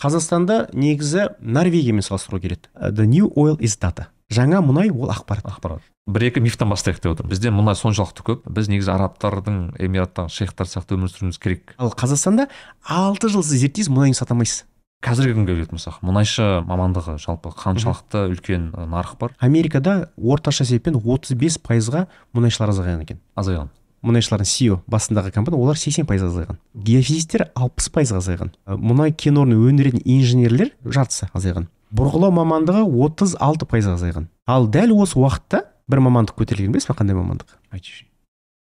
қазақстанда негізі норвегиямен салыстыруға келеді. Uh, the new oil is data. Жаңа мұнай ол ақпарат. Ақпарат. Бір екі мифтан бастайық деп отырмын. Бізде мұнай соншалықты көп. Біз негізі арабтардың эмираттағы шейхтар сияқты өмір сүруіміз керек. Ал қазақстанда алты жыл сіз зерттейсіз мұнайын сата алмайсыз қазіргі күнге келетін болсақ мұнайшы мамандығы жалпы қаншалықты үлкен нарық бар? Америкада орташа есеппен 35 пайызға мұнайшылар азайған екен. Азайған мұнайшылардың CEO басындағы компания олар 80 пайызға азайған. геофизиктер 60 пайызға азайған. Мұнай кен орнын өндіретін инженерлер жартысы азайған. бұрғылау мамандығы 36 пайызға азайған. ал дәл осы уақытта бір мамандық көтерілген білесіз ба қандай мамандық? Айтшы.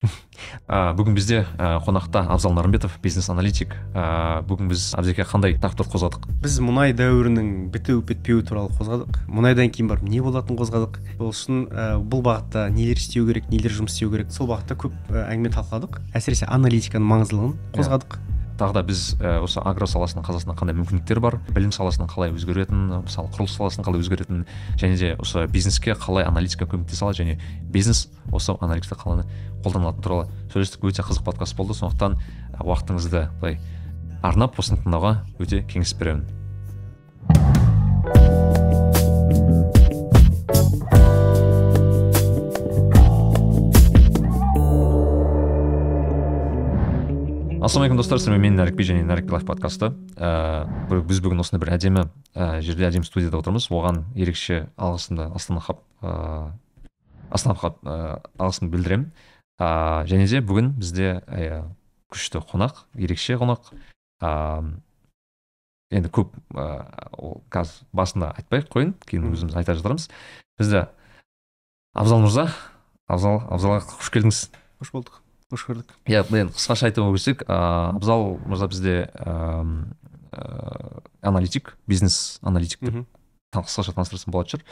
бүгін бізде қонақта абзал нарымбетов бизнес аналитик ә, бүгін біз абзеке қандай тақырып қозғадық? Біз мұнай дәуірінің біту бітпеуі туралы қозғадық. Мұнайдан кейін барып не болатынын қозғадық. Сол үшін бұл бағытта нелер істеу керек нелер жұмыс істеу керек сол бағытта көп әңгіме талқыладық. Әсіресе аналитиканың маңыздылығын қозғадық. Тағы да біз осы агро саласының қазақстанда қандай мүмкіндіктер бар білім саласының қалай өзгеретінін мысалы құрылыс саласының қалай өзгеретінін және де осы бизнеске қалай аналитика көмектесе алады және бизнес осы аналитика қалай қолданылатыны туралы сөйлестік өте қызық подкаст болды. Сондықтан уақытыңызды былай арнап осыны тыңдауға өте кеңес беремін. Ассалаумағалейкум достар сіздермен мен нәрікби және нәрік лайф подкасты ә, біз бүгін осындай бір әдемі ә, жерде әдемі студияда отырмыз оған ерекше алғысымды астана хаб ә, астана хаб ә, алғысымды білдіремін ә, және де бүгін бізде ә, күшті қонақ ерекше қонақ ә, енді көп ә, ол қазір басында айтпай ақ қояйын кейін өзіміз айта жатармыз бізде абзал мырза абзал абзал аға қош келдіңіз қош болдық қош көрдік. Иә енді қысқаша айтып өтсек ыыы абзал мырза бізде ыыы аналитик бизнес аналитик деп қысқаша таныстырсам болатын шығар.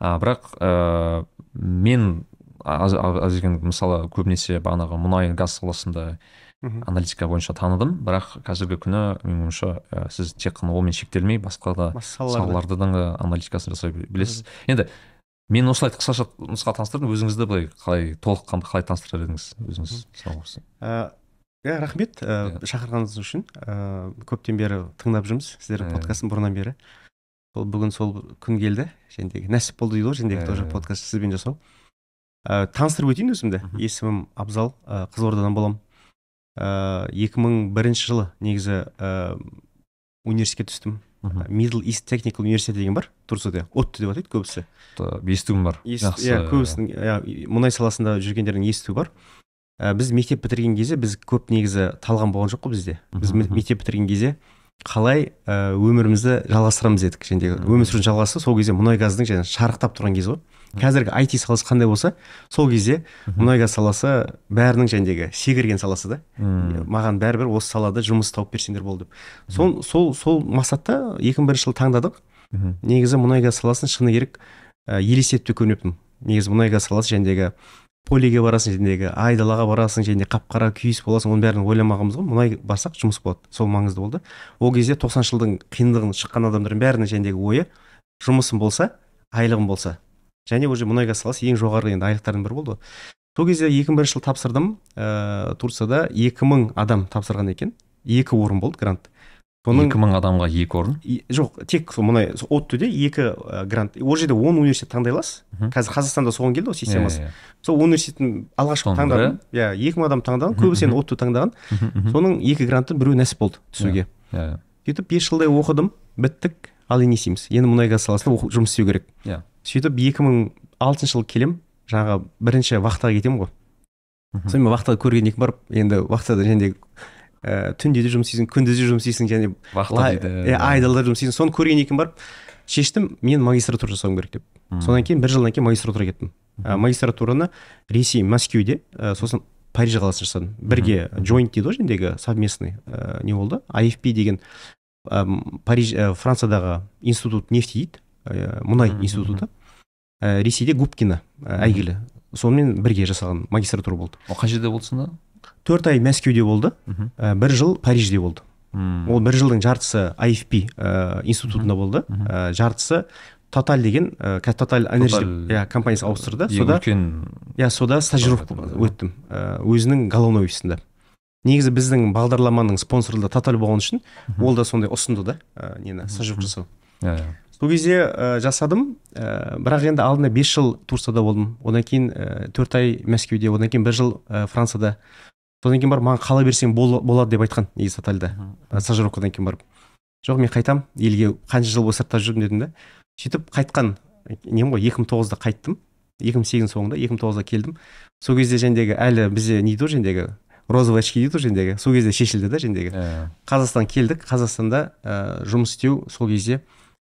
А, бірақ ыыы мен деген мысалы көбінесе бағанағы мұнай газ саласында аналитика бойынша таныдым. Бірақ қазіргі күні менің ойымша ә, сіз тек қана онымен шектелмей басқа да салалардың да аналитикасын жасай білесіз. Енді мен осылай қысқаша нұсқа таныстырдым өзіңізді былай қалай толыққанды қалай таныстырар едіңіз өзіңіз Ә, иә рахмет. Ә, шақырғаныңыз үшін ә, көптен бері тыңдап жүрміз сіздердің Иә. подкастын бұрыннан бері. Сол бүгін сол күн келді және нәсіп болды дейді ғой және Иә, тоже иә. подкаст сізбен жасау. Ә, таныстырып өтейін өзімді. Есімім абзал ә, қызылордадан боламын ә, 2001 жылы негізі ә, университетке түстім. Middle east technical университеті деген бар турцияда. Отты деп атайды көбісі. Естуім бар. Жақсы иә көбісінің иә, мұнай саласында жүргендердің естуі бар. Ә, біз мектеп бітірген кезде біз көп негізі талғам болған жоқ қой бізде. Біз мектеп бітірген кезде қалай ә, өмірімізді жалғастырамыз дедік. Және Мхм. өмір сүрудің жалғасы сол кезде мұнай газдың және шарықтап тұрған кез ғой. Қазіргі IT саласы қандай болса сол кезде мұнай газ саласы бәрінің жәндегі секірген саласы да. Маған бәрібір осы салада жұмыс тауып берсеңдер болды деп. Сол сол сол мақсатта 2001 жылы таңдадық. Негізі мұнай газ саласын шыны керек ә, елестетіп те көрмеппін негізі мұнай газ саласы жәндегі полиге барасың жәндегі айдалаға барасың және қап қара күйіс боласың оның бәрін ойламағанбыз ғой. Мұнай барсақ жұмыс болады. Сол маңызды болды. Ол кезде тоқсаныншы жылдың қиындығын шыққан адамдардың бәрінің жәндегі ойы жұмысым болса айлығым болса. Және уже мұнай газ саласы ең жоғарғы енді айлықтардың бірі болды. Ғой сол кезде 2001 жылы тапсырдым. Ә, турцияда 2000 адам тапсырған екен. Екі орын болды грант. Соның екі мың адамға екі орын? И- жоқ тек сол мұнай оттуде екі ә, грант. Ол жерде он университет таңдай аласыз қазір қазақстанда соған келді ғой системасы. Иә, иә, сол университеттің алғашқы таңдадым иә екі мың адам таңдаған көбісі енді отту таңдаған. Иә. Соның екі гранты біреуі нәсіп болды түсуге. Иә, иә. сөйтіп бес жылдай оқыдым біттік ал енді не істейміз енді мұнай газ саласында жұмыс істеу керек. Иә. Сөйтіп екі мың алтыншы жылы келем жаңағы бірінші вахтаға кетемін ғой. Сонымен вахтада көрген екенмін барып енді вахтада және ә, түнде де жұмыс істейсің күндіз де жұмыс істейсің және иә, айдалда жұмыс істейсің. Соны көрген екенмін барып шештім мен магистратура жасауым керек деп. Содан кейін бір жылдан кейін магистратураға кеттім. Ә, магистратураны ресей мәскеуде ә, сосын париж қаласында жасадым. Бірге джойнт дейді ғой жәндегі совместный ә, не болды? IFP деген ә, париж ә, франциядағы институт нефти дейді. Мұнай Мгм, институты. ә, ресейде губкина ә, әйгілі. Сонымен бірге жасаған магистратура болды. Ол қай жерде болды сонда төрт ай мәскеуде болды. Ә, бір жыл парижде болды. Мм. ол бір жылдың жартысы IFP ә, институтында болды. ә, жартысы тоталь деген ә, тоталь энерджи Total- иә компаниясы ауыстырды. Сода үлкен иә сода стажировка өттім. Ә, өзінің головной офисында. Негізі біздің бағдарламаның спонсоры тоталь болған үшін ол да сондай ұсынды да ә, нені стажировка жасау. Иә иә. Сол кезде ә, жасадым. Ә, бірақ енді алдында бес жыл турцияда болдым. Одан кейін ә, төрт ай мәскеуде одан кейін бір жыл ә, францияда. Содан кейін барып маған қала берсең бол, болады деп айтқан негізі тотальда ә, стажировкадан кейін барып. Жоқ мен қайтам. Елге қанша жыл бойы сыртта жүрдім дедім да. Сөйтіп қайтқан нем ғой екі мың тоғызда қайттым. Екі мың сегіздің соңында екі мың тоғызда келдім. Сол кезде жәндегі әлі бізде не дейді ғой жәндегі розовый очки дейді ғой жәндегі сол кезде шешілді да жәндегі қазақстан келдік. Қазақстанда ә, жұмыс істеу сол кезде.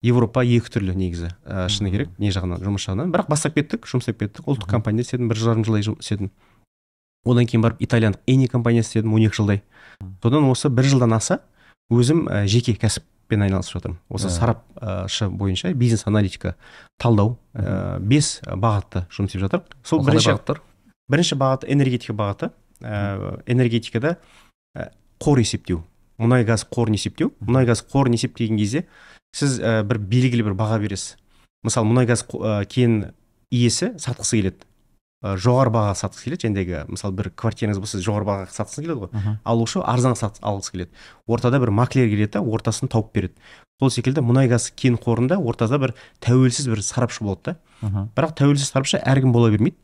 Европа екі түрлі негізі. Ә, шыны керек не жағынан жұмыс жағынан. Бірақ бастап кеттік жұмыс істеп кеттік ұлттық компанияда істедім бір жарым жылдай істедім. Одан кейін барып итальяндық эни компаниясында істедім он екі жылдай. Содан осы бір жылдан аса өзім ә, жеке кәсіппен айналысып жатырмын. Осы Иә. сарапшы бойынша бизнес аналитика талдау ә, бес бағытта жұмыс істеп жатырмық сол бірінші бағыттар? бірінші бағыт энергетика бағыты. Ә, энергетикада ә, қор есептеу. Мұнай газ қорын есептеу. Мұнай газ қорын есептеген кезде сіз ә, бір белгілі бір баға бересіз. Мысалы мұнай газ ә, кен иесі сатқысы келеді. Ә, жоғары бағаға сатқысы келеді. Жәндегі мысалы бір квартираңыз болса жоғары бағаға сатқысы келеді ғой. Алушы арзан сат алғысы келеді. Ортада бір маклер келеді да ортасын тауып береді. Сол секілді мұнай газ кен қорында ортада бір тәуелсіз бір сарапшы болады да. Бірақ тәуелсіз сарапшы әркім бола бермейді.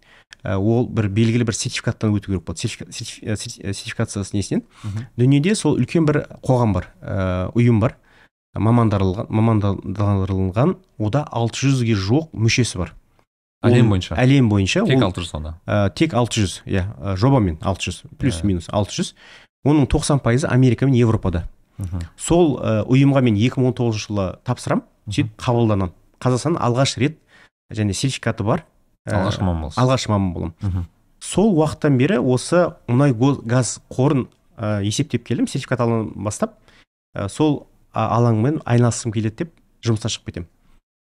Ол бір белгілі бір сертификаттан өту керек болады. Сертифика- сертиф- серти- сертификациясы несінен. Дүниеде сол үлкен бір қоғам бар ә, ұйым бар. Мамандарылған мамандандырылған ода 600-ге жуық мүшесі бар. Әлем бойынша? әлем бойынша тек ол- алты жүз ғана ә, тек 600 иә ә, жобамен 600 плюс Иә. минус 600 оның 90 пайызы америка мен европада. Сол ә, ұйымға мен 2019 жылы тапсырамын сөйтіп қабылданамын қазақстан алғаш рет және сертификаты бар ә, алғашқы маман боласыз. алғашқы маман боламын сол уақыттан бері осы мұнай газ қорын ә, есептеп келдім. Сертификат алғаннан бастап ә, сол алаңмен айналысқым келеді деп жұмыстан шығып кетемін.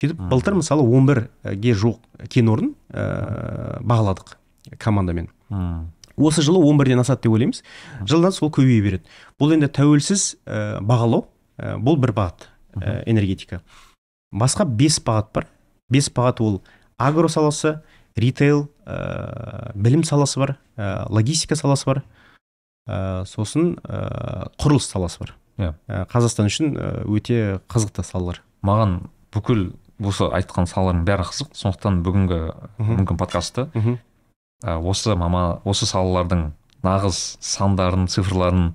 Сөйтіп былтыр мысалы 11-ге жуық кен орнын ә, бағаладық командамен. Осы жылы 11-ден асады деп ойлаймыз. Жылдан сол көбейе береді. Бұл енді тәуелсіз ә, бағалау ә, бұл бір бағыт ә, энергетика. Басқа бес бағыт бар. Бес бағыт ол агро саласы ритейл ә, білім саласы бар ә, логистика саласы бар ә, сосын ә, құрылыс саласы бар. Иә. Ә, қазақстан үшін ә, өте қызықты салалар. Маған бүкіл осы айтқан салалардың бәрі қызық. Сондықтан бүгінгі мүмкін подкастты ә, осы мама осы салалардың нағыз сандарын цифрларын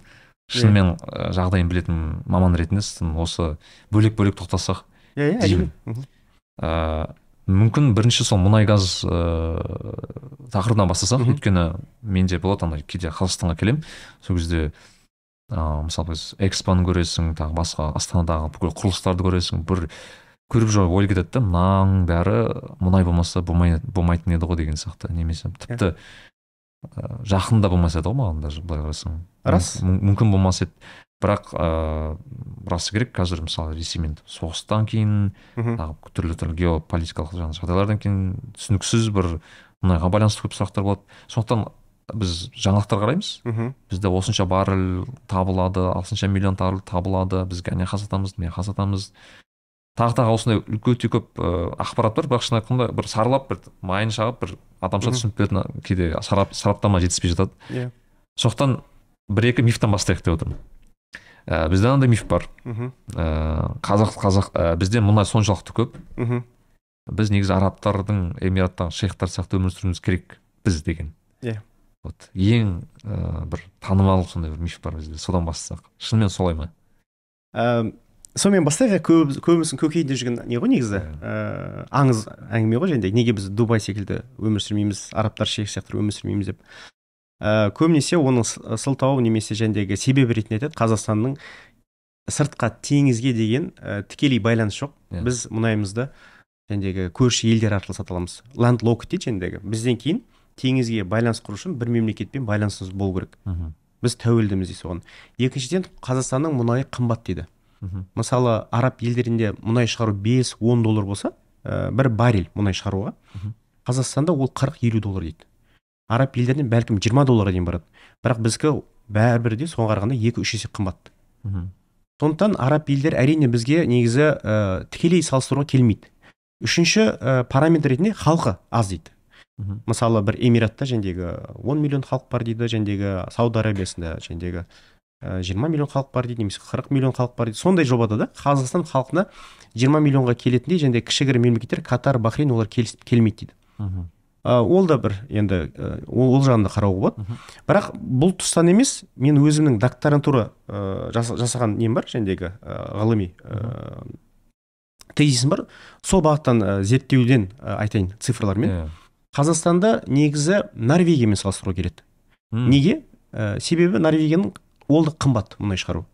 шынымен ә, жағдайын білетін маман ретінде сіздің осы бөлек бөлек тоқтасақ иә иә Деймін. ә, мүмкін бірінші сол мұнай газ ә, тақырыбынан бастасақ. Өйткені менде болады андай кейде қазақстанға келемін. Сол кезде ә, мысалы біз экспоны көресің тағы басқа астанадағы бүкіл құрылыстарды көресің бір көріп жүріп ой кетеді да мынаның бәрі мұнай болмаса болмай, болмайтын еді ғой деген сияқты немесе тіпті ә, жақында болмас еді ғой маған даже былай қарасаң. Рас. Мүм- мүмкін болмас еді. Бірақ ыыы расы керек қазір мысалы ресеймен соғыстан кейін тағы түрлі түрлі геополитикалық жаңағы жағдайлардан кейін түсініксіз бір мұнайға байланысты көп сұрақтар болады. Сондықтан біз жаңалықтар қараймыз. Мхм. Бізде осынша баррель табылады осынша миллион табылады. Біз жаққа сатамыз жаққа сатамыз тағы тағы осындай өте көп ыыы ақпарат бар. Бірақ шын айтқанда бір саралап бір майын шағып бір адамша түсініп беретін кейде сарап, сараптама жетіспей жатады. Иә. Сондықтан бір екі мифтан бастайық деп отырмын. Ә, бізде мынандай миф бар. Мхм. Ә, қазақ қазақ ә, бізде мұнай соншалықты көп. Мхм. Біз негізі арабтардың эмираттағы шейхтар сияқты өмір сүруіміз керек біз деген. Иә. Вот. Ең ә, бір танымал сондай бір миф бар бізде содан бастасақ. Шынымен солай ма? Ә, сонымен бастайық иә көп көбіміздің көкейінде жүрген не ғой негізі? Ә, аңыз әңгіме ғой және неге біз дубай секілді өмір сүрмейміз арабтар шейх сияқты өмір сүрмейміз деп. Ә, көбінесе оның с- сылтау немесе жәндегі себебі ретінде айтады қазақстанның сыртқа теңізге деген ә, тікелей байланыс жоқ. Иә. біз мұнайымызды жәндегі көрші елдер арқылы сата аламыз. Ланд лок дейді жәндегі бізден кейін теңізге байланыс құру үшін бір мемлекетпен байланысымыз болу керек. Мхм. Біз тәуелдіміз дейді соған екіншіден қазақстанның мұнайы қымбат дейді. Мхм. Мысалы араб елдерінде мұнай шығару 5-10 доллар болса ә, бір баррель мұнай шығаруға қазақстанда ол 40-50 доллар дейді. Араб елдерінде бәлкім 20 долларға дейін барады. Бірақ біздікі бәрібір де соған қарағанда екі үш есе қымбат. Мхм. Сондықтан араб елдер әрине бізге негізі ә, тікелей салыстыруға келмейді. Үшінші ә, параметр ретінде халқы аз дейді. Мхм мысалы бір эмиратта жәндегі 10 миллион халық бар дейді жәндегі сауд арабиясында жәндегі ә, 20 миллион халық бар дейді немесе 40 миллион халық бар дейді. Сондай жобада да қазақстан халқына 20 миллионға келетіндей және кішігірім мемлекеттер катар бахрейн олар келіс- келмейді дейді. Мхм Ә, ол да бір енді ә, ол, ол жағын да қарауға болады. Бірақ бұл тұстан емес мен өзімнің докторантура ә, жаса- жасаған нем бар жәндегі ә, ғылыми ә, тезисім бар. Сол бағыттан ә, зерттеуден ә, айтайын цифрлармен. Иә. Қазақстанда негізі норвегиямен салыстыруға келеді неге? Ә, себебі норвегияның ол да қымбат мұнай шығару.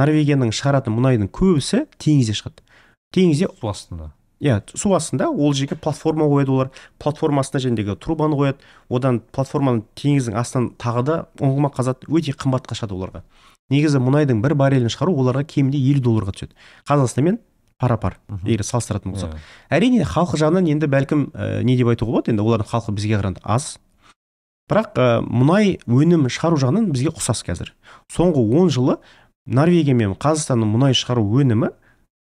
Норвегияның шығаратын мұнайдың көбісі теңізде шығады. Теңізде су астында. Иә су астында ол жерге платформа қояды олар. Платформа астына жәндегі трубаны қояды. Одан платформаны теңіздің астынан тағы да ұңғыма қазады өте қымбатқа шығады оларға. Негізі мұнайдың бір баррелін шығару оларға кемінде елу долларға түседі. Қазақстанмен пара пар егер салыстыратын болсақ. Иә. әрине халқы жағынан енді бәлкім ә, не деп айтуға болады енді олардың халқы бізге қарағанда аз. Бірақ ә, мұнай өнім шығару жағынан бізге ұқсас қазір. Соңғы 10 жылы норвегия мен қазақстанның мұнай шығару өнімі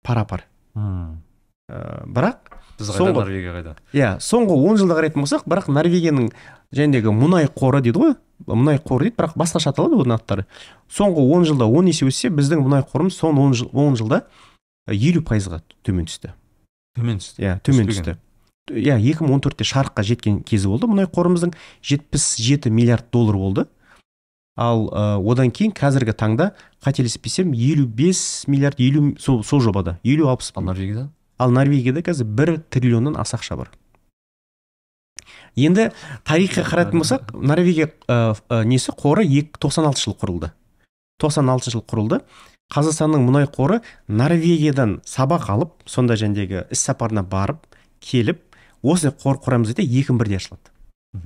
пара пар ә, бірақ біз қайда соңғы- норвегия қайда? иә соңғы 10 жылда қарайтын болсақ бірақ норвегияның жәндегі мұнай қоры дейді ғой мұнай қоры дейді бірақ басқаша аталады оның аттары соңғы 10 жылда 10 есе өссе біздің мұнай қорымыз соңғы 10, жыл, 10 жылда елу пайызға төмен түсті. Төмен түсті. Иә төмен түсті. Иә 2014-те шарыққа жеткен кезі болды. Мұнай қорымыздың 77 миллиард доллар болды. Ал ә, одан кейін қазіргі таңда қателеспесем 55 миллиард елу сол, сол жобада елу алпыс ал норвегияда? Ал норвегияда қазір бір триллионнан аса ақша бар енді тарихқа қарайтын болсақ норвегия ә, ә, несі? Қоры ек- 96 жыл құрылды. 96 жыл құрылды. Қазақстанның мұнай қоры норвегиядан сабақ алып сонда жәндегі іс сапарына барып келіп осындай қор құрамыз десе екі мың бірде ашылады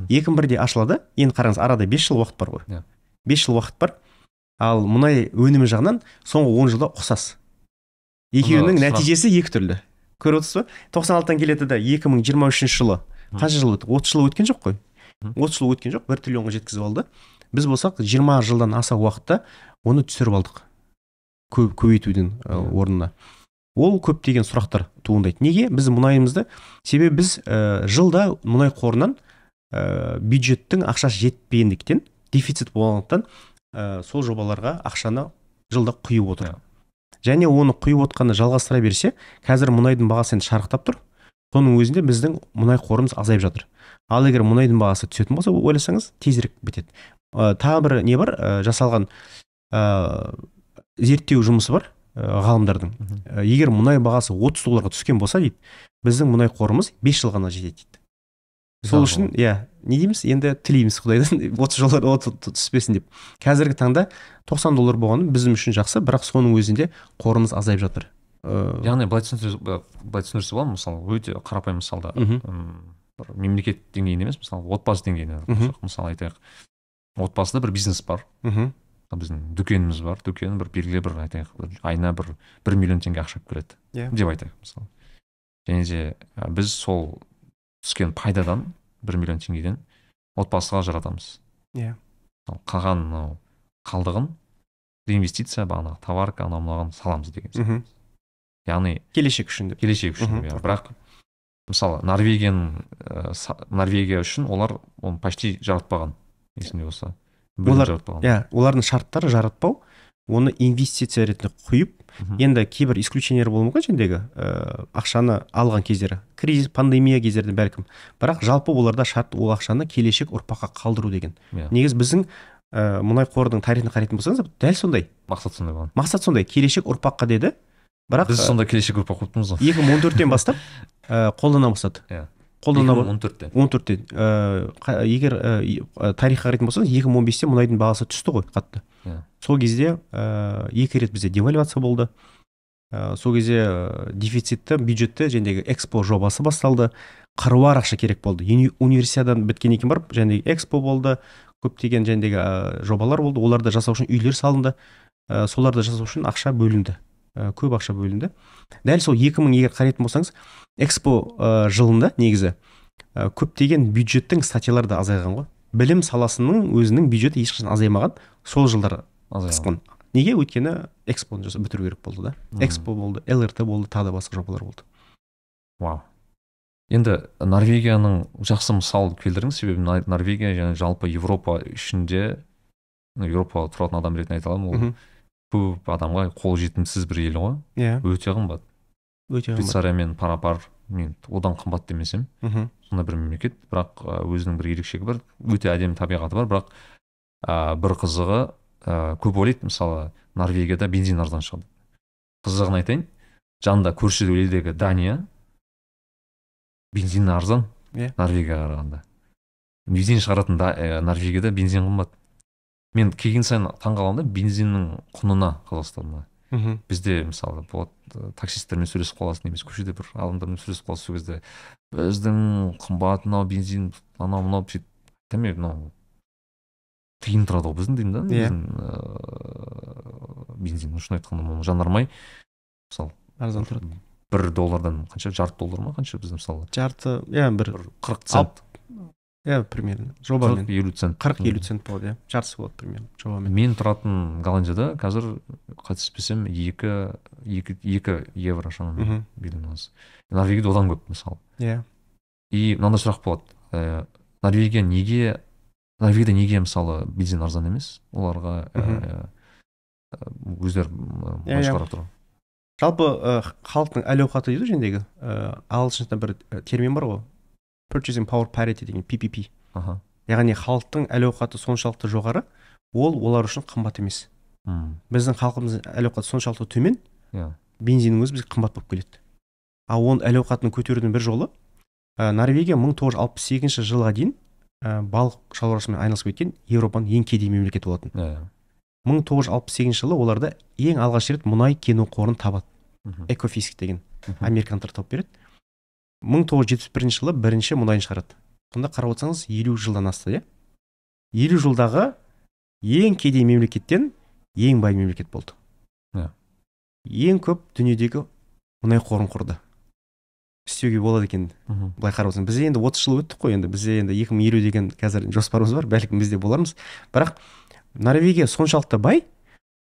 екі мың бірде ашылады. Енді қараңыз арада бес жыл уақыт бар ғой. Иә. бес жыл уақыт бар. Ал мұнай өнімі жағынан соңғы он жылда ұқсас. Екеуінің нәтижесі екі түрлі. Көріп отырсыз ба? тоқсан алтыдан келеді да екі мың жиырма үшінші жылы қанша жыл өтті? отыз жыл өткен жоқ қой. Отыз жыл өткен жоқ бір триллионға жеткізіп алды. Біз болсақ жиырма жылдан аса уақытта оны түсіріп алдық. Көп көбейтудің Иә. орнына. Ол көптеген сұрақтар туындайды. Неге? Біз мұнайымызды себебі біз ә, жылда мұнай қорынан ә, бюджеттің ақшасы жетпегендіктен дефицит болғандықтан ә, сол жобаларға ақшаны жылда құйып отыр. Иә. және оны құйып отқанды жалғастыра берсе қазір мұнайдың бағасы енді шарықтап тұр. Соның өзінде біздің мұнай қорымыз азайып жатыр. Ал егер мұнайдың бағасы түсетін болса ойласаңыз тезірек бітеді. Ә, тағы бір не бар? Ә, жасалған ә, зерттеу жұмысы бар ә, ғалымдардың. Ә, егер мұнай бағасы 30 долларға түскен болса дейді біздің мұнай қорымыз 5 жыл ғана жетеді дейді. Сол үшін иә не дейміз енді тілейміз құдайдан 30 жылдар от- от- түспесін деп. Қазіргі таңда 90 доллар болғаны біздің үшін жақсы бірақ соның өзінде қорымыз азайып жатыр. Ә, яғни былай түсіндірсе былай түсіндірсе болады мысалы өте қарапайым мысалда бір мемлекет деңгейінде емес мысалы отбасы деңгейінде. Мысалы айтайық отбасыда бір бизнес бар. Мхм. Біздің дүкеніміз бар дүкен бір белгілі бір айтайық бір айына бір бір миллион теңге ақша алып келеді Иә. деп айтайық мысалы және де ә, біз сол түскен пайдадан бір миллион теңгеден отбасыға жаратамыз Иә. Ал қалған мынау қалдығын реинвестиция бағанағы товарка анау мынаған саламыз деген сияқты. мхм. яғни келешек үшін деп келешек үшін Мхм. иә бірақ мысалы норвегияның ә, норвегия үшін олар оны почти жаратпаған есімде болса Олар- иә олардың шарттары жаратпау оны инвестиция ретінде құйып енді кейбір исключениялар болуы мүмкін. Жәндегі ә, ақшаны алған кездері кризис пандемия кездерде бәлкім бірақ жалпы оларда шарт ол ақшаны келешек ұрпаққа қалдыру деген. Иә. негізі біздің ә, мұнай қорының тарихын қарайтын болсаңыз дәл сондай. Мақсат сондай болған. Мақсат сондай. Келешек ұрпаққа деді. Бірақ біз ә, сонда келешек ұрпақ болып тұрмыз ғой. 2014-тен бастап ә, қолдана бастады Иә. Қолдана 2014-те 14-те ә, қа- егер ә, и- ә, тарихқа қарайтын болсаңыз 2015-те мұнайдың бағасы түсті ғой қатты. Иә. сол кезде ә, екі рет бізде девальвация болды. Ә, сол кезде ә, дефицитті бюджетті жәндегі экспо жобасы басталды. Қыруар ақша керек болды. Уни- универсиададан біткеннен кейін барып жәндегі экспо болды. Көптеген жәндегі ә, жобалар болды. Оларды жасау үшін үйлер салынды. Ә, соларды жасау үшін ақша бөлінді. Ә, көп ақша бөлінді. Дәл сол 2000 егер қарайтын болсаңыз экспо ә, жылында негізі ә, көптеген бюджеттің статьялары да азайған ғой. Білім саласының өзінің бюджеті ешқашан азаймаған сол жылдар азайған қысқан неге? Өйткені экспоны жасап бітіру керек болды да. Экспо болды лрт болды тағы да басқа жобалар болды. Вау. Енді норвегияның жақсы мысал келтірдіңіз себебі Нор- норвегия және жалпы европа ішінде еуропада тұратын адам ретінде айта аламын ол көп адамға қолжетімсіз бір ел ғой. Иә. Өте қымбат. Өте қымбат. Швейцариямен пара пар мен одан қымбат демесем мхм. сондай бір мемлекет. Бірақ өзінің бір ерекшелігі бар өте әдемі табиғаты бар. Бірақ ә, бір қызығы ә, көп ойлайды. Мысалы норвегияда бензин арзан шығады. Қызығын айтайын. Жанында көрші елдегі дания бензин арзан Иә. норвегияға қарағанда. Бензин шығаратын да, ә, норвегияда бензин қымбат. Мен келген сайын таңқаламын да бензиннің құнына қазақстанда мхм. Бізде мысалы болады ы, таксисттермен сөйлесіп қаласың немесе көшеде бір адамдармен сөйлесіп қаласың сол кезде. Біздің қымбат мынау бензин анау мынау сөйтіп мен мынау тиын тұрады ғой біздің деймін да Иә. ыыы, бензин. Шын айтқанда оны жанармай мысалы арзан тұрады. бір доллардан қанша жарты доллар ма қанша бізде мысалы? Жарты иә бір қырық цент. Иә примерно. Қырық жобамен елу цент қырық елу цент болады иә жартысы болады примерно жобамен мен тұратын голландияда қазір қателеспесем екі екі екі евро шамамен аз норвегияда одан көп мысалы. Иә. И мынандай сұрақ болады. Ә, норвегия неге норвегияда неге мысалы бензин арзан емес? Оларға ә, өздері м, Иә, иә. шығарып тұр. Жалпы халықтың әл ауқаты дейді ғой жәндегі ыыы ағылшынша бір термин бар ғой. Purchasing power parity деген PPP аха. Яғни халықтың әл ауқаты соншалықты жоғары ол олар үшін қымбат емес. М, біздің халқымыздың әл ауқаты соншалықты төмен иә. бензиннің өзі бізге қымбат болып келеді. Ал оның әл ауқатын көтерудің бір жолы ә, норвегия 1968 жылға дейін ә, балық шаруашылығымен айналысып кеткен европаның ең кедей мемлекеті болатын. Иә. 1968 жылы оларда ең алғаш рет мұнай кен қорын табады. Экофиск деген американдықтар тауып береді. 1971 жылы бірінші мұнайын шығарады. Сонда қарап отырсаңыз елу жылдан асты иә? Елу жылдағы ең кедей мемлекеттен ең бай мемлекет болды. Иә. ең көп дүниедегі мұнай қорын құрды. Істеуге болады екен. Мхм. былай қарап отырсаң біз енді 30 жыл өттік қой енді. Бізде енді 2050 деген қазір жоспарымыз бар. Бәлкім біз де болармыз. Бірақ норвегия соншалықты бай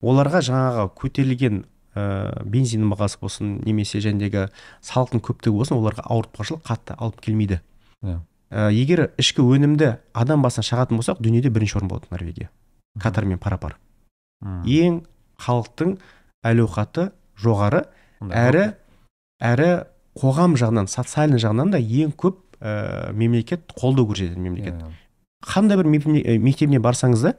оларға жаңағы көтерілген ә, бензиннің бағасы болсын немесе жәндегі салықтың көптігі болсын оларға ауыртпашылық қатты алып келмейді. Ә, егер ішкі өнімді адам басына шағатын болсақ дүниеде бірінші орын болады норвегия. Катармен пара пар ең халықтың әл ауқаты жоғары әрі әрі қоғам жағынан социальный жағынан да ең көп ә, мемлекет қолдау көрсететін мемлекет. Иә, қандай бір мектебіне барсаңыз да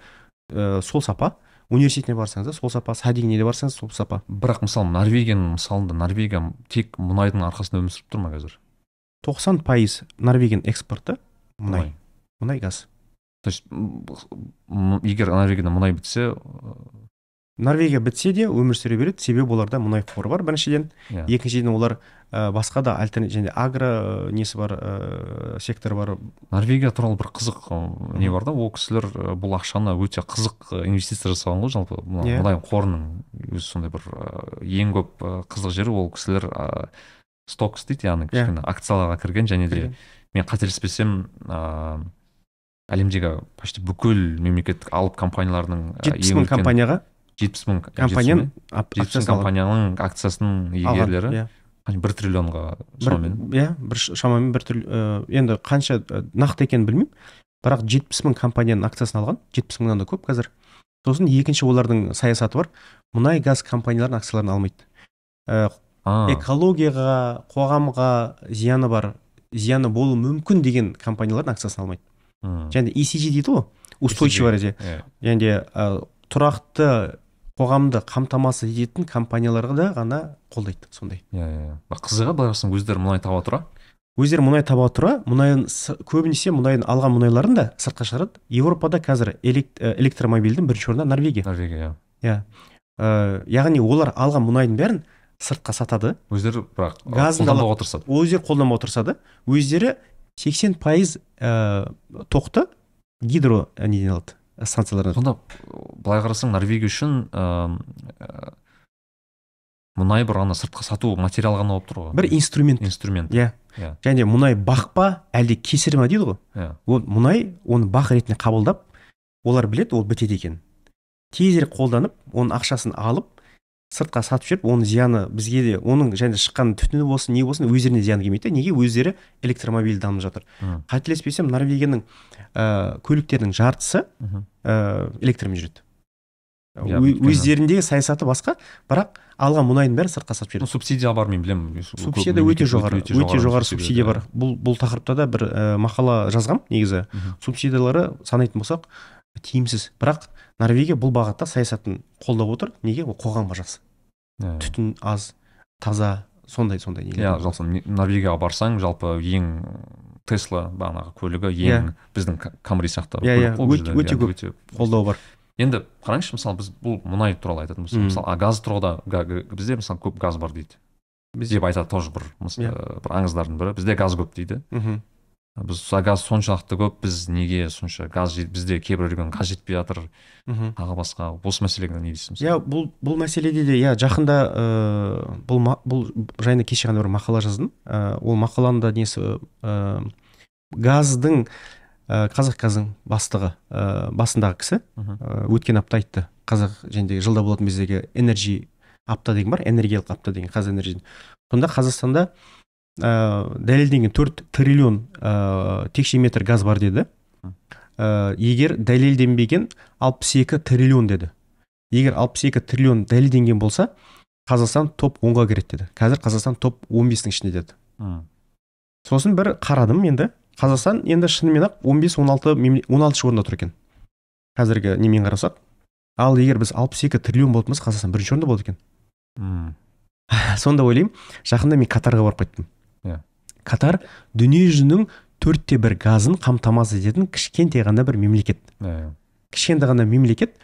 ә, сол сапа университетіне барсаңыз да сол сапа садигіне де барсаңыз сол сапа. Бірақ мысалы норвегияның мысалында норвегия тек мұнайдың арқасында өмір сүріп тұр ма қазір? 90 пайыз норвегияның экспорты мұнай. Мұнай. Газ. То есть егер норвегияда мұнай бітсе норвегия бітсе де өмір сүре береді себебі оларда мұнай қоры бар біріншіден иә екіншіден олар ә, басқа да альтернатив және агро ә, несі бар ә, сектор бар норвегия туралы бір қызық не бар да ол кісілер ы, бұл ақшаны өте қызық инвестиция жасаған ғой жалпы мына Иә. мұнай қорының өзі сондай бір ең көп қызық жері ол кісілер ы, стокс дейді яғни Иә. кішкене акцияларға кірген және де Кірген. мен қателеспесем ыыы әлемдегі почти бүкіл мемлекеттік алып компаниялардың жетпіс мың компанияға жетпіс мың компанияның? жетпіс алған. компанияның акциясының иегерлері. иә. бір триллионға шамамен. иә бір шамамен бір түрлі ә, енді қанша ә, нақты екенін білмеймін. Бірақ жетпіс мың компанияның акциясын алған жетпіс мыңнан да көп қазір. Сосын екінші олардың саясаты бар. Мұнай газ компанияларының акцияларын алмайды. Ә, экологияға қоғамға зияны бар зияны болуы мүмкін деген компаниялардың акциясын алмайды. Және ECG дейді ғой. Устойчивое развитие иә. және де ә, тұрақты қоғамды қамтамасыз ететін компанияларға ғана қолдайды сондай. Иә иә Бірақ қызығы былай қарасаң өздері мұнай таба тұра? Өздері мұнай таба тұра мұнайын көбінесе мұнайын алған мұнайларын да сыртқа шығарады. Еуропада қазір элект, ә, электромобильдің бірінші орнында норвегия. Норвегия иә. Иә. Ә, яғни олар алған мұнайдың бәрін сыртқа сатады. Өздері бірақ Газын қолданбауға тырысады. Өздері қолданбауға тырысады. Өздері 80 пайыз ә, тоқты гидро неден алады? Станциялардан сонда былай қарасаң норвегия үшін ы, ы, мұнай бір ана сыртқа сату материал ғана болып тұр ғой. Бір инструмент. Инструмент. Иә. Иә. және мұнай бақ па әлде кесір ма дейді ғой? Иә. Ол мұнай оны бақ ретінде қабылдап олар білет ол бітеді екен. Тезірек қолданып оның ақшасын алып сыртқа сатып жіберіп оның зияны бізге де оның және шыққан түтіні болсын не болсын өздеріне зиян келмейді да неге өздері электромобиль дамып жатыр? Қателеспесем норвегияның ә, көліктерінің жартысы ә, электрмен жүреді Ө- өйткені- өздеріндегі саясаты басқа бірақ алған мұнайдың бәрін сыртқа сатып жібереді. Субсидия бар мен білемін субсидия өте жоғары өте жоғары субсидия бар. Бұл бұл тақырыпта да бір ә, мақала жазғам негізі. Субсидиялары санайтын болсақ тиімсіз. Бірақ норвегия бұл бағытта саясатын қолдап отыр. Неге? Ол қоғамға жақсы. Иә, түтін аз таза сондай сондай нелер иә жалпы не- норвегияға барсаң жалпы ең тесла бағанағы көлігі ең Иә. біздің Ка- камри сияқты Иә, иә, өте- өте Иә, көп. өте қолдау бар. Енді қараңызшы мысалы біз бұл мұнай туралы айтатын болсақ мысалы а газ тұрғыда бізде мысалы көп газ бар дейді. Деп айтады тоже бір Иә. ә, бір аңыздардың бірі. Бізде газ көп дейді. Мхм. Біз газ соншалықты көп біз неге сонша газ бізде кейбір регион газ жетпей жатыр. Мхм. Тағы басқа осы мәселеге не дейсіз иә бұл бұл мәселеде де иә жақында ыыы бұл ма- бұл жайында кеше ғана бір мақала жаздым. Ә, ол мақаланың да несі ә, газдың ә, қазақгаздың бастығы ә, басындағы кісі. Ә, өткен апта айтты. Қазақ және жылда болатын біздегі энерджи апта деген бар энергиялық апта деген қазэнерджи сонда қазақстанда ә, дәлелденген төрт триллион ә, текше метр газ бар деді. Ә, егер дәлелденбеген 62 триллион деді. Егер 62 триллион дәлелденген болса қазақстан топ 10-ға кіреді деді. Қазір қазақстан топ 15-тің ішінде деді. Мм. сосын бір қарадым енді. Қазақстан енді шынымен ақ 15-16 16 орында тұр екен. Қазіргі немен қарасақ. Ал егер біз 62 триллион болатын болсақ қазақстан бірінші орында болады екен. Мм. сонда ойлаймын жақында мен катарға барып қайттым. Катар дүниежүзінің төртте бір газын қамтамасыз ететін кішкентай ғана бір мемлекет. Иә, кішкентай ғана мемлекет.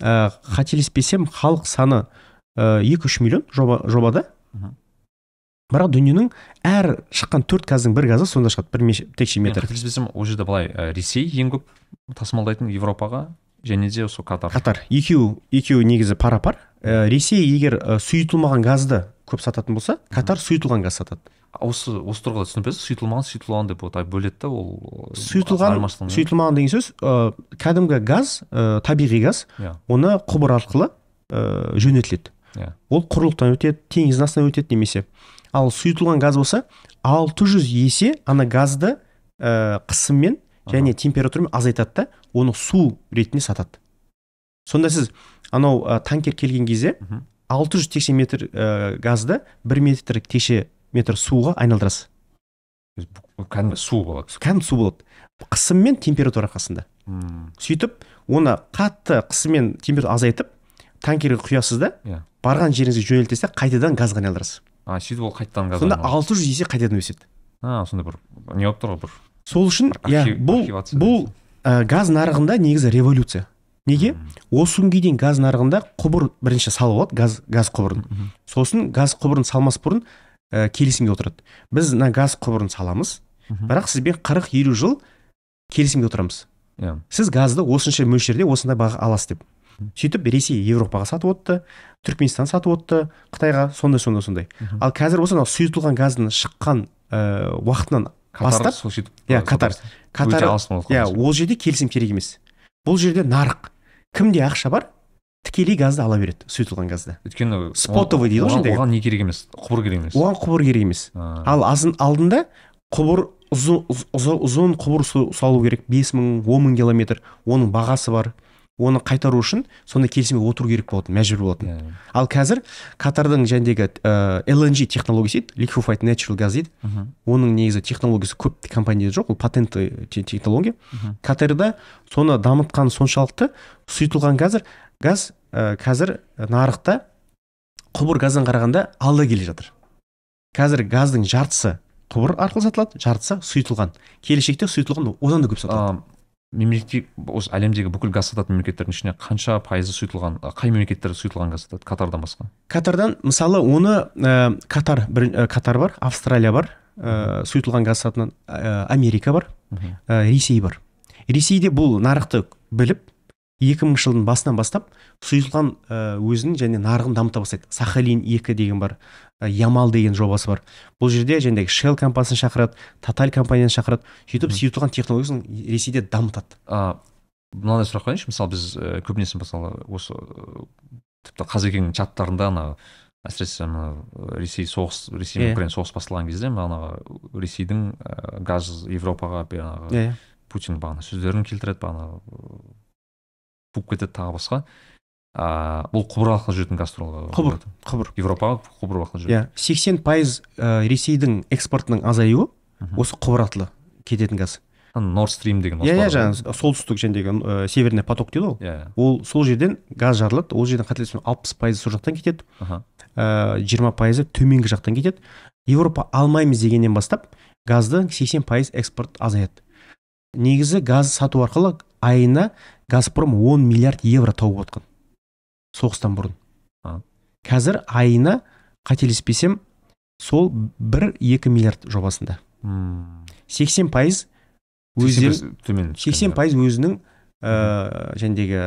Ә, қателеспесем халық саны екі үш миллион жоба, жобада. Бірақ дүниенің әр шыққан төрт газдың бір газы сонда шығады бір текше метр. қателеспесем ол жерде былай ә, ресей ең көп тасымалдайтын европаға және де сол катар. Катар. Екеуі екеуі негізі пара пар ә, ресей егер ә, сұйытылмаған газды көп сататын болса катар сұйытылған газ сатады. Осы осы тұрғыда түсініп сұйытылмаған сұйытылған деп вот бөледі да ол сұйытылған сұйытылмаған деген сөз ә, кәдімгі газ ә, табиғи газ Иә. оны құбыр арқылы ә, жөнелтіледі. Иә. ол құрлықтан өтеді теңіздің астынан өтеді немесе. Ал сұйытылған газ болса 600 есе ана газды ә, қысыммен және температурамен азайтады да оны су ретінде сатады. Сонда сіз анау ә, танкер келген кезде. 600 текше метр ә, газды 1 метр текше метр суға айналдырасыз. Кәдімгі су болады. Кәдімгі су болады. Қысым мен температура арқасында. Мм. сөйтіп оны қатты қысым мен температура азайтып танкерге құясыз да Иә. барған жеріңізге жөнелтесіз да қайтадан газға айналдырасыз. А сөйтіп ол қайтадан газ сонда айналады. 600 есе қайтадан өседі. А сондай бір не болып тұр ғой бір сол үшін Бір иә бұл бұл ә, газ нарығында негізі революция. Неге? Осы күнге дейін газ нарығында құбыр бірінші салып алады газ газ құбырын. Сосын газ құбырын салмас бұрын ә, келісімге отырады. Біз мына газ құбырын саламыз бірақ сізбен 40-50 жыл келісімге отырамыз. Иә. Сіз газды осынша мөлшерде осындай баға аласыз деп. Сөйтіп ресей европаға сатып отты түркменстан сатып отты қытайға сондай сондай сондай. Ал қазір болса мынау сұйытылған газдың шыққан ә, уақытынан бастап Иә, Катар. өте катар алыс болып иә ол жерде келісім керек емес. Бұл жерде нарық. Кімде ақша бар? Тікелей газды ала береді сұйытылған газды. Өйткені Спотовый дейді ғой оған- не керек емес құбыр керек емес. Оған құбыр керек емес. Ал азын алдында құбыр ұзын, ұзын, ұзын құбыр салу керек. 5 мың он мың километр. Оның бағасы бар. Оны қайтару үшін сондай келісімге отыру керек болатын мәжбүр болатын иә, иә. ал қазір катардың жәндегі ә, LNG технологиясы дейді liquefied natural gas дейді Мгм. оның негізі технологиясы көп компанияда жоқ ол патентті те- технология Мгм. катарда соны дамытқан соншалықты сұйытылған газыр газ ә, қазір нарықта құбыр газдан қарағанда алда келе жатыр қазір газдың жартысы құбыр арқылы сатылады жартысы сұйытылған келешекте сұйытылған одан да көп сатылады мемлекет осы әлемдегі бүкіл газ сататын мемлекеттердің ішіне қанша пайызы сұйытылған қай мемлекеттер сұйытылған газ сатады? Катардан басқа. Катардан мысалы оны ә, катар бір, ә, катар бар австралия бар ә, сұйытылған газ сататын ә, америка бар ә, ресей бар. Ресейде бұл нарықты біліп 2000 жылдың басынан бастап сұйытылған өзінің және нарығын дамыта бастайды. Сахалин 2 деген бар ямал деген жобасы бар. Бұл жерде жаңағыдай shell компаниясын шақырады таталь компанияны шақырады. Сөйтіп сұйытылған технологиясын ресейде дамытады. А, мынандай сұрақ қояйыншы мысалы біз ә, көбінесе мысалы осы ә, тіпті қазекеңнің чаттарында ана әсіресе ана ресей соғыс ресей мен Иә. украина соғыс басталған кезде бағанағы ресейдің ә, газ европаға бағанағы иә путин бағана сөздерін келтіреді бағана буып кетеді тағы басқа. Ыыы бұл құбыр арқылы жүретін газ туралы Құбыр. құбыр. Европаға құбыр арқылы жүреді иә сексен пайыз ресейдің экспортының азаюы осы құбыр арқылы кететін газ. Норд стрим деген иә иә жаңағы солтүстік жәндегі ә, северный поток дейді ғой иә ол сол жерден газ жарылады ол жерден қателеспесем алпыс пайызы сол жақтан кетеді. Ә, жиырма пайызы төменгі жақтан кетеді. Еуропа алмаймыз дегеннен бастап газды 80 пайыз экспорт азаяды. Негізі газ сату арқылы айына газпром 10 миллиард евро тауып отқан. Соғыстан бұрын. А. қазір айына қателеспесем сол 1-2 миллиард жобасында. 80 пайыз 80 өздері 80 пайыз өзінің ә, жәндегі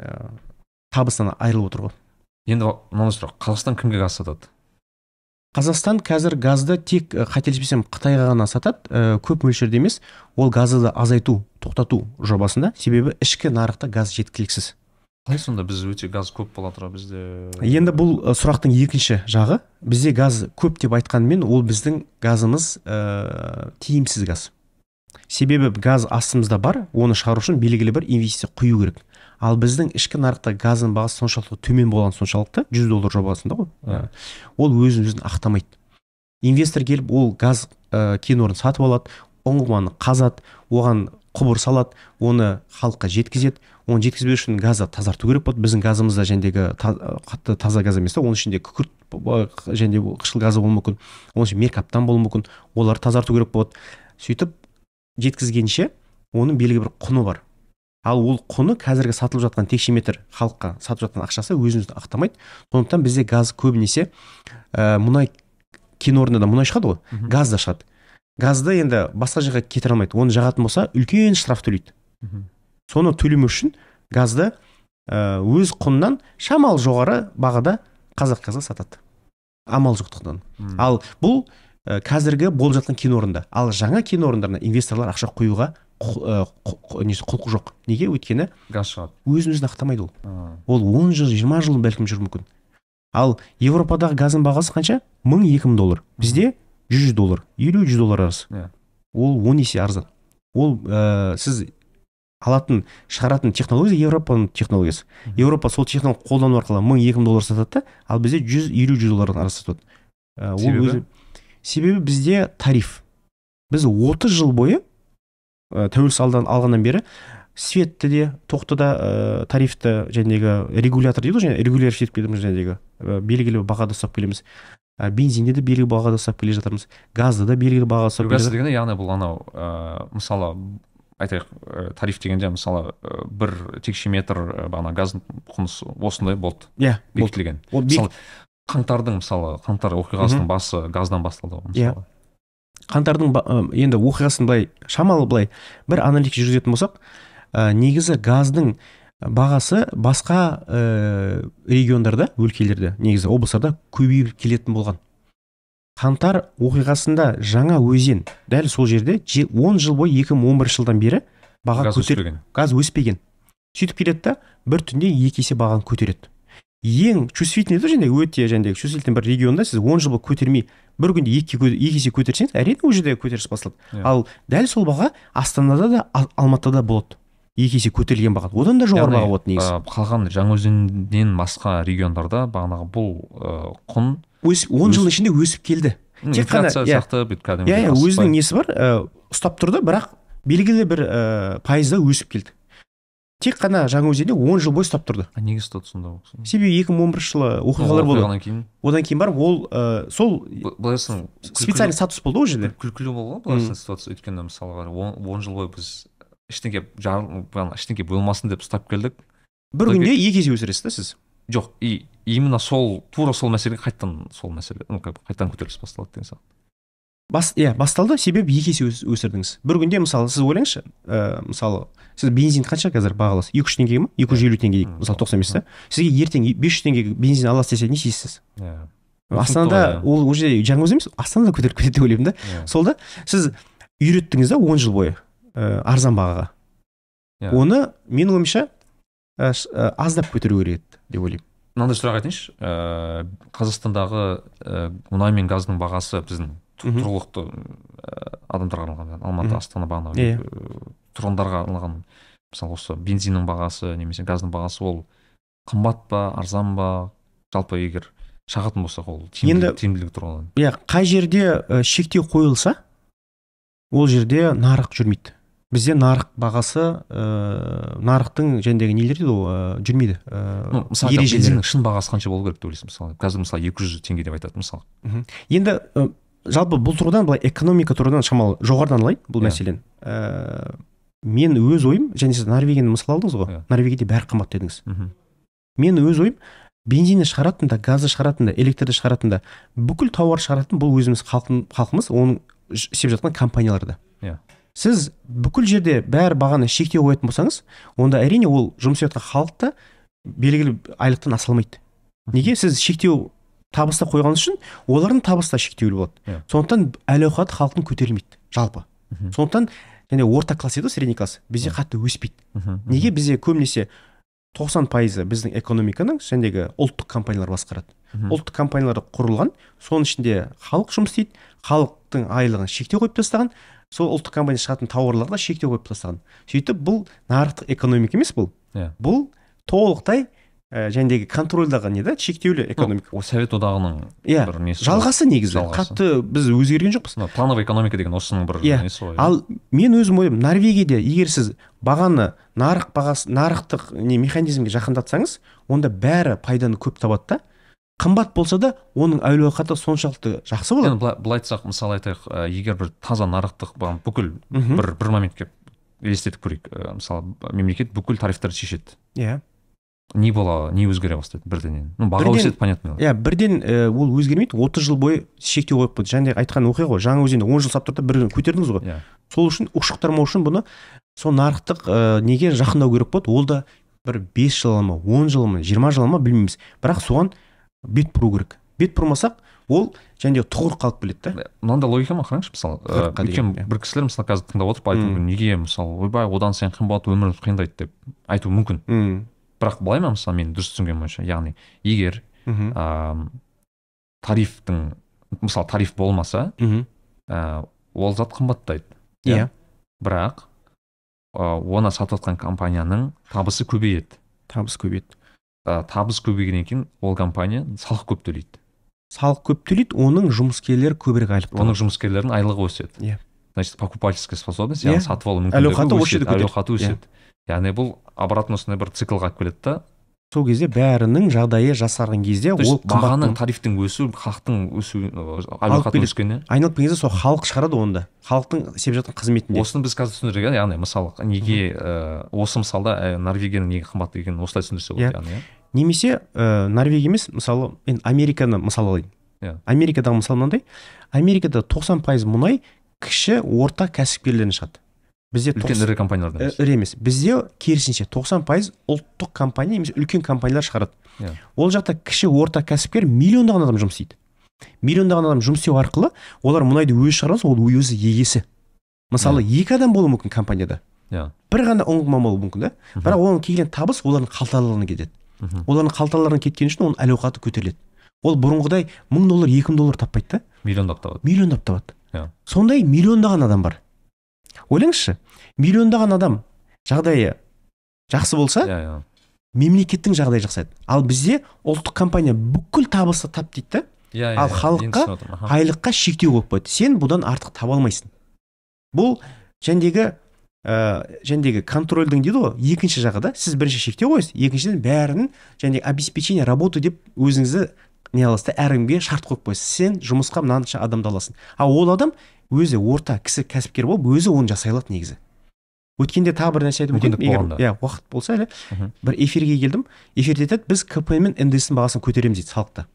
ә, табысынан айырылып отыр ғой. Енді мынандай сұрақ қазақстан кімге газ сатады? Қазақстан қазір газды тек ә, қателеспесем қытайға ғана сатады ә, көп мөлшерде емес. Ол газды азайту тоқтату жобасында. Себебі ішкі нарықта газ жеткіліксіз. Қалай сонда біз өте газ көп бола тұра бізде. Енді бұл ә, сұрақтың екінші жағы. Бізде газ көп деп айтқанымен ол біздің газымыз ә, тиімсіз газ. Себебі газ астымызда бар оны шығару үшін белгілі бір инвестиция құю керек. Ал біздің ішкі нарықта газдың бағасы соншалықты төмен болған соншалықты 100 доллар жобасында ғой Иә. ол өзін өзін ақтамайды. Инвестор келіп ол газ ә, кен орнын сатып алады ұңғыманы қазады оған құбыр салады оны халыққа жеткізеді. Оны жеткізбеу үшін газды тазарту керек болады. Біздің газымызда жәндегі та- қатты таза газ емес та оның ішінде күкірт және қышқыл газы болуы мүмкін. Оның ішінде меркаптан болуы мүмкін. Оларды тазарту керек болады. Сөйтіп жеткізгенше оның белгілі бір құны бар. Ал ол құны қазіргі сатылып жатқан текшеметр халыққа сатып жатқан ақшасы өзін өзі ақтамайды. Сондықтан бізде газ көбінесе ә, мұнай кен орнында да мұнай шығады ғой. Газ да шығады. Газды енді басқа жаққа кетіре алмайды. Оны жағатын болса үлкен штраф төлейді. Соны төлемеу үшін газды ә, өз құнынан шамалы жоғары бағада қазақгазға сатады. Амал жоқтықтан ал бұл ә, қазіргі болып жатқан кен орнында. Ал жаңа кен орындарына инвесторлар ақша құюға құл- несі құлқы жоқ. Неге? Өйткені газ шығады. өзін өзін ақтамайды ол ол 10 жыл 20 жыл бәлкім жүруі мүмкін. Ал европадағы газдың бағасы қанша? мың екі мың доллар. Бізде 100 доллар 50-100 доллар арасы Иә. ол 10 есе арзан ол ә, сіз алатын шығаратын технология европаның технологиясы Мгм. европа сол технология қолдану арқылы мың екі мың доллар сатады да ал бізде 150-100 доллардан арасы сатады Ә, ол Себебі? өзі себебі бізде тариф біз 30 жыл бойы ә, тәуелсіз алдан алғаннан бері светті де тоқты да ә, тарифті жәнегі регулятор дейді ғой және регулировать етіп келеміз жәнегі ә, белгілі бағада ұстап келеміз ә, бензинде де белгілі бағада ұстап келе жатырмыз. Газды да белгілі бағада ұстап газ дегенде яғни бұл анау ыыы мысалы айтайық ә, тариф дегенде мысалы ә, бір текше метр ә, бағана газ құнысы осындай болды. Иә бұл- бекітілген. Ол мысалы қаңтардың мысалы қаңтар оқиғасының басы газдан басталды ғой Иә. мысалы. Қаңтардың енді оқиғасын былай шамалы былай бір аналитика жүргізетін болсақ ә, негізі газдың бағасы басқа ә, региондарда өлкелерде негізі облыстарда көбейіп келетін болған. Қаңтар оқиғасында жаңа өзен дәл сол жерде же- 10 жыл бойы 2011 жылдан бері баға газ көтер өспеген. газ өспеген. Сөйтіп келеді да бір түнде екі есе бағаны көтереді. Ең чувствительный да және өте жаңағыдай чувствительный бір регионда сіз он жыл бойы көтермей бір күнде екі, екі есе көтерсеңіз әрине ол жерде көтеріліс басталады Иә. ал дәл сол баға астанада да Ал- алматыда болады. Екі есе көтерілген баға одан да жоғары баға болады негізі ә, қалған жаңаөзеннен басқа региондарда бағанағы бұл ә, құн он жылдың ішінде өсіп келді Тек қана- иә. сияқты иә иә өзінің несі бар ә, ұстап тұрды бірақ белгілі бір ә, пайызда өсіп келді тек қана жаңаөзенде он жыл бойы ұстап тұрды А неге ұстады сонда ол себебі екі мың он бірінші жылы оқиғалар болды оқиғадан кейін одан кейін барып ол ә, сол былай айтсаң специальный статус болды ғой ол жерде күл- күлкілі болған былай айтсаң ситуация өйткені мысалға он жыл бойы біз ештеңе ештеңе болмасын деп ұстап келдік. бір күнде екі есе өсіресіз да сіз? Жоқ и именно сол тура сол мәселе қайтадан сол мәселе ну как қайтадан көтеріліс басталады деген сияқты. Бас иә басталды себебі екі есе өс- өсірдіңіз. Бір күнде мысалы сіз ойлаңызшы ә, мысалы сіз бензин қанша қазір бағаласы екі жүз теңге ма екі жүз елу теңге дейік мысалы тоқсан бес та сізге ертең бес жүз теңгеге бензин аласыз десе не істейсіз иә. Астанада Түсінікті ол жерде жаңаөзен емес астанада көтеріп кетеді деп ойлаймын да. Иә. Сол да сіз үйреттіңіз да он жыл бойы. Ә, арзан бағаға. Иә. оны менің ойымша ә, ш- ә, аздап көтеру керек еді деп ойлаймын. Мынандай сұрақ айтайыншы ыыы қазақстандағы ә, мұнай мен газдың бағасы біздің тұрғылықты ә, адамдарға арналған алматы астана бағанағы Иә. ә, тұрғындарға арналған мысалы осы бензиннің бағасы немесе газдың бағасы ол қымбат па арзан ба? Жалпы егер шағатын болсақ ол Енді- тиімділігі тұрғыдан иә қай жерде ә, шектеу қойылса ол жерде нарық жүрмейді. Бізде нарық бағасы ә, нарықтың жаңағыдегі нелер дейді ғой ә, жүрмейді. Ә, ну мысалы бензиннің шын бағасы қанша болу керек деп ойлайсың мысалы? Қазір мысалы екі жүз теңге деп айтады мысалы. Енді ә, жалпы бұл тұрғыдан былай экономика тұрғыдан шамалы жоғарыдан алайын бұл Иә. мәселені ә, мен өз ойым және сіз норвегияны мысал алдыңыз ғой Иә. норвегияда бәрі қымбат дедіңіз. Мхм. Мен өз ойым бензинді шығаратын да газды шығаратын да электрді шығаратын да бүкіл тауар шығаратын бұл өзіміз халқымыз оның істеп жатқан компанияларда. Иә. Сіз бүкіл жерде бәрі бағаны шектеу қоятын болсаңыз онда әрине ол жұмыс істеп жатқан халық та белгілі айлықтан аса алмайды неге? Сіз шектеу табыста қойғаныңыз үшін олардың табысы да шектеулі болады. Иә. сондықтан әл ауқаты халықтың көтерілмейді жалпы. Мгм. сондықтан және орта класс дейді ғой средний класс. Бізде қатты өспейді. Мхм неге? Бізде көбінесе 90 пайызы біздің экономиканың жаңағы ұлттық компаниялар басқарады. Мхм. ұлттық компаниялар құрылған соның ішінде халық жұмыс істейді халықтың айлығын шектеу қойып тастаған сол ұлттық компания шығатын тауарларға шектеу қойып тастаған. Сөйтіп бұл нарықтық экономика емес бұл. Иә. бұл толықтай ә, жаңағыдегі контрольдағы не да шектеулі экономика. ол совет одағының иә. бір несі жалғасы негізі. Жалғасы. қатты біз өзгерген жоқпыз. Мына плановая экономика деген осының бір Иә. несі ғой? Ал мен өзім ойым норвегияда егер сіз бағаны нарық бағасы нарықтық не механизмге жақындатсаңыз онда бәрі пайданы көп табады да. Қымбат болса да оның әл ауқаты соншалықты жақсы болады. Енді былай айтсақ мысалы айтайық егер бір таза нарықтық бүкіл бір бір моментке елестетіп көрейік мысалы мемлекет бүкіл тарифтерді шешеді. Иә. Не бола не өзгере бастайды бірденен ну баға Бірден- өседі понятно. Иә бірден ә, ол өзгермейді 30 жыл бойы шектеу қойып қойды. Және де айтқан оқиға ғой жаңа өзенде он жыл сап тұрды бірден көтердіңіз ғой. Иә. Сол үшін ушықтырмау үшін бұны сол нарықтық ә, неге жақындау керек болады ол да бір 5 жыл ма 10 жыл ма 20 жыл ма білмейміз. Бірақ соған бет бұру керек. Бет бұрмасақ ол және де тұғыр қалып келеді да. Мынандай логика ма қараңызшы мысалы ә, өйткені иә. бір кісілер мысалы қазір тыңдап отырып айтуы мүмкін неге мысалы ойбай одан сайын қымбат өміріміз қиындайды деп айтуы мүмкін. Мм. Бірақ былай ма мысалы мен дұрыс түсінгенім бойынша яғни егер мхм. ә, тарифтің мысалы тариф болмаса мхм. ә, ол зат қымбаттайды иә. Бірақ ә, оны сатып жатқан компанияның табысы көбейеді. Табыс көбейеді. Ә, табыс көбейгеннен кейін ол компания салық көп төлейді. Салық көп төлейді оның жұмыскерлері көбірек айлық оның жұмыскерлерінің айлығы өседі. Иә. значит покупательская способность Иә. яғни сатып алу мүмкіндігі өседі. әл көтереді. ауқаты өседі. Яғни бұл обратно осындай бір циклға алып келеді да. Сол кезде бәрінің жағдайы жасарған кезде то ол бағаның тарифтің өсуі халықтың өсуі әл Алып ауқаттың келеді. өскені. Айналып келген кезде сол халық шығарады оны да халықтың істеп жатқан қызметінде. Осыны біз қазір түсіндірдік иә яғни мысалы неге ә, осы мысалда норвегияның неге қымбат екенін осылай түсіндірсе Иә. болады яғни иә немесе ә, норвегия емес мысалы мен американы мысал алайын. Иә. америкадағы мысал мынандай америкада 90 пайыз мұнай кіші орта кәсіпкерлерден шығады. Бізде үлкен 90 ірі компаниялардан емес. ірі емес. Бізде керісінше 90 пайыз ұлттық компания немесе үлкен компаниялар шығарады. Иә. ол жақта кіші орта кәсіпкер миллиондаған адам жұмыс істейді. Миллиондаған адам жұмыс істеу арқылы олар мұнайды өзі шығарады ол өзі егесі мысалы екі адам болуы мүмкін компанияда. Иә. Бір ғана ұңғыма болуы мүмкін да. Бірақ оның келген табыс олардың қалталарына кетеді. Олардың қалталарына кеткені үшін оның әл ауқаты көтеріледі. Ол бұрынғыдай мың доллар екі мың доллар таппайды да. Миллиондап табады. Миллиондап табады. Иә. сондай миллиондаған адам бар. Ойлаңызшы миллиондаған адам жағдайы жақсы болса иә иә. мемлекеттің жағдайы жақсарады ал бізде ұлттық компания бүкіл табысты тап дейді да. Иә Ал иә, халыққа отырмын. Аха. айлыққа шектеу қойып қойды. Сен бұдан артық таба алмайсың. Бұл жәндегі ә, жәндегі контрольдің дейді ғой екінші жағы да. Сіз бірінші шектеу қоясыз екіншіден бәрін және обеспечение работы деп өзіңізді не аласыз да әркімге шарт қойып қоясыз сен жұмысқа мынанша адамды аласың. Ал ол адам өзі орта кісі кәсіпкер болып өзі оны жасай алады негізі. Өткенде тағы бір нәрсе айтып өтейін. Егер иә уақыт болса әлі бір эфирге келдім. Эфирде айтады біз кпн мен ндс бағасын көтереміз дейді салықта.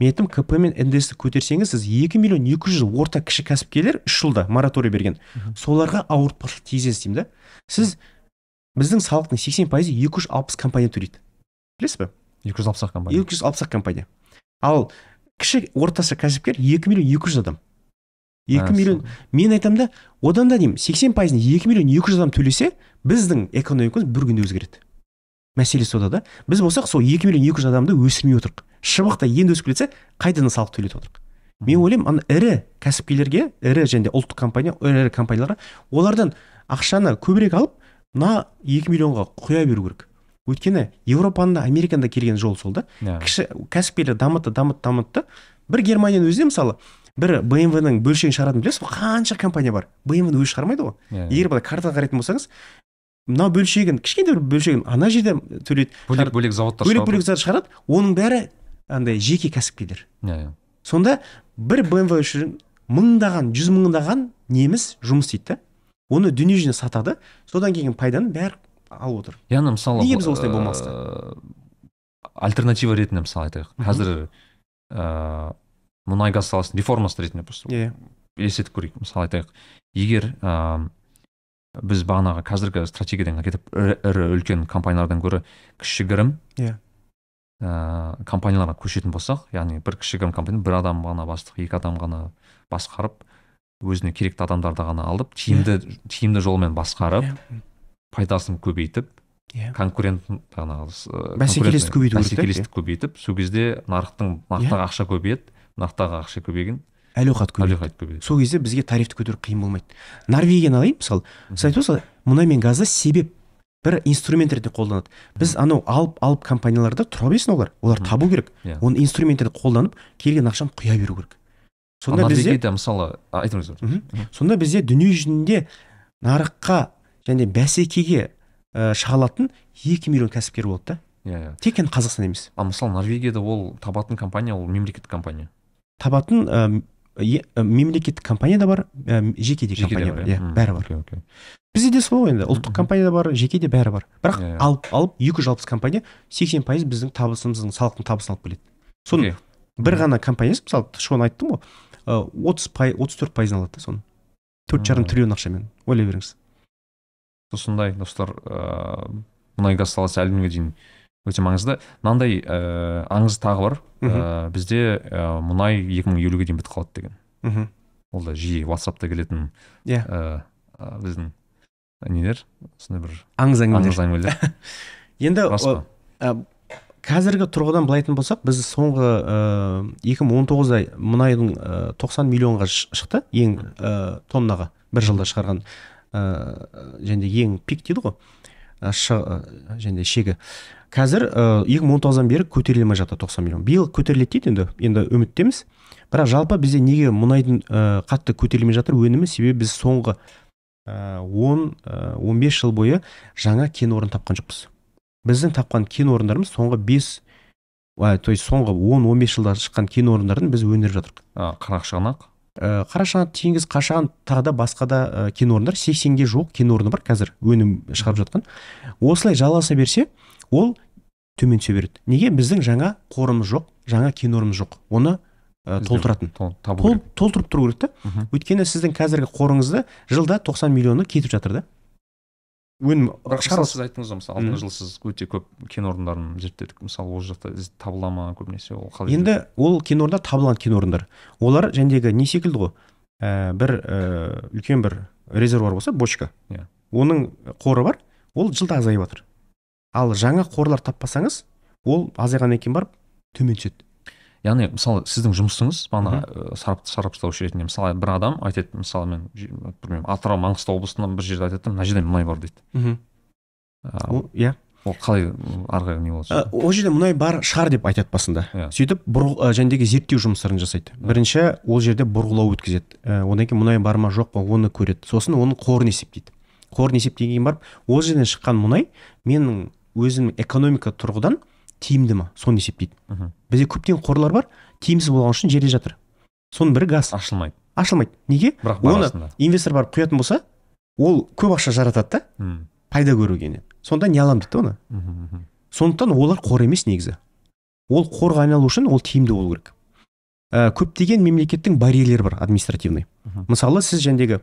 Мен айттым кп мен ндсті көтерсеңіз сіз екі миллион екі жүз орта кіші кәсіпкерлер үш жылда мораторий берген. Соларға ауыртпашылық тигізесіз деймін да. Сіз біздің салықтың сексен пайызы екі жүз алпыс компания төлейді. Білесіз ба екі жүз алпыс ақ компания. Екі жүз алпыс ақ компания. Ал кіші орташа кәсіпкер екі миллион екі жүз адам. Екі миллион. Мен айтамын да одан да деймін сексен пайызын екі миллион екі жүз адам төлесе біздің экономикамыз бір күнде өзгереді. Мәселе сода да. Біз болсақ сол екі миллион екі жүз адамды өсірмей отырмық шыбықтай енді өсіп кетсе қайтадан салық төлетіп отырмық мен ойлаймын ана ірі кәсіпкерлерге ірі және де ұлттық компания ірі компанияларға олардан ақшаны көбірек алып мына екі миллионға құя беру керек. Өйткені еуропаның да американың да келген жолы сол да. Иә кіші кәсіпкерлер дамытты дамытты дамытты. Бір германияның өзінде мысалы бір бмв ның бөлшегін шығаратынын білесіз ғой? Қанша компания бар? бмв ны өзі шығармайды ғой. Иә егер былай картаға қарайтын болсаңыз мына бөлшегін кішкентай бір бөлшегін ана жерде төлейді. Бөлек бөлек заводтар бөлек бөлек зат шығарады. Оның бәрі андай жеке кәсіпкерлер. Иә иә. Сонда бір бмв үшін мыңдаған жүз мыңдаған неміс жұмыс істейді да. Оны дүние жүзіне сатады. Содан келген пайданы бәрі алып отыр. Яғни мысалы Неге біз осылай э, болмасты? альтернатива ретінде мысалы айтайық. Қазір ыыы мұнай газ саласын реформасы ретінде просто иә. елестетіп көрейік. Мысалы айтайық егер ыыы біз бағанағы қазіргі стратегиядан кетіп ірі, ірі үлкен компаниялардан гөрі кішігірім Иә. Ыыы компанияларға көшетін болсақ яғни бір кішігірім компания бір адам ғана бастық екі адам ғана басқарып өзіне керекті адамдарды ғана алып тиімді тиімді жолмен басқарып Иә. пайдасын көбейтіп иә. конкурент жаңағы Бәсекелестік көбейту бәсекелестік көбейтіп сол кезде нарықтың нарықтағы ақша көбейеді нарықтағы ақша көбейген әл ауқат көбейеді. әлеуқат көбейеді. Сол кезде бізге тарифті көтеру қиын болмайды. Норвегияны алайық мысалы сіз айтып отырсыз ғой мұнай мен газды себеп бір инструмент ретінде қолданады. Біз анау алып алып компанияларда тұра берсін олар. Олар табу керек. Иә. оны инструмент ретінде қолданып келген ақшаны құя беру керек. Сонда бізде мысалы айтыңыз сонда бізде дүние жүзінде нарыққа және бәсекеге ә, шыға алатын екі миллион кәсіпкер болады да. Иә иә. Тек қана қазақстан емес. А мысалы норвегияда ол табатын компания ол мемлекеттік компания. Табатын ә, мемлекеттік компания да бар ә, жеке де компания бар иә. Мгм. бәрі бар. Бізде де сол ғой енді ұлттық компания да бар жеке де бәрі бар. Бірақ Иә, иә. алып алып екі жүз алпыс компания сексен пайыз біздің табысымыздың салықтың табысын алып келеді. Соның Окей. бір ғана компаниясы мысалы шоны айттым ғой отыз пай отыз төрт пайызын алады да соның төрт жарым триллион ақшамен ойлай беріңіз. Осындай достар ыыы мұнай газ саласы әлі күнге дейін өте маңызды. Мынандай ыыы аңыз тағы бар. Ыыы бізде ыыы мұнай екі мың елуге дейін бітіп қалады деген. Мхм ол да жиі ватсапта келетін иә. ыыы біздің нелер? Сондай бір аңыз әңгімелер. аңыз әңгімелер. Енді па? қазіргі тұрғыдан былай айтатын болсақ біз соңғы екі мың он тоғызда мұнайдың ә, 90 миллионға шықты. Ең ә, тоннаға бір жылда шығарған ә, және ең пик дейді ғой. Ә, ә, және шегі. Қазір екі мың он тоғыздан бері көтерілмей жатыр 90 миллион. Биыл көтеріледі дейді енді енді үміттеміз. Бірақ жалпы бізде неге мұнайдың ә, қатты көтерілмей жатыр өнімі? Себебі біз соңғы ә, он ә, он бес жыл бойы жаңа кен орын тапқан жоқпыз. Біздің тапқан кен орындарымыз соңғы бес то есть соңғы 10-15 жылда шыққан кен орындарын біз өндіріп жатырмық а, қарақшығанақ? Ә, қарашығанақ теңіз қашаған тағы да басқа да ә, кен орындар. 80-ге жуық кен орны бар қазір өнім шығарып жатқан. Осылай жалғаса берсе ол төмен түсе береді неге? Біздің жаңа қорымыз жоқ жаңа кен орнымыз жоқ. Оны ә, толтыратын. Тол- толтырып тұру керек та. Өйткені сіздің қазіргі қорыңызда жылда 90 миллионы кетіп жатыр да. Өнім шығарылсын сіз айттыңыз ғой мысалы алдыңғы жылы сіз өте көп кен орындарын зерттедік. Мысалы ол жақта табыла ма көбінесе ол қалай енді ол кен орындар табылған кен орындар. Олар жәндегі не секілді ғой? Ә, бір ә, үлкен бір резервуар болса бочка. Иә. оның қоры бар ол жылда азайып жатыр ал жаңа қорлар таппасаңыз ол азайғаннан кейін барып төмен түседі яғни мысалы сіздің жұмысыңыз бағана ә, сарап, сарапшылаушы ретінде мысалы бір адам айтады мысалы мен білмеймін атырау маңғыстау облысынан бір жерде айтады мына жерде мұнай бар дейді. А, ол иә. ол қалай ары қарай не болады? Ә, ол жерде мұнай бар шығар деп айтады басында. Иә. сөйтіп ә, жәндегі зерттеу жұмыстарын жасайды. Бірінші ол жерде бұрғылау өткізеді. Ә, одан кейін мұнай бар ма жоқ па оны көреді. Сосын оның қорын есептейді. Қорын есептеген кейін барып ол жерден шыққан мұнай менің өзімнің экономика тұрғыдан тиімді ма? Соны есептейді. Мгм. бізде көптеген қорлар бар. Тиімсіз болған үшін жерде жатыр. Соның бірі газ. Ашылмайды. Ашылмайды. Неге? Бірақ оны инвестор барып құятын болса ол көп ақша жаратады да пайда көргеннен сонда не аламын дейді да оны. Мхм. сондықтан олар қор емес негізі. Ол қорға айналу үшін ол тиімді болу керек. Ә, көптеген мемлекеттің барьерлері бар административный. Мысалы сіз жәндегі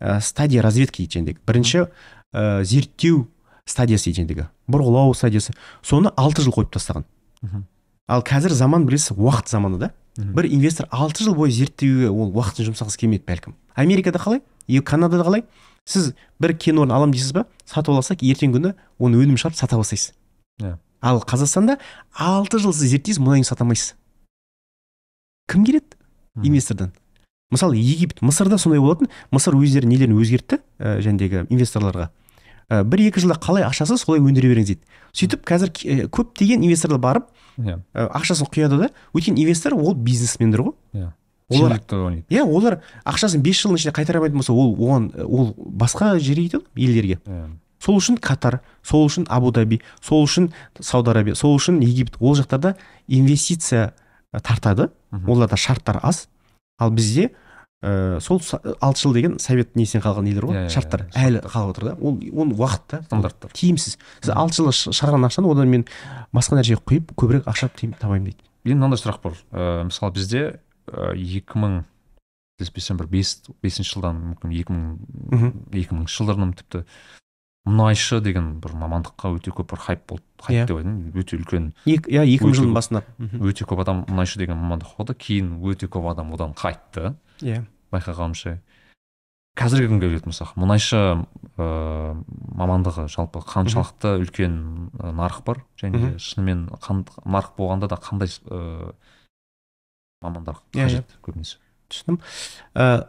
ә, стадия разведки дейді жәндегі бірінші ә, зерттеу стадиясы дейді жәндегі бұрғылау стадиясы. Соны алты жыл қойып тастаған. Ал қазір заман білесіз уақыт заманы да. Бір инвестор алты жыл бойы зерттеуге ол уақытын жұмсағысы келмейді бәлкім. Америкада қалай и канадада қалай? Сіз бір кен орын аламын дейсіз ба сатып алсақ ертеңгі күні оны өнім шығарып сата бастайсыз. Иә. ал қазақстанда алты жыл сіз зерттейсіз мұнайын сата алмайсыз. Кім келеді инвестордан? Мысалы египет мысырда сондай болатын. Мысыр өздері нелерін өзгертті ә, жәндегі инвесторларға? Ә, бір екі жылда қалай ақшасы солай өндіре беріңіз дейді. Сөйтіп қазір ә, көптеген инвесторлар барып ә, ақшасын құяды да өйткені инвестор ол бизнесмендер ғой. Иә. Олар иә олар ақшасын бес жылдың ішінде қайтара алмайтын болса ол оған ол басқа жерге кетеді ғой, елдерге. Иә. Сол үшін катар сол үшін абу даби сол үшін сауд арабия сол үшін египет. Ол жақтарда инвестиция тартады. Оларда шарттар аз. Ал бізде ә, сол са- алты жыл деген совет несінен қалған нелер ғой Иә, иә, шарттар. иә, әлі қалып отыр да. Ол оны уақыт та стандарттар тиімсіз. Сіз алты жылда шығарған ақшаны одан мен басқа нәрсеге құйып көбірек ақша табайын дейді. Енді мынандай сұрақ бар. Ә, мысалы бізде екі мың қателеспесем бір бес бесінші жылдан мүмкін екі мың екі мыңыншы жылдардан тіпті мұнайшы деген бір мамандыққа өте көп бір хайп болды хайп Иә. деп айтайын өте үлкен. Иә екі мың жылдың басында өте көп адам мұнайшы деген мамандық қойды кейін өте көп адам одан қайтты. Иә байқағанымша қазіргі күнге келетін болсақ мұнайшы ә, мамандығы жалпы қаншалықты үлкен нарық бар және шынымен қан- нарық болғанда да қандай ә, мамандар қажет көбінесе түсіндім ә,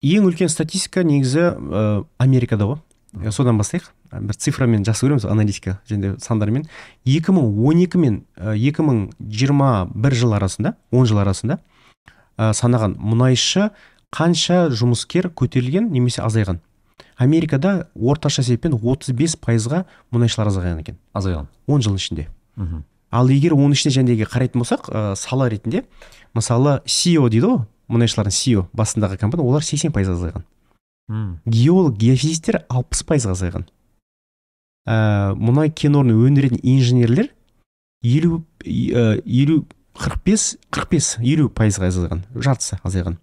ең үлкен статистика негізі ә, америкада ғой содан бастайық бір цифрамен жақсы көреміз аналитика және сандармен 2012 мен ә, 2021 жыл арасында 10 жыл арасында ә, санаған мұнайшы қанша жұмыскер көтерілген немесе азайған? Америкада орташа есеппен 35 пайызға мұнайшылар азайған екен. Азайған. 10 жыл ішінде. Ал егер оның ішіне жәндегі қарайтын болсақ ә, сала ретінде мысалы CEO дейді ғой мұнайшылардың CEO басындағы компания олар 80 пайызға азайған. Геолог геофизиктер 60 пайызға азайған. Ә, мұнай кен орнын өндіретін инженерлер елу елу қырық бес қырық бес елу пайызға азайған жартысы азайған.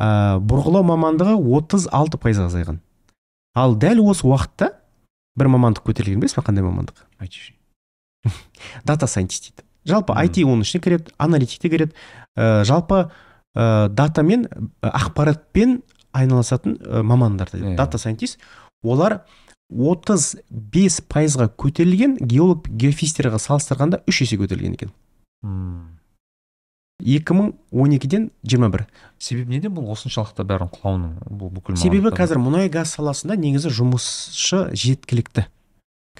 Ә, бұрғылау мамандығы 36 пайызға азайған. Ал дәл осы уақытта бір мамандық көтерілген білесіз ба қандай мамандық? Айтшы дата сайентист дейді. Жалпы. IT оның ішіне кіреді аналитик те кіреді. Ә, жалпы ә, датамен ә, ақпаратпен айналысатын ә, мамандар дейді. Иә. дата сайентист олар 35 пайызға көтерілген геолог геофизиктерға салыстырғанда үш есе көтерілген екен. М. 2012-ден 21 себебі неден бұл осыншалықты бәрін құлауының бұл бүкіл себебі қазір мұнай газ саласында негізі жұмысшы жеткілікті.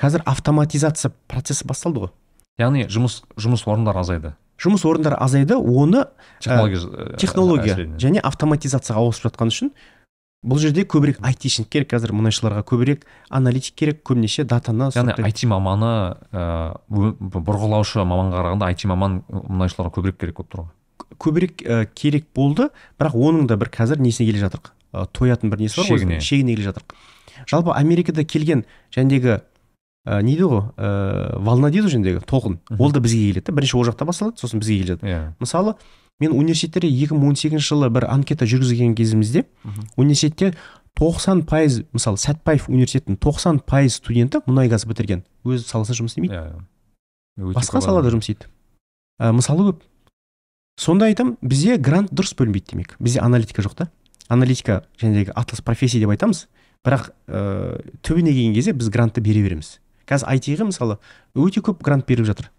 Қазір автоматизация процесі басталды ғой. Яғни жұмыс жұмыс орындары азайды. Жұмыс орындары азайды оны технология ә, технология және автоматизацияға ауысып жатқан үшін бұл жерде көбірек айтишник керек қазір мұнайшыларға көбірек аналитик керек көбінесе датаны яғни. IT маманы ә, бұрғылаушы маманға қарағанда IT маман мұнайшыларға көбірек керек болып тұр ғой. Көбірек ә, керек болды бірақ оның да бір қазір несіне келе жатырық ә, тоятын бір несі бар ғой Шегіне. шегіне келе жатырық жалпы америкада келген жәндегі ә, не дейді ғой ә, волна дейді ғой толқын ол да бізге келеді да бірінші ол жақта басталады сосын бізге келе жатыр иә. Мысалы мен университетте 2018 жылы бір анкета жүргізген кезімізде университетте 90 пайыз мысалы сәтбаев университетінің 90 пайыз студенті мұнай газ бітірген. Өз саласында жұмыс істемейді. Иә Өте басқа салада жұмыс істейді. Ә, мысалы көп. Сонда айтамын бізде грант дұрыс бөлінбейді демек. Бізде аналитика жоқ та. Аналитика жәнегі атлас профессия деп айтамыз. Бірақ ә, түбіне келген кезде біз грантты бере береміз. Қазір айтиға мысалы өте көп грант беріліп жатыр.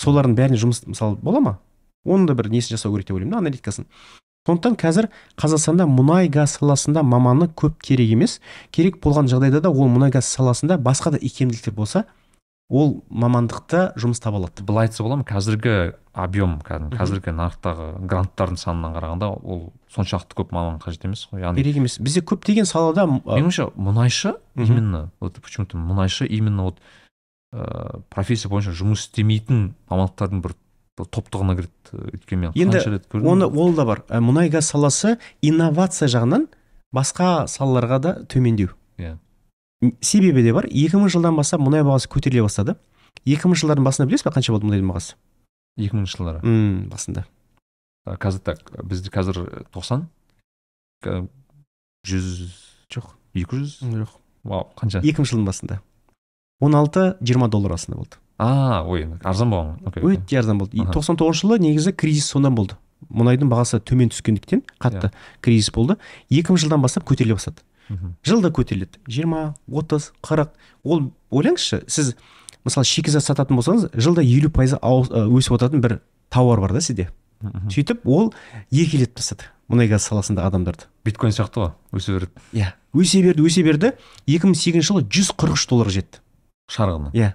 Солардың бәріне жұмыс мысалы бола ма? Оның да бір несін жасау керек деп ойлаймын да аналитикасын. Сондықтан қазір қазақстанда мұнай газ саласында маманы көп керек емес. Керек болған жағдайда да ол мұнай газ саласында басқа да икемділіктер болса ол мамандықта жұмыс таба алады. Былай айтса бола ма? Қазіргі объем қазіргі нарықтағы гранттардың санынан қарағанда ол соншалықты көп маман қажет емес қой. Яғни керек емес. Бізде көптеген салада менің ойымша мұнайшы именно вот почему то мұнайшы именно вот ә, профессия бойынша жұмыс істемейтін мамандықтардың бір, бір топтығына кіреді өйткені мен Енді рет көрдім. оны ол да бар. Ә, мұнай газ саласы инновация жағынан басқа салаларға да төмендеу. Иә. М, себебі де бар. 2000 жылдан бастап мұнай бағасы көтеріле бастады. 2000 жылдардың басында білесіз ба қанша болды мұнайдың бағасы? Екі мыңыншы жылдары. М, басында. Қазір так бізде қазір тоқсан. Жүз жоқ. екі жүз? Жоқ. Вау қанша? 2000 жылдың басында. 16-20 доллар арасында болды. А ой арзан болған. Окей окей. өте арзан болды. Аха. 99 жылы негізі кризис сондан болды. Мұнайдың бағасы төмен түскендіктен қатты кризис болды. 2000 жылдан бастап көтеріле бастады. Мгм. жылда көтеріледі. 20 30 40 ол ойлаңызшы сіз мысалы шикізат сататын болсаңыз жылда елу пайызы өсіп отыратын бір тауар бар да сізде. Мхм. сөйтіп ол екелетіп тастады мұнай газ саласындағы адамдарды. Биткоин сияқты ғой өсе береді. Иә. Өсе берді өсе берді. 2008 жылы 143 долларға жетті. Шарығына. Иә.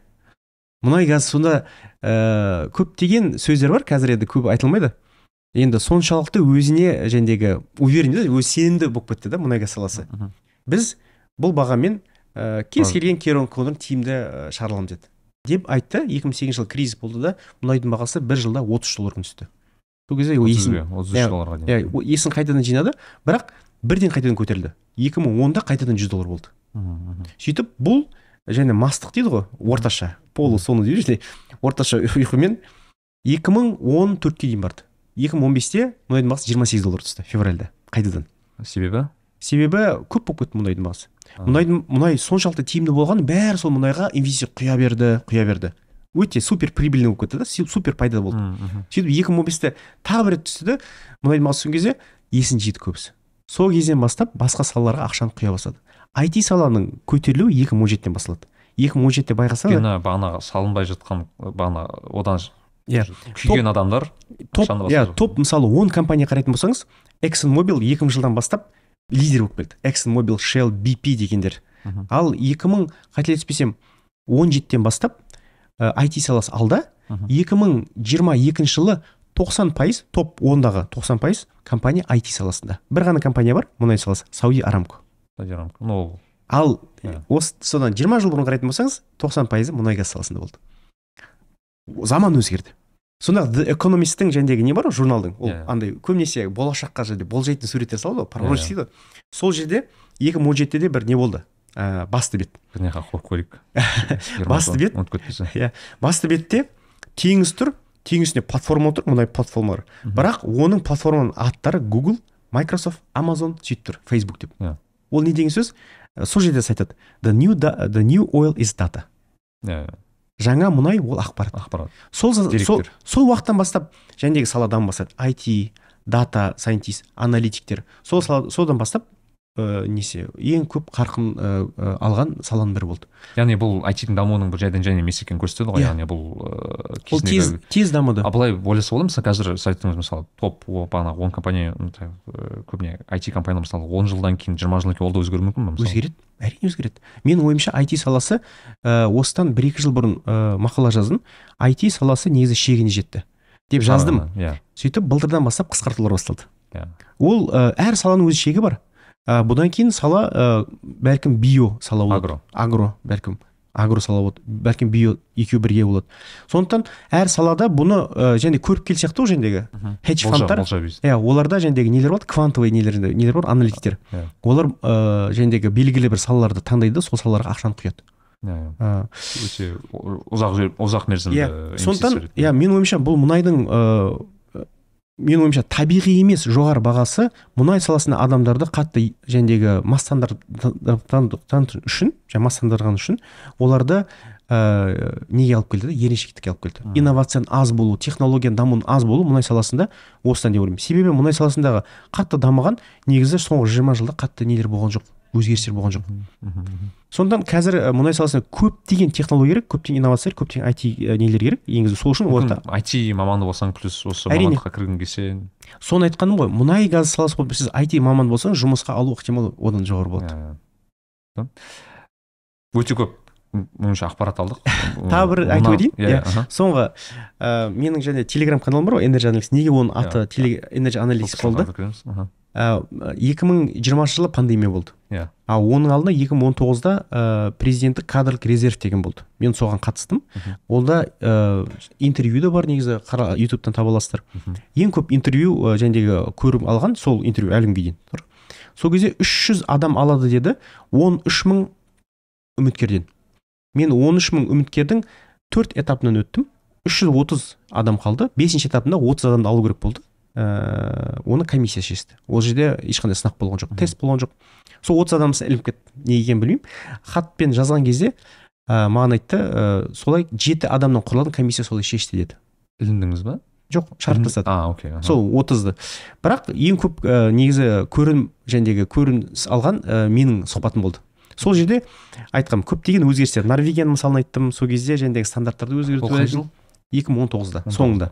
Мұнай газ сонда ә, көптеген сөздер бар қазір енді көп айтылмайды. Енді соншалықты өзіне жәндегі уверен да өзі сенімді болып кетті да мұнай газ саласы. Біз бұл бағамен ә, кез келген керонконы тиімді ә, шығара аламыз деді. Деп айтты. 2008 жылы кризис болды да мұнайдың бағасы бір жылда 30 долларға түсті. Сол кезде ол есін отыз иә, үш долларға дейін. иә есін қайтадан жинады бірақ бірден қайтадан көтерілді. 2010-да қайтадан 100 доллар болды. Сөйтіп бұл және мастық дейді ғой орташа. Полу соны дейді ғой орташа ұйқымен 2014-ке дейін барды. 2015-те мұнайдың бағасы 28 доллар түсті февральда қайтадан. Себебі? Себебі көп болып кетті мұнайдың бағасы. Мұнайдың мұнай соншалықты тиімді болған бәрі сол мұнайға инвестиция құя берді құя берді. Өте супер прибыльный болып кетті да су- супер пайда болды. Мхм, мхм. сөйтіп 2015-те тағы бір рет түсті да мұнайдың бағасы түскен кезде есін жиды көбісі. Сол кезден бастап басқа салаларға ақшаны құя бастады. IT саланың көтерілуі 2017-тен басталады. 2017-те байқасаңыз өйткені бағана салынбай жатқан бағана одан Иә. күйген адамдар топ иә топ мысалы 10 компания қарайтын болсаңыз Exxon Mobil 2000 жылдан бастап лидер болып келді Exxon Mobil Shell BP дегендер. Ал 2000 қателеспесем 17-тен бастап ә, IT саласы алда Мхм. 2022 жылы 90 пайыз топ 10-дағы 90 пайыз компания IT саласында. Бір ғана компания бар мұнай саласы Сауди Арамко. Саудиарам. ну ол ал Иә. осы содан 20 жыл бұрын қарайтын болсаңыз 90 пайызы мұнай газ саласында болды заман өзгерді сонда The Economist'тің жәндегі не бар ғой журналдың ол Иә. андай көбінесе болашаққа жерде болжайтын суреттер салады ғой пророческий Иә. дейді ғой сол жерде 2017-де бір не болды ә, басты бет біріне қойып көрейік Басты бет. ұмытып кетпесе басты бетте теңіз тұр теңіз үстінде платформа тұр мұнай платформалар бірақ оның платформаның аттары Google Microsoft Amazon сөйтіп тұр Facebook деп Иә. Ол не деген сөз? Ә, сол жерде айтады the new, da- the new oil is data иә жаңа мұнай ол ақпарат. Ақпарат. Сол сол, сол уақыттан бастап жәндегі сала дами бастады IT дата сайентист аналитиктер сол содан бастап ә, несе ең көп қарқын ә, ә, алған саланың бірі болды. Яғни бұл IT-дің дамуының бір жайдан жайына емес екенін көрсетеді ғой Иә. яғни бұл ыыы, ол тез тез дамыды. А былай ойласа болады мысалы қазір сіз айттыңыз мысалы топ бағанағы он компания э, көбіне IT компаниялар мысалы он жылдан кейін жиырма жылдан кейін ол да өзгеруі мүмкін ба мысалы? Өзгереді. Әрине өзгереді. Менің ойымша IT саласы ә, осыдан бір екі жыл бұрын ә, мақала жаздым IT саласы негізі шегіне жетті деп жаздым. иә. Сөйтіп былтырдан бастап қысқартулар басталды. Иә. Ол ә, әр саланың өз шегі бар. Ә, бұдан кейін сала ә, бәлкім био сала болады агро. Агро бәлкім. Агро сала болады бәлкім био екеуі бірге болады. Сондықтан әр салада бұны ә, және көріп кел сияқты ғой жәндегі хедж фондтар иә оларда жәндегі нелер болады? Квантовый нелер нелер бар аналитиктер. Иә. олар ә, жәндегі белгілі бір салаларды таңдайды да сол салаларға ақшаны құяды. Иә иә. өте ұзақ ұзақ мерзімді иә. Сондықтан иә менің ойымша бұл мұнайдың менің ойымша табиғи емес жоғары бағасы мұнай саласында адамдарды қатты жәндегі мастандырған үшін және мастандырған үшін оларды ә, неге алып келді? Да еріншектікке алып келді. Инновацияның аз болу технологияның дамуының аз болу мұнай саласында осыдан деп ойлаймын. Себебі мұнай саласындағы қатты дамыған негізі соңғы жиырма жылда қатты нелер болған жоқ. Өзгерістер болған жоқ. Сондықтан қазір ә, мұнай саласына көптеген технология керек көптеген инновация керек көптеген ә, нелер керек. Енгізу сол үшін орта. IT маманы болсаң плюс осы мамандыққа кіргің келсе. Соны айтқаным ғой мұнай газ саласы болып сіз IT маман болсаңыз жұмысқа алу ықтималы одан жоғары болады. Иә, иә. өте көп меніңше ақпарат алдық. Тағы бір айтып өтейін? иә Иә. соңғы ә, менің және телеграм каналым бар ғой Energy Analytics. Неге оның аты Иә. Energy Analytics Сол болды? Кісілерді кіреміз. Аха. ә, 2020 жылы пандемия болды Иә. а оның алдында 2019-да ә, президенттік кадрлық резерв деген болды мен соған қатыстым Мхм. олда ә, интервью да бар негізі қара ютубтан таба аласыздар Мхм. ең көп интервью ә, жәндегі көріп алған сол интервью әлі күнге дейін тұр сол кезде 300 адам алады деді 13 мың үміткерден мен 13 мың үміткердің төрт этапынан өттім 330 адам қалды бесінші этапында 30 адамды алу керек болды ә, оны комиссия шешті. Ол жерде ешқандай сынақ болған жоқ тест болған жоқ. Сол 30 адам ілініп кетті. Не екенін білмеймін. Хатпен жазған кезде ә, маған айтты ә, солай жеті адамнан құралған комиссия солай шешті деді. Іліндіңіз ба? Жоқ шарт тастады. А окей аха. сол отызды. Бірақ ең көп ә, негізі көрін жәндегі көрініс алған ә, менің сұхбатым болды. Сол жерде айтқам көптеген өзгерістер. Норвегияның мысалын айттым. Сол кезде жаңағыдегі стандарттарды өзгерту қай жыл? екі мың он тоғызда соңында.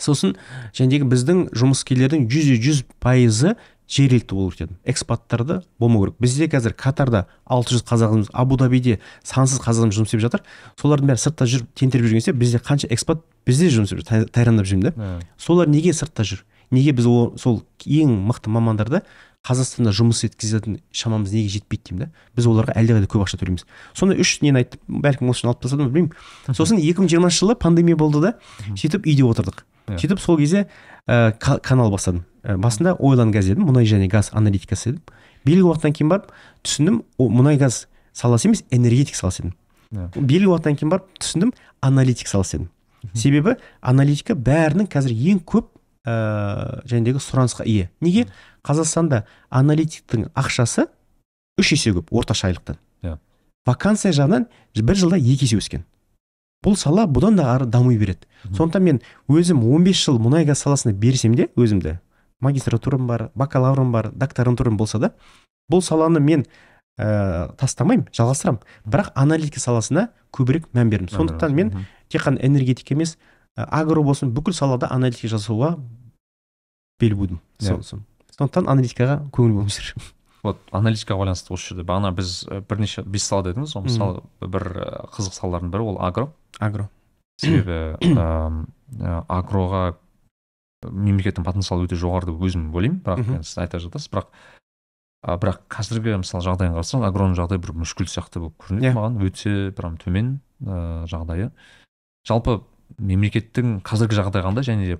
Сосын жәндегі біздің жұмыскерлердің жүзде жүз пайызы жергілікті болу керек экспаттарды болмау керек. Бізде қазір катарда алты жүз қазағымыз абу дабиде сансыз қазағымыз жұмыс істеп жатыр. Солардың бәрі сыртта жүріп тентіреп жүрген кезде бізде қанша экспат бізде жұмыс істеп жүр тай- тайрандап жүрмін да. Солар неге сыртта жүр? Неге біз о, сол ең мықты мамандарды қазақстанда жұмыс еткізетін шамамыз неге жетпейді деймін да біз оларға әлдеқайда көп ақша төлейміз. Сонда үш нені айттым? Бәлкім осы алып тастадым білмеймін. Сосын екі мың жиырмасыншы жылы пандемия болды да сөйтіп үйде отырдық. Сөйтіп сол кезде ә, ка- канал бастадым. Ә, басында ойлан газ дедім мұнай және газ аналитикасы дедім белгілі уақыттан кейін барып түсіндім о, мұнай газ саласы емес энергетик саласы дедім Иә. белгілі уақыттан кейін барып түсіндім аналитик саласы дедім себебі аналитика бәрінің қазір ең көп ә, жәндегі сұранысқа ие. Неге? Қазақстанда аналитиктің ақшасы үш есе көп орташа айлықтан. Иә. вакансия жағынан бір жылда екі есе өскен. Бұл сала бұдан да ары дами береді. Сондықтан мен өзім 15 жыл мұнай газ саласына берсем де өзімді магистратурам бар бакалаврым бар докторантурам болса да бұл саланы мен ә, тастамаймын жалғастырамын. Бірақ аналитика саласына көбірек мән бердім сондықтан мен тек қана энергетика емес ә, агро болсын бүкіл салада аналитика жасауға бел будым. Иә. Со- со- сондықтан аналитикаға көңіл бөліңіздер вот аналитикаға байланысты осы жерде. Бағана біз і, бірнеше бес сала дедіңіз ғой мысалы бір қызық салалардың бірі ол агро. Агро. Себебі ә, агроға мемлекеттің потенциалы өте жоғары деп өзім ойлаймын. Бірақ енді сіз айта жатасыз бірақ а, бірақ қазіргі мысалы жағдайын қарасаң агроның жағдайы бір мүшкіл сияқты болып көрінеді. Иә. маған өте прям төмен ә, жағдайы. Жалпы мемлекеттің қазіргі жағдайы қандай және де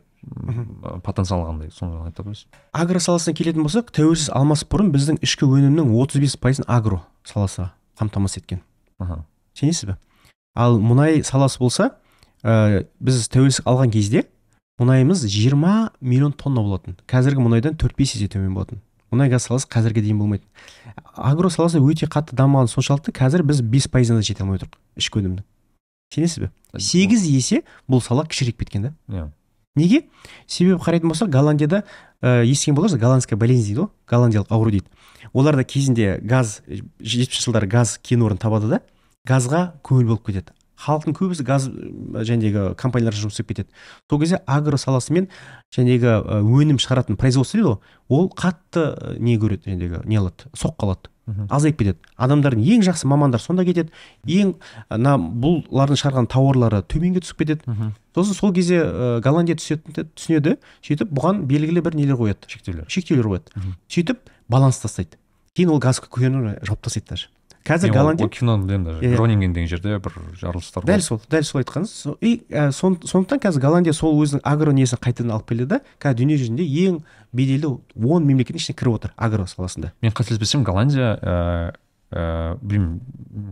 потенциалы қандай? Соны айта бересіз агро саласына келетін болсақ тәуелсіз алмас бұрын біздің ішкі өнімнің 35 пайызын агро саласы қамтамасыз еткен. Аха. Сенесіз бе? Ал мұнай саласы болса ә, біз тәуелсіздік алған кезде мұнайымыз 20 миллион тонна болатын. Қазіргі мұнайдан 4-5 есе төмен болатын. Мұнай газ саласы қазірге дейін болмайтын агро саласы өте қатты дамыған соншалықты қазір біз 5 пайызына да жете алмай отырмық ішкі өнімнің сенесіз бе? 8 есе бұл сала кішірейіп кеткен да. Иә. Неге? Себебі қарайтын болсақ голландияда ә, естіген боларсыз голландская болезнь дейді ғой голландиялық ауру дейді. Олар да кезінде газ жетпісінші жылдары газ кен орнын табады да газға көңіл болып кетеді. Халықтың көбісі газ м, жәндегі компанияларда жұмыс істеп кетеді. Сол кезде агро саласымен жәндегі ә, өнім шығаратын производство дейді ғой ол қатты не көреді жәндегі не алады соққы алады азайып кетеді. Адамдардың ең жақсы мамандар сонда кетеді ең ана бұлардың шығарған тауарлары төменге түсіп кетеді. Сосын сол кезде ә, голландия түсінеді сөйтіп бұған белгілі бір нелер қояды. Шектеулер. Шектеулер қояды. Сөйтіп баланс тастайды. Кейін ол газ жауып тастайды даже. Қазір голландия ол киноны білемін даже. Гронинген деген жерде бір жарылыстар дәл сол дәл сол айтқаныңыз и ә, сон- сондықтан қазір голландия сол өзінің агро несін қайтадан алып келді да қазір дүние жүзінде ең беделді он мемлекеттің ішіне кіріп отыр агро саласында. Мен қателеспесем голландия ә, ә, білмеймін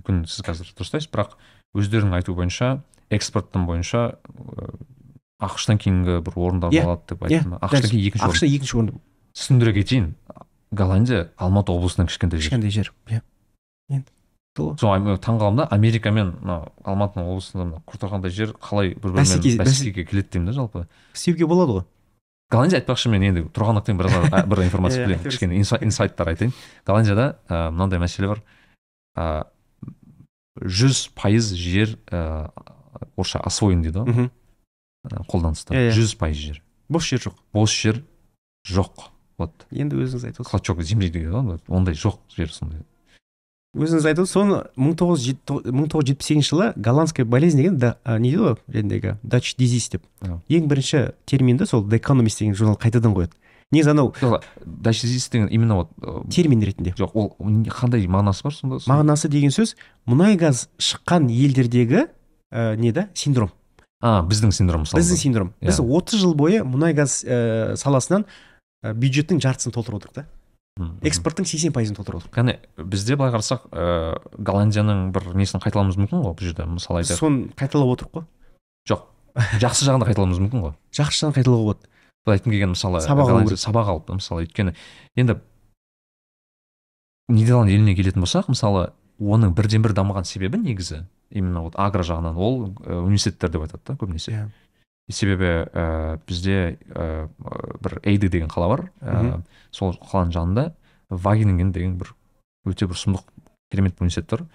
мүмкін сіз қазір дұрыстайсыз бірақ өздерінің айтуы бойынша экспорттың бойынша ә, ақш тан кейінгі бір орындарды Иә, алады деп айтты ақш тан кейін екінші орын. Ақш екінші орын түсіндіре кетейін голландия алматы облысынан кішкентай жер. Кішкентай жер иә енді сол сол ай- таң қалдым да америка мен мына алматының облысында мына құртағандай жер қалай бір бірімен бәсе- бәсекеге келеді деймін да жалпы? Істеуге болады ғой. Голландия айтпақшы мен енді тұрғандықтан бір, а- бір информация Иә, білемін кішкене инса- инсайттар айтайын. Голландияда ә, мынандай мәселе бар. Ә, жүз пайыз жер ә, орысша освоен дейді ғой. Қолданыста Иә, иә. жүз пайыз жер. Бос жер жоқ. Бос жер жоқ. Вот. Енді өзіңіз айтып отырсыз. Клочок земли дейді ғой ондай жоқ жер сондай. Өзіңіз айтып соны мың тоғыз жүз жетпіс сегізінші жылы голландская болезнь деген да, а, не дейді ғой жәндегі дач дизис деп. Ең бірінші терминді сол the economist деген журнал қайтадан қояды. Негізі анау дачизис деген именно вот термин ретінде. жоқ ол қандай мағынасы бар сонда? Мағынасы деген сөз мұнай газ шыққан елдердегі ә, не да синдром. А біздің синдром мысалы. Біздің синдром. Иә. біз 30 жыл бойы мұнай газ ә, саласынан ә, бюджеттің жартысын толтырып отырдық та. Экспорттың сексен пайызын толтырып отырдық яғни бізде былай қарасақ ә, голландияның бір несін қайталауымыз мүмкін ғой бұл жерде мысалы айтайық. Соны қайталап отырық қой. Жоқ жақсы жағын да қайталауымыз мүмкін ғой. Жақсы жағын қайталауға болады былай айтқым келгені мысалы Сабақ алу голландия- керек. сабақ алып мысалы өйткені енді нидерланд еліне келетін болсақ мысалы оның бірден бір дамыған себебі негізі именно вот агро жағынан ол ә, университеттер деп айтады да көбінесе. Иә. Себебі ә, бізде ә, бір эйди деген қала бар. Ә, сол қаланың жанында вагенинген деген бір өте бір сұмдық керемет университет тұр.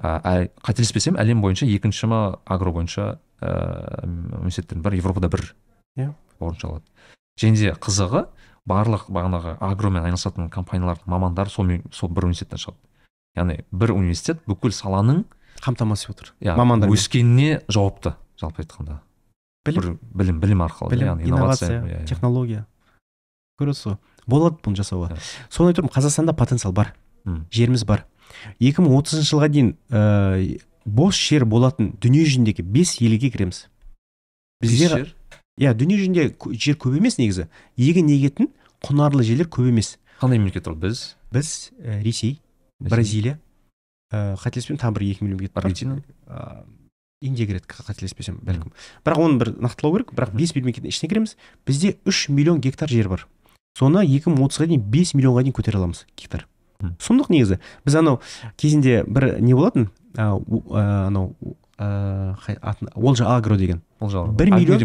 Ә, қателеспесем әлем бойынша екінші ма агро бойынша ыыы университеттердің бірі европада бір Иә. орынша алады және де қызығы барлық бағанағы агромен айналысатын компаниялардың мамандары сол, сол бір университеттен шығады. Яғни бір университет бүкіл саланың қамтамасыз етіп отыр. иә, мамандар өскеніне жауапты жалпы айтқанда. Білім? Бір білім білім арқылы білім яғни инновация. иә, иә. технология. Көресіз ғой? Болады бұны жасауға. Иә. соны айтып тұрмын қазақстанда потенциал бар М. жеріміз бар. 2030 жылға дейін ә, бос жер болатын дүние жүзіндегі бес елге кіреміз. Бізде жер? Иә дүние жүзінде жер көп емес негізі. Егін егетін құнарлы жерлер көп емес. Қандай мемлекет ол? Біз? Біз ә, ресей бразилия ә, қателеспесем тағы бір екі мемлекет бар аргентина. Индия кіреді қателеспесем бәлкім. Бірақ оны бір нақтылау керек бірақ бес мемлекеттің ішіне кіреміз. Бізде үш миллион гектар жер бар. Соны екі мың отызға дейін бес миллионға дейін көтере аламыз гектар. Сұмдық негізі. Біз анау кезінде бір не болатын? Анау олжа агро деген. Ол жағы бір миллион-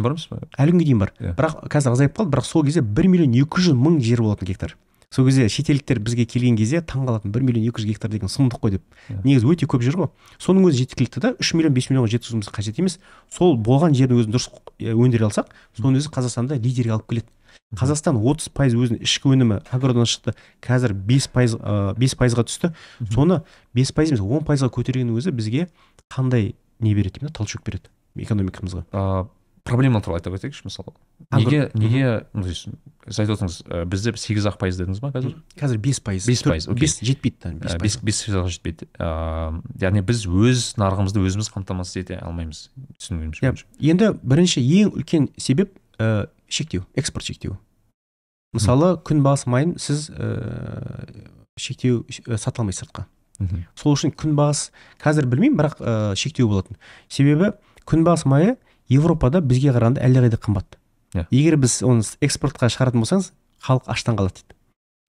әлі күнге дейін бар. Иә. бірақ қазір азайып қалды. Бірақ сол кезде бір миллион екі жүз мың жер болатын гектар. Сол кезде шетелдіктер бізге келген кезде таң қалатын бір миллион екі жүз гектар деген сұмдық қой деп. Иә. негізі өте көп жер ғой. Соның өзі жеткілікті да үш миллион бес миллионға жеткізуіміз қажет емес. Сол болған жердің өзін дұрыс өндіре алсақ соның өзі қазақстанды лидерге алып келеді. Қазақстан отыз пайыз өзінің ішкі өнімі агродан шықты қазір бес пайыз бес пайызға түсті. Соны бес пайыз емес он пайызға көтергеннің өзі бізге қандай не береді деймін талшөк береді экономикамызға? Проблема туралы айта кетейікші мысалы. Неге неге сіз айтып отырсыз ә, бізде сегіз ақ пайыз дедіңіз ба қазір? Қазір бес пайыз. Бес пайыз, бес жетпейді бес пайыз. бес пайызға жетпейді. Ыыы яғни біз өз нарығымызды өзіміз қамтамасыз ете алмаймыз түсінгенімше иә. енді бірінші ең үлкен себеп ә, шектеу экспорт шектеу. Мысалы күнбағыс майын сіз ә, шектеу ә, сата алмайсыз сыртқа. Сол үшін күнбағыс қазір білмеймін бірақ ә, шектеу болатын. Себебі күнбағыс майы европада бізге қарағанда әлдеқайда қымбат. Иә. егер біз оны экспортқа шығаратын болсаңыз халық аштан қалады дейді.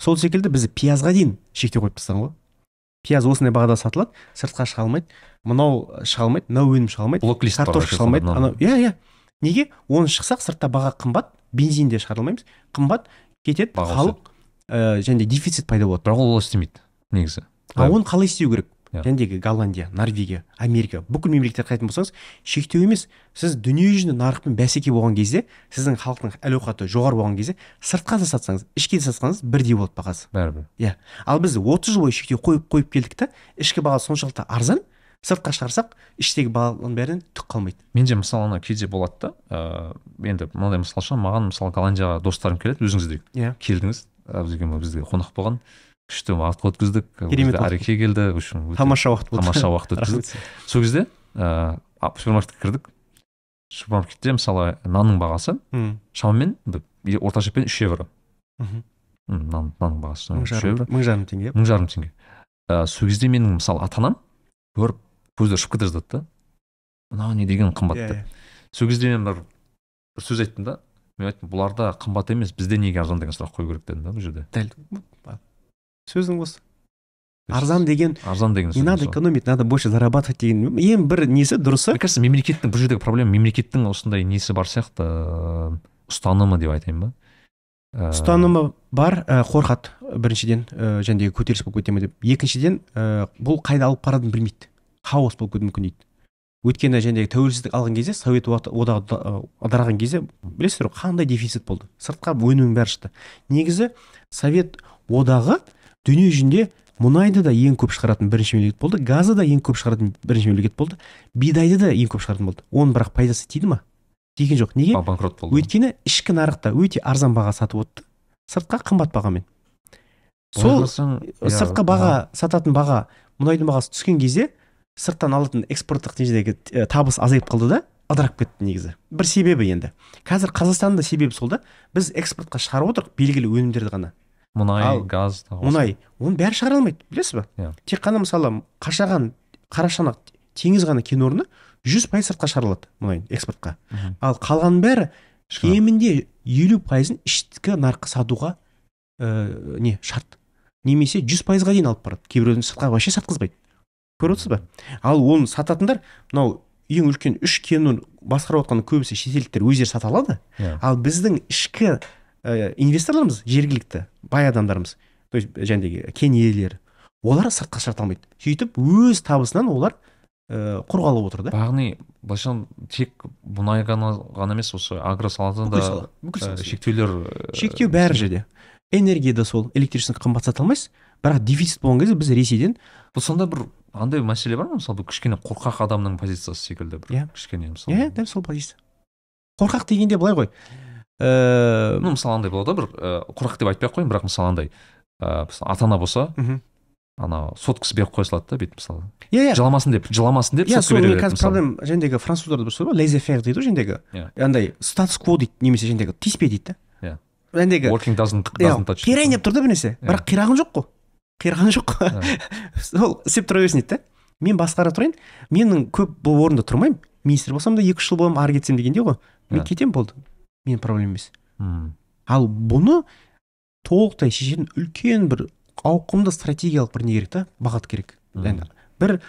Сол секілді біз пиязға дейін шектеу қойып тастаған ғой. Пияз осындай бағада сатылады сыртқа шыға алмайды мынау шыға алмайды мынау өнім шыға алмайды блок лист бар картошка шыға алмайды анау иә иә. Неге? Оны шықсақ сыртта баға қымбат бензин де шығара алмаймыз. Қымбат кетеді халық ә, және де дефицит пайда болады. Бірақ ол істемейді негізі. А оны қалай істеу керек? Иә. жәндегі голландия норвегия америка бүкіл мемлекеттерге қарайтын болсаңыз шектеу емес. Сіз дүние жүзінде нарықпен бәсеке болған кезде сіздің халықтың әл ауқаты жоғары болған кезде сыртқа да сатсаңыз ішке де сатсаңыз бірдей болады бағасы бәрібір. Ал біз отыз жыл бойы шектеу қойып қойып келдік та ішкі баға соншалықты арзан сыртқа шығарсақ іштегі бағаның бәрінен түк қалмайды. Менде мысалы ана кейде болады да ыыы енді мынандай мысал ше маған мысалы голландияға достарым келеді өзіңіздей иә келдіңіз. Ә, бізге бізге қонақ болған. Күшті уақыт өткіздік. Керемет әреке келді в общем тамаша уақыт болды. тамаша уақыт өткіздік. Сол кезде ыыы супермаркетке кірдік. Супермаркетте мысалы нанның бағасы шамамен бір е- орташа шамамен үш евро нан нанның бағасы үш евро мың жарым теңге. Мың жарым теңге. Ыыы сол кезде менің мысалы ата анам көріп көздері ұшып кете жаздады да мынау не деген қымбат Иә, деп. иә. сол кезде мен бір сөз айттым да. Мен айттым бұларда қымбат емес бізде неге арзан деген сұрақ қою керек? дедім да бұл жерде. Дәл. Сөзің осы. Арзан деген арзан деген не надо экономить надо больше зарабатывать деген ең бір несі дұрысы? Мне кажется мемлекеттің бұл жердегі проблема мемлекеттің осындай несі бар сияқты ыыы, ұстанымы деп айтайын ба? Ыыы, ұстанымы бар ә, қорқады біріншіден ә, және көтеріліс болып кете ме деп. Екіншіден ә, бұл қайда алып баратынын білмейді. Хаос болып кетуі мүмкін дейді. Өйткені және тәуелсіздік алған кезде совет одағы ыдыраған кезде білесіздер ғой қандай дефицит болды? Сыртқа өнімнің бәрі шықты. Негізі совет одағы дүние жүзінде мұнайды да ең көп шығаратын бірінші мемлекет болды газы да ең көп шығаратын бірінші мемлекет болды бидайды да ең көп шығаратын болды. Оның бірақ пайдасы тиді ма? Тиген жоқ. Неге? Ба- банкрот болды. Өйткені ішкі нарықта өте арзан баға сатып отты. Сыртқа қымбат бағамен. Сол иә, сыртқы баға сататын баға мұнайдың бағасы түскен кезде сырттан алатын экспорттық э, табыс азайып қалды да ыдырап кетті негізі. Бір себебі енді. Қазір қазақстанның да себебі сол да біз экспортқа шығарып отырмық белгілі өнімдерді ғана. Мұнай ал газ тағы мұнай оның бәрі шығара алмайды білесіз ба? Иә. тек қана мысалы қашаған қарашанақ теңіз ғана кен орны жүз пайыз сыртқа шығарылады мұнай экспортқа. Мгм. ал қалғанның бәрі кемінде елу пайызын ішкі нарыққа сатуға ә, не шарт. Немесе жүз пайызға дейін алып барады. Кейбіреуін сыртқа вообще сатқызбайды. Көріп отырсыз ба? ал оны сататындар мынау ең үлкен үш кен орнын басқарып отқан көбісі шетелдіктер өздері сата алады. Иә. ал біздің ішкі ә, инвесторларымыз жергілікті бай адамдарымыз то есть жәндегі кен иелері олар сыртқа шығарта алмайды. Сөйтіп өз табысынан олар ә, қорғалып отыр да. Яғни былайша тек мұнай ғана ғана емес осы агро салада да ә, сала. шектеулер ә, шектеу бәр жерде. Энергия да сол электричество қымбат сата алмайсыз бірақ дефицит болған кезде біз ресейден бұл сонда бір андай мәселе бар ма? Мысалы бір кішкене қорқақ адамның позициясы секілді бір Иә. кішкене мысалы. иә дәл сол позиция. Қорқақ дегенде былай ғой. Ыыы ну мысалы андай болады ғой бір ә, қорқақ деп айтпай ақ қояйын бірақ мысалы андай ә, мысалы ата ана болса мхм. ана соткасы беріп қоя салады да бүйтіп мысалы. Иә иә. Жыламасын деп жыламасын деп иә сол қазір проблема жәндегі француздарда бір сөз бар лезе фер дейді ғой жәндегі Иә. андай статус кво дейді немесе жәндегі тиіспе дейді Иә. да жәндегі working doesn't, иә, doesn't touch қирайын деп тұр да бір нәрсе. Иә. бірақ қираған жоқ қой. Қираған жоқ қой. Сол істеп тұра берсін дейді да. Мен басқара тұрайын. Менің көп бұл орында тұрмаймын. Министр болсам да екі үш жыл боламын ары кетсем дегендей ғой. Мен Иә. кетемін болды. Менің проблема емес. Ал бұны толықтай шешетін үлкен бір ауқымды стратегиялық бір не керек та? Бағыт керек. Енді бір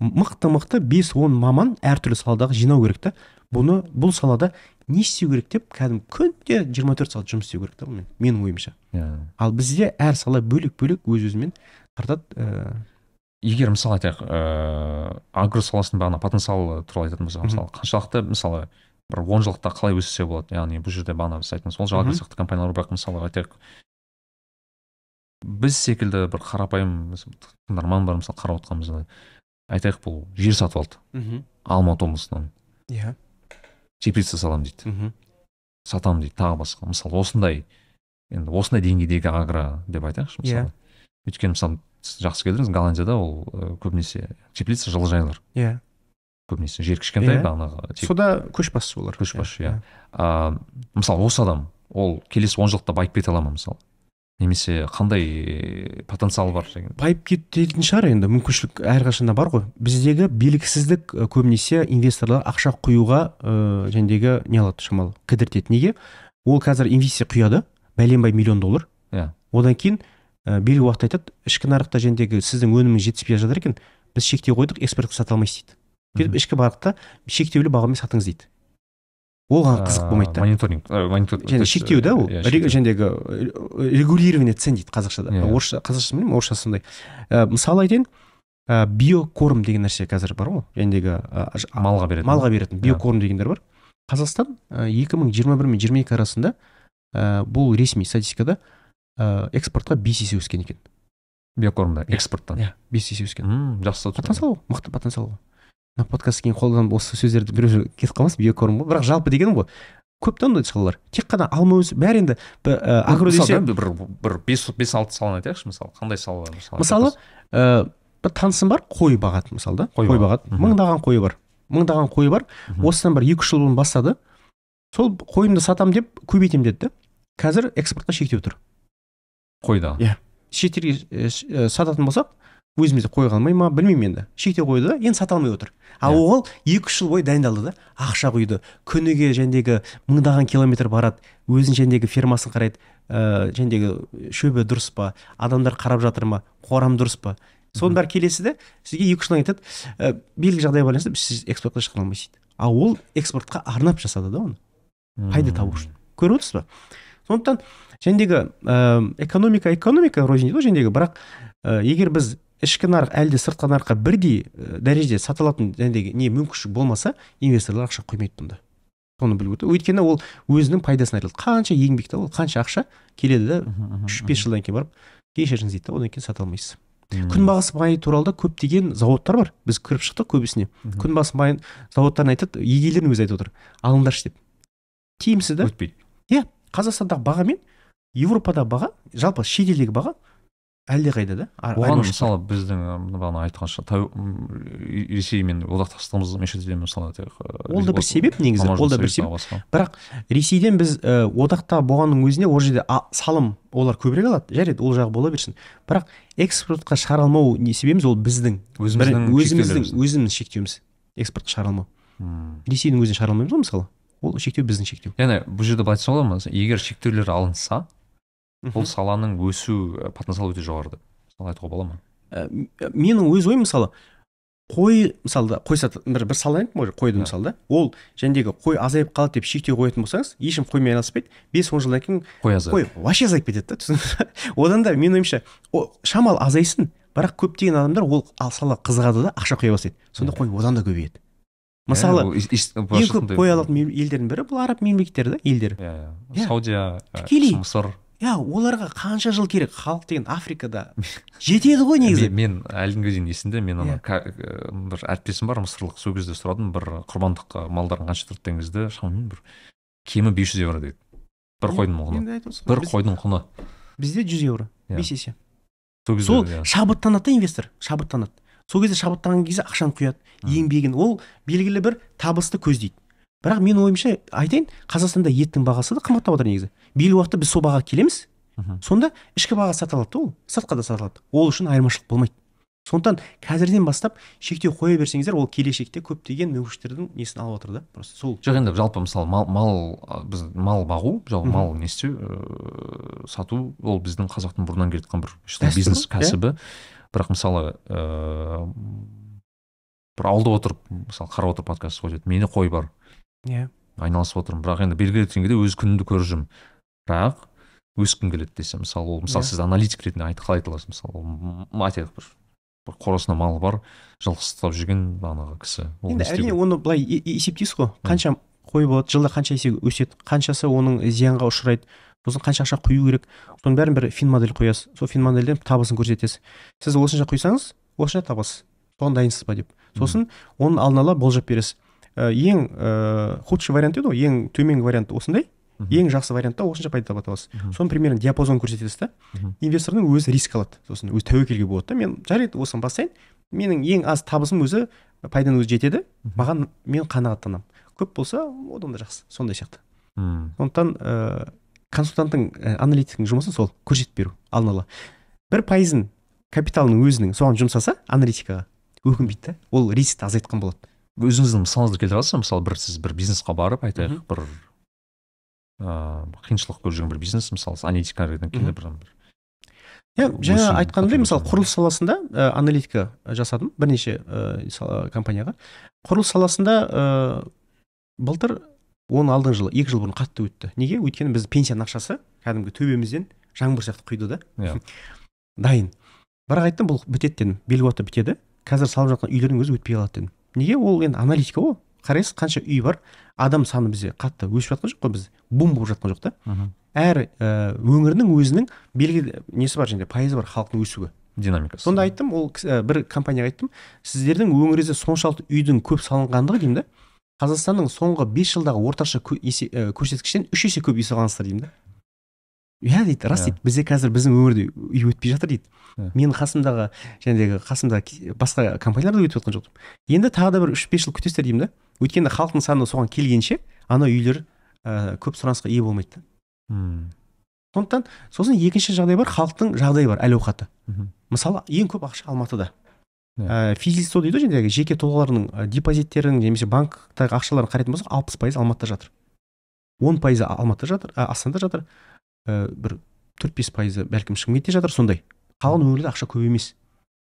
мықты мықты бес он маман әртүрлі саладағы жинау керек та. Бұны бұл салада не істеу керек деп кәдімгі күнде 24 сағат жұмыс істеу керек та бұнымен менің ойымша. Иә. Ал бізде әр сала бөлек бөлек өз өзімен тартады ә, егер мысалы айтайық ыыы агро саласының бағана потенциалы туралы айтатын болсақ мысалы қаншалықты мысалы бір он жылдықта қалай өссе болады яғни бұл жерде бағана біз айттыңыз ол агро сияқты компаниялар бірақ мысалы айтайық. Біз секілді бір қарапайым тыңдарман бар мысалы қарап отырғанымызда айтайық бұл жер сатып алды. Алматы облысынан. Иә. Теплица саламын дейді. Мхм. сатамын дейді тағы басқа. Мысалы осындай енді осындай деңгейдегі агро деп айтайықшы мысалы. Өйткені мысалы сіз жақсы келдіңіз голландияда ол көбінесе теплица жылыжайлар. Иә. Көбінесе жер кішкентай Иә. бағанағы сода көшбасшы олар. көшбасшы иә а, мысалы осы адам ол келесі он жылдықта байып кете ала ма мысалы? Немесе қандай потенциал бар деген? Байып кететін шығар енді мүмкіншілік әрқашанда бар ғой. Біздегі белгісіздік көбінесе инвесторлар ақша құюға ыыы жәндегі не алады шамалы кідіртеді. Неге? Ол қазір инвестиция құяды бәленбай миллион доллар. Иә. одан кейін ә, белгілі уақытта айтады ішкі нарықта жәндегі сіздің өніміңіз жетіспей жатыр екен біз шектеу қойдық экспортқа сата алмайсыз дейді. Сөйтіп ішкі нарықта шектеулі бағамен сатыңыз дейді. Оған қызық болмайды да. мониторинг монитор- то және шектеу да ол иә, э, регулирование цен дейді қазақшада. Иә. орысша қазақшасын білмеймін орысшасы сондай. Мысалы айтайын ә, биокорм деген нәрсе қазір бар ғой жәндегі ә, ж- малға беретін. малға беретін Иә. биокорм дегендер бар. Қазақстан ә, 2021 мен 22 арасында ә, бұл ресми статистикада ә, экспортқа бес есе өскен екен. Биокормда экспорттан. Иә бес есе өскен. Жақсы потенциал ғой мықты потенциал. ғой мына подкасттан кейін қолданып осы сөздерді біреу кетіп қалмасын биокорм ғой. Бірақ жалпы дегенім ғой көп та ондай салалар тек қана алма өсіп бәрі енді агро десе бір бір бес бес алты саланы айтайықшы мысалы. Қандай салалар мысалы? Мысалы бір танысым бар қой бағады мысалы да. Қой бағады. мыңдаған қойы бар. Мыңдаған қойы бар. Осыдан бір екі үш жыл бұрын бастады. Сол қойымды сатам деп көбейтемін деді. Да қазір экспортқа шектеу тұр. Қойда. Иә. шетелге сататын болсақ өзімізде қой қалмай ма білмеймін енді. Шектеу қойды да енді сата алмай отыр. Ал Иә. ол екі үш жыл бойы дайындалды да. Ақша құйды. Күніге жәндегі мыңдаған километр барады. Өзінің жәндегі фермасын қарайды. Ә, жәндегі шөбі дұрыс па? Адамдар қарап жатыр ма? Қорам дұрыс па? Соның бәрі келесі де сізге екі үш жылдан айтады ә, белгілі жағдайға байланысты біз сіз экспортқа шығара алмайсыз дейді ал ол экспортқа арнап жасады да оны. Пайда табу үшін? Көріп отырсыз ба? Сондықтан жәндегі ә, экономика экономика рознь дейді ғой жәндегі. Бірақ ә, егер біз ішкі нарық әлде сыртқы нарыққа бірдей дәрежеде сата алатын жәндегі не мүмкіншілік болмаса инвесторлар ақша құймайды бұнда. Соны білу керек өйткені ол өзінің пайдасын айтады қанша еңбекті ол қанша ақша келеді да үш бес жылдан кейін барып кешіріңіз дейді да одан кейін сата алмайсыз. Күнбағыс майы туралы да көптеген зауыттар бар. Біз кіріп шықтық көбісіне. Күнбағыс майын зауыттарын айтады егейлердің өзі айтып отыр. Алыңдаршы деп. Тиімсіз да. Өтпейді. Қазақстандағы баға мен еуропадағы баға жалпы шетелдегі баға әлдеқайда да оған мысалы біздің бағана айтқанша ресеймен одақтастығымыз межеде мысалы ол да бір себеп негізі ол да бір себеп. бірақ ресейден біз ә, одақта болғанның өзінде ол жерде а- салым олар көбірек алады. Жарайды ол жағы бола берсін. Бірақ экспортқа шығара алмау не себебіміз? Ол біздің өзіміздің өзіміздің өзіміз шектеуіміз. Экспортқа шығара алмау. Ресейдің өзін шығара алмаймыз ғой мысалы. Ол шектеу біздің шектеу. Яғни бұл жерде былай айтса болады ма? Егер шектеулер алынса бұл саланың өсу потенциалы өте жоғары деп мысалы айтуға бола ма? Ә, менің өз ойым мысалы қой мысалы да қой сат бір бір сала ғой қойды Иә. мысалы да ол жәндегі қой азайып қалады деп шектеу қоятын болсаңыз ешкім қоймен айналыспайды. бес он жылдан кейін қой азайып. қой вообще азайып кетеді да одан да менің ойымша шамалы азайсын бірақ көптеген адамдар ол ал- салаға қызығады да ақша құя бастайды. Сонда қой одан да көбейеді. Мысалы ең көп қой алатын елдердің бірі бұл араб мемлекеттері да елдері. Иә Иә. иә. Саудия Тікелей. мысыр. Иә оларға қанша жыл керек? Халық деген африкада жетеді ғой негізі мен, мен әлі күнге дейін есімде мен ана Иә. ка- ә, бір әріптесім бар мысырлық сол кезде сұрадым бір құрбандыққа малдарын қанша тұрды деген кезде шамамен бір кемі бес жүз евро дейді. Бір қойдың құны. бір қойдың құны. Бізде жүз евро Иә. бес есе. Сол кезде сол иә. шабыттанады да инвестор шабыттанады. Сол кезде шабыттанған кезде ақшаны құяды еңбегін ол белгілі бір табысты көздейді. Бірақ менің ойымша айтайын қазақстанда еттің бағасы да қымбаттап жатыр негізі. Белгілі уақытта біз сол бағаға келеміз. Сонда ішкі баға сатылады да ол. Сыртқа да сатылады ол үшін айырмашылық болмайды. Сондықтан қазірден бастап шектеу қоя берсеңіздер ол келешекте көптеген мүмкіншіліктердің несін алып отыр да просто сол. Жоқ енді жалпы мысалы мал мал біз мал бағу жалпы мал не істеу ыыы сату ол біздің қазақтың бұрыннан келе жатқан бір бизнес ғой, иә. кәсібі бірақ мысалы ыыы бір ауылда отырып мысалы қарап отырып подкаст ойлайды менде қой бар. Иә. Айналысып отырмын. Бірақ енді белгілі деңгейде өз күнімді көріп жүрмін. Бірақ өскім келеді десе мысалы ол мысалы Иә. сіз аналитик ретінде айт, қалай айта аласыз мысалы ол бір бір қорасында малы бар жылқы ұстап жүрген бағанағы кісі. Ол енді әрине оны былай есептейсіз ғой. Қанша қой болады жылда қанша есе өседі қаншасы оның зиянға ұшырайды сосын қанша ақша құю керек. Соның бәрін бір фин модель қоясыз. Сол фин модельден табысын көрсетесіз. Сіз осынша құйсаңыз осынша табасыз. Соған дайынсыз ба деп. Сосын оның алдын ала болжап бересіз. Ә, ең ыыы худший вариант еді ғой ең төменгі вариант осындай. Ең жақсы вариантта осынша пайда таба табасыз Мгм. соның примерно диапазон көрсетесіз да инвестордың өзі риск алады. Сосын өзі тәуекелге болады да. Мен жарайды осыны бастайын. Менің ең аз табысым өзі пайданың өзі жетеді. Маған мен қанағаттанамын. Көп болса одан да жақсы. Сондай сияқты. Сондықтан ыыы консультанттың ә, аналитиктің жұмысы сол көрсетіп беру алдын ала. Бір пайызын капиталының өзінің соған жұмсаса аналитикаға өкінбейді да. Ол рискті азайтқан болады. Өзіңіздің мысалыңызды келтіре аласыз ба? Мысалы бір сіз бір бизнесқа барып айтайық бір ыыы қиыншылық көріп жүрген бір бизнес мысалы сіз аналитика ретінде келе Мгм. бір иә жаңа айтқанымдай мысалы құрылыс саласында ә, аналитика жасадым бірнеше ә, компанияға. Құрылыс саласында ә, былтыр оның алдыңғы жылы екі жыл бұрын қатты өтті. Неге? Өйткені біз пенсияның ақшасы кәдімгі төбемізден жаңбыр сияқты құйды да. Иә. Дайын. Бірақ айттым бұл бітеді дедім белгілі уақытта бітеді. Қазір салып жатқан үйлердің өзі өтпей қалады дедім. Неге? Ол енді аналитика ғой қарайсыз қанша үй бар адам саны бізде қатты өсіп жатқан жоқ қой біз бум болып жатқан жоқ та. Әр ә, өңірдің өзінің белгілі несі бар және пайызы бар халықтың өсуі. Динамикасы. Сонда айттым ол ә, бір компанияға айттым сіздердің өңіріңізде соншалықты үйдің көп салынғандығы деймін да. Қазақстанның соңғы бес жылдағы орташа есе- ә, көрсеткіштен үш есе көп үй салғансыздар деймін да. Иә дейді рас Иә. дейді бізде қазір біздің өңірде үй өтпей жатыр дейді. Иә. менің қасымдағы жәнегі қасымда басқа компанияларда өтіп жатқан жоқ енді тағы да бір үш бес жыл күтесіздер деймін да. Өйткені халықтың саны соған келгенше ана үйлер ә, көп сұранысқа ие болмайды да. Мм. сондықтан сосын екінші жағдай бар халықтың жағдайы бар әл ауқаты мысалы ең көп ақша алматыда. Иә. ә, физлицо дейді ғой жаңағы жеке тұлғалардың ә, депозиттерін немесе банктағы ақшаларын қарайтын болсақ алпыс пайыз алматыда жатыр. он пайызы алматыда жатыр ә, астанада жатыр. Ә, бір төрт бес пайызы бәлкім шымкентте жатыр сондай. Қалған өңірлерде ақша көп емес.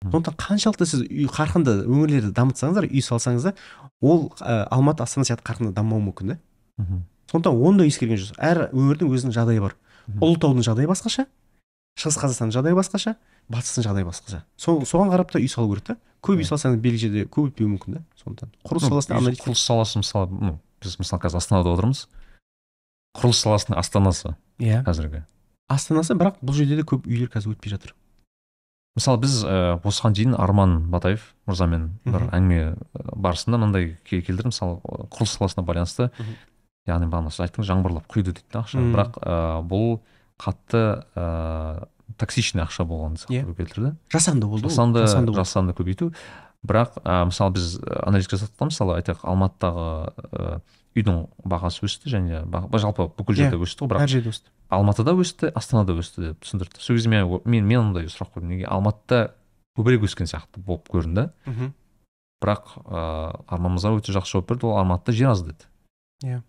Сондықтан қаншалықты сіз үй қарқынды өңірлерді дамытсаңыздар үй салсаңыз да ол ә, алматы астана сияқты қарқынды дамымауы мүмкін да сондықтан оны да ескерген жөн әр өңірдің өзінің жағдайы бар. Ұлытаудың жағдайы басқаша шығыс қазақстанның жағдайы басқаша батыстың жағдайы басқаша. Со, соған қарап та үй салу керек та. Көп үй салсаңыз белгілі жерде көп өтпеуі мүмкін да сондықтан құрылыс саласында аналитика құрылыс саласы мысалы ну біз мысалы қазір астанада отырмыз. Құрылыс саласының астанасы. Иә. қазіргі. Астанасы бірақ бұл жерде де көп үйлер қазір өтпей жатыр. Мысалы біз ә, осыған дейін арман батаев мырзамен бір әңгіме барысында мынандай ке- келтірдім мысалы құрылыс саласына байланысты яғни бағана сіз айттыңыз жаңбырлап құйды дейді ақша. Мм. бірақ ә, бұл қатты ә, токсичный ақша болғанын Иә. yeah. келтірді. Жасанды болды ол, жасанды жасанды жасанды көбейту. Бірақ ә, мысалы біз аналитика жасадық мысалы айтайық алматыдағы ә, үйдің бағасы өсті және ба- жалпы бүкіл жерде өсті ғой бірақ әр жерде өсті. Алматыда өсті астанада өсті деп түсіндірді. Сол кезде мен мен мен мындай сұрақ қойдым. Неге? Алматыда көбірек өскен сияқты болып көрінді. Бірақ ыыы арман мырза өте жақсы жауап берді. Ол алматыда жер аз деді.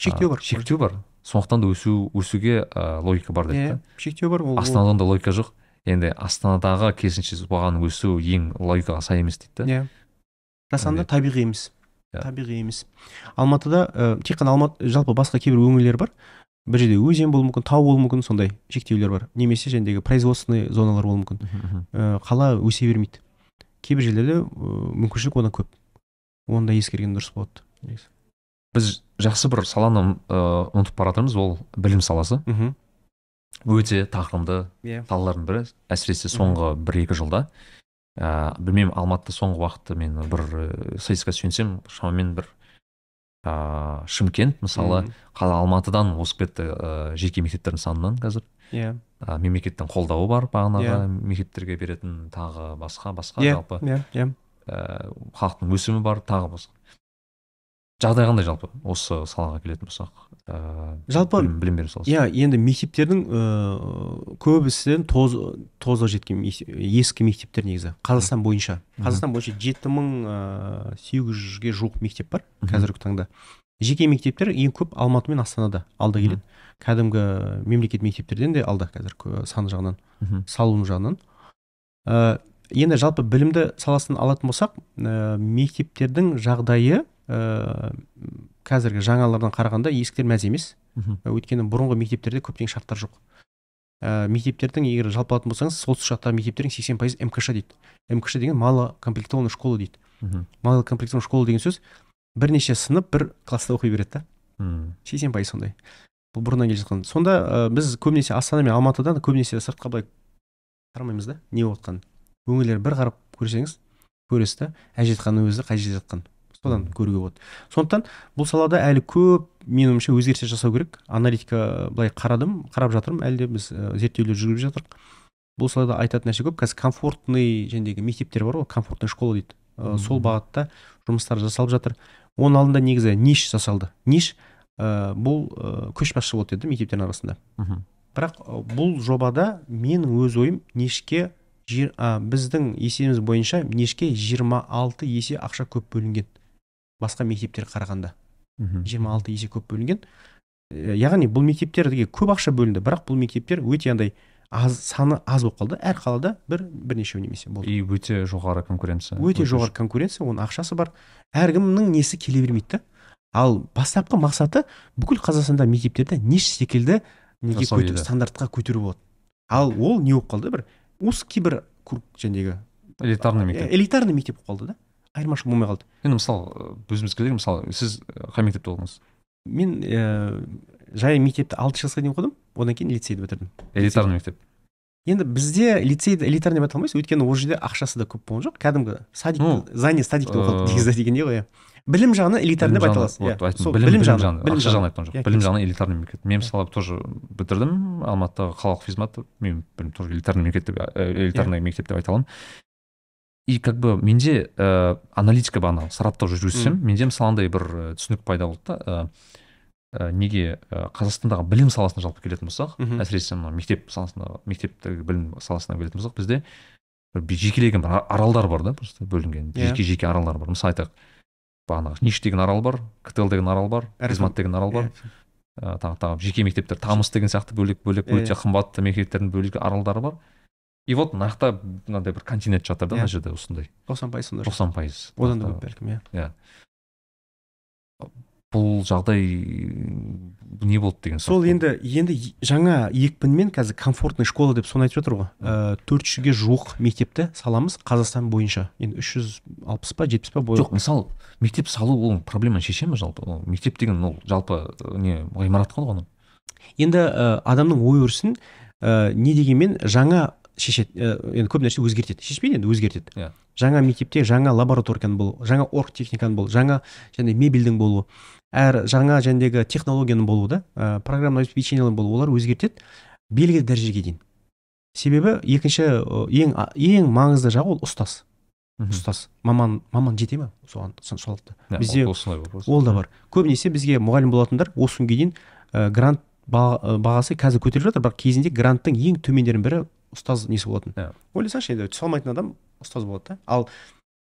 Шектеу А, бар шектеу бар. Сондықтан да өсу өсуге ә, логика бар деді иә да. шектеу бар ол астанада ондай логика жоқ. Енді астанадағы керісінше бағаның өсуі ең логикаға сай емес дейді да. Иә. Жасанды табиғи емес. Иә. Табиғи емес. Алматыда ә, тек қана алматы жалпы басқа кейбір өңірлер бар. Бір жерде өзен болуы мүмкін тау болуы мүмкін сондай шектеулер бар. Немесе жаңағыдегі производственный зоналар болуы мүмкін. Ә, қала өсе бермейді. Кейбір жерлерде ә, мүмкіншілік одан көп. Оны да ескерген дұрыс болады біз жақсы бір саланы ыыы ұмытып бара жатырмыз ол білім саласы. Өте тағылымды иә. салалардың бірі. Әсіресе соңғы бір екі жылда. Ә, білмеймін алматыда соңғы уақытта мен бір ә, статистикаға сүйенсем шамамен бір ә, шымкент мысалы қала алматыдан озып кетті ә, жеке мектептердің санынан қазір. Иә. Ә, мемлекеттің қолдауы бар бағанағы Иә. мектептерге беретін тағы басқа басқа иә жалпы. иә иә. Ә, халықтың өсімі бар тағы басқа. Жағдай қандай жалпы осы салаға келетін болсақ? Ә, Жалпы- білім, беру саласы. иә енді мектептердің ыыы көбісі тоз тозығы жеткен ескі мектептер негізі қазақстан бойынша. Қазақстан бойынша жеті мың ыыы сегіз жүзге жуық мектеп бар қазіргі таңда. Жеке мектептер ең көп алматы мен астанада алда келеді. Кәдімгі мемлекет мектептерден де алда қазір саны жағынан салыну жағынан. Ә, енді жалпы білімді саласын алатын болсақ ә, мектептердің жағдайы ә, қазіргі жаңалардан қарағанда ескілер мәз емес. Мхм, өйткені бұрынғы мектептерде көптеген шарттар жоқ. Ә, мектептердің егер жалпы алатын болсаңыз солтүстік жақтағы мектептердің сексен пайызы мкш дейді. Мкш деген малокомплектованный школа дейді. Мхм, малокомплектованный школа деген сөз бірнеше сынып бір класста оқи береді да. Сексен пайыз сондай. Бұл бұрыннан келе жатқан. Сонда ә, біз көбінесе астана мен алматыдан көбінесе сыртқа былай қарамаймыз да не болып жатқанын өңірлер бір қарап көрсеңіз көресіз да әжетхананың өзі қай жерде жатқанын содан көруге болады. Сондықтан бұл салада әлі көп менің ойымша өзгерістер жасау керек. Аналитика былай қарадым қарап жатырмын. Әлі де біз ә, зерттеулер жүргізіп жатырмық бұл салада айтатын нәрсе көп. Қазір комфортный жәндегі мектептер бар ғой комфортный школа дейді. Ә, сол бағытта жұмыстар жасалып жатыр. Оның алдында негізі ниш жасалды. Ниш ә, бұл ә, көшбасшы болды еді мектептердің арасында. Бірақ ә, бұл жобада менің өз ойым жер, а, біздің есебіміз бойынша нешке 26 есе ақша көп бөлінген. Басқа мектептерге қарағанда. Мхм. 26 есе көп бөлінген. Ә, яғни бұл мектептерге көп ақша бөлінді бірақ бұл мектептер өте андай аз саны аз болып қалды. Әр қалада бір бірнешеу немесе болды. И өте жоғары конкуренция. Өте жоғары конкуренция оның ақшасы бар. Әркімнің несі келе бермейді да. Ал бастапқы мақсаты бүкіл қазақстанда мектептерді ниш секілді неге көтер- стандартқа көтеру болады. Ал ол не болып қалды? бір узкий бір круг жәндегі элитарный мектеп. элитарный мектеп болып қалды да. Айырмашылық болмай қалды. Енді мысалы өзіміз келейік мысалы сіз қай мектепте оқыдыңыз? Мен ә, жай мектепті алты жасқа дейін оқыдым одан кейін лицейді бітірдім. Элитарный мектеп. Енді бізде лицейді элитарный деп айта алмайсыз өйткені ол жерде ақшасы да көп болған жоқ. Кәдімгі садик Ну, здание садик деп э, оқыдық негізі дегендей ғой иә. Білім жағынан элитарный деп айта аласыз иә. білім, білім жағынан, жағынан білім ақша жағынан. айтқан Иә, жоқ білім жағынан элитарный мемлекет. Мен мысалы тоже бітірдім алматыдағы қалалық физмат мен білмеймін тоже элитарный мемлекет деп ә, элитарный мектеп деп айта аламын. И как бы менде ә, аналитика бағана сараптау жүргізсем менде мысалы андай бір ә, түсінік пайда болды да ә, неге ә, қазақстандағы білім саласына жалпы келетін болсақ әсіресе мына мектеп саласына мектептегі білім саласына келетін болсақ бізде бір жекелеген бір аралдар бар да просто бөлінген Иә. жеке жеке аралдар бар. Мысалы айтайық бағанағы ниш деген арал бар ктл деген арал бар физмат деген арал бар. Иә. ә, тағы тағы жеке мектептер тамыз деген сияқты бөлек бөлек Иә, өте қымбатты мектептердің бөлек аралдары бар. И вот жақта мынандай бір континент жатыр да Иә. мына жерде осындай? тоқсан пайыз сонда тоқсан пайыз. Одан да көп бәлкім иә. Бұл жағдай не болды деген сол енді енді жаңа екпінмен қазір комфортный школа деп соны айтып жатыр ғой. Ә, төрт жүзге жуық мектепті саламыз қазақстан бойынша. Енді үш жүз алпыс па жетпіс па жоқ мысалы мектеп салу ол проблеманы шеше ма жалпы? Ол мектеп деген ол жалпы ә, не ғимарат қой оның? Енді ә, адамның ой өрісін ә, не дегенмен жаңа шешеді ә, енді көп нәрсе өзгертеді. Шешпейді енді өзгертеді. Иә. жаңа мектепте жаңа лабораторияның болу жаңа оргтехниканың болу жаңа және мебельдің болуы әр жаңа жәндегі технологияның болуы да ә, программное обеспечениялың болуы олар өзгертеді белгілі дәрежеге дейін. Себебі екінші ә, ең ең маңызды жағы ол ұстаз. Ұстаз. Маман маман жете ма соған соншалықты Иә, бізде ол- да бар. Көбінесе бізге мұғалім болатындар осы күнге дейін ә, грант ба- бағасы қазір көтеріліп жатыр бірақ кезінде гранттың ең төмендерінің бірі ұстаз несі болатын? Иә. ойласаңшы енді түсе алмайтын адам ұстаз болады да. Ал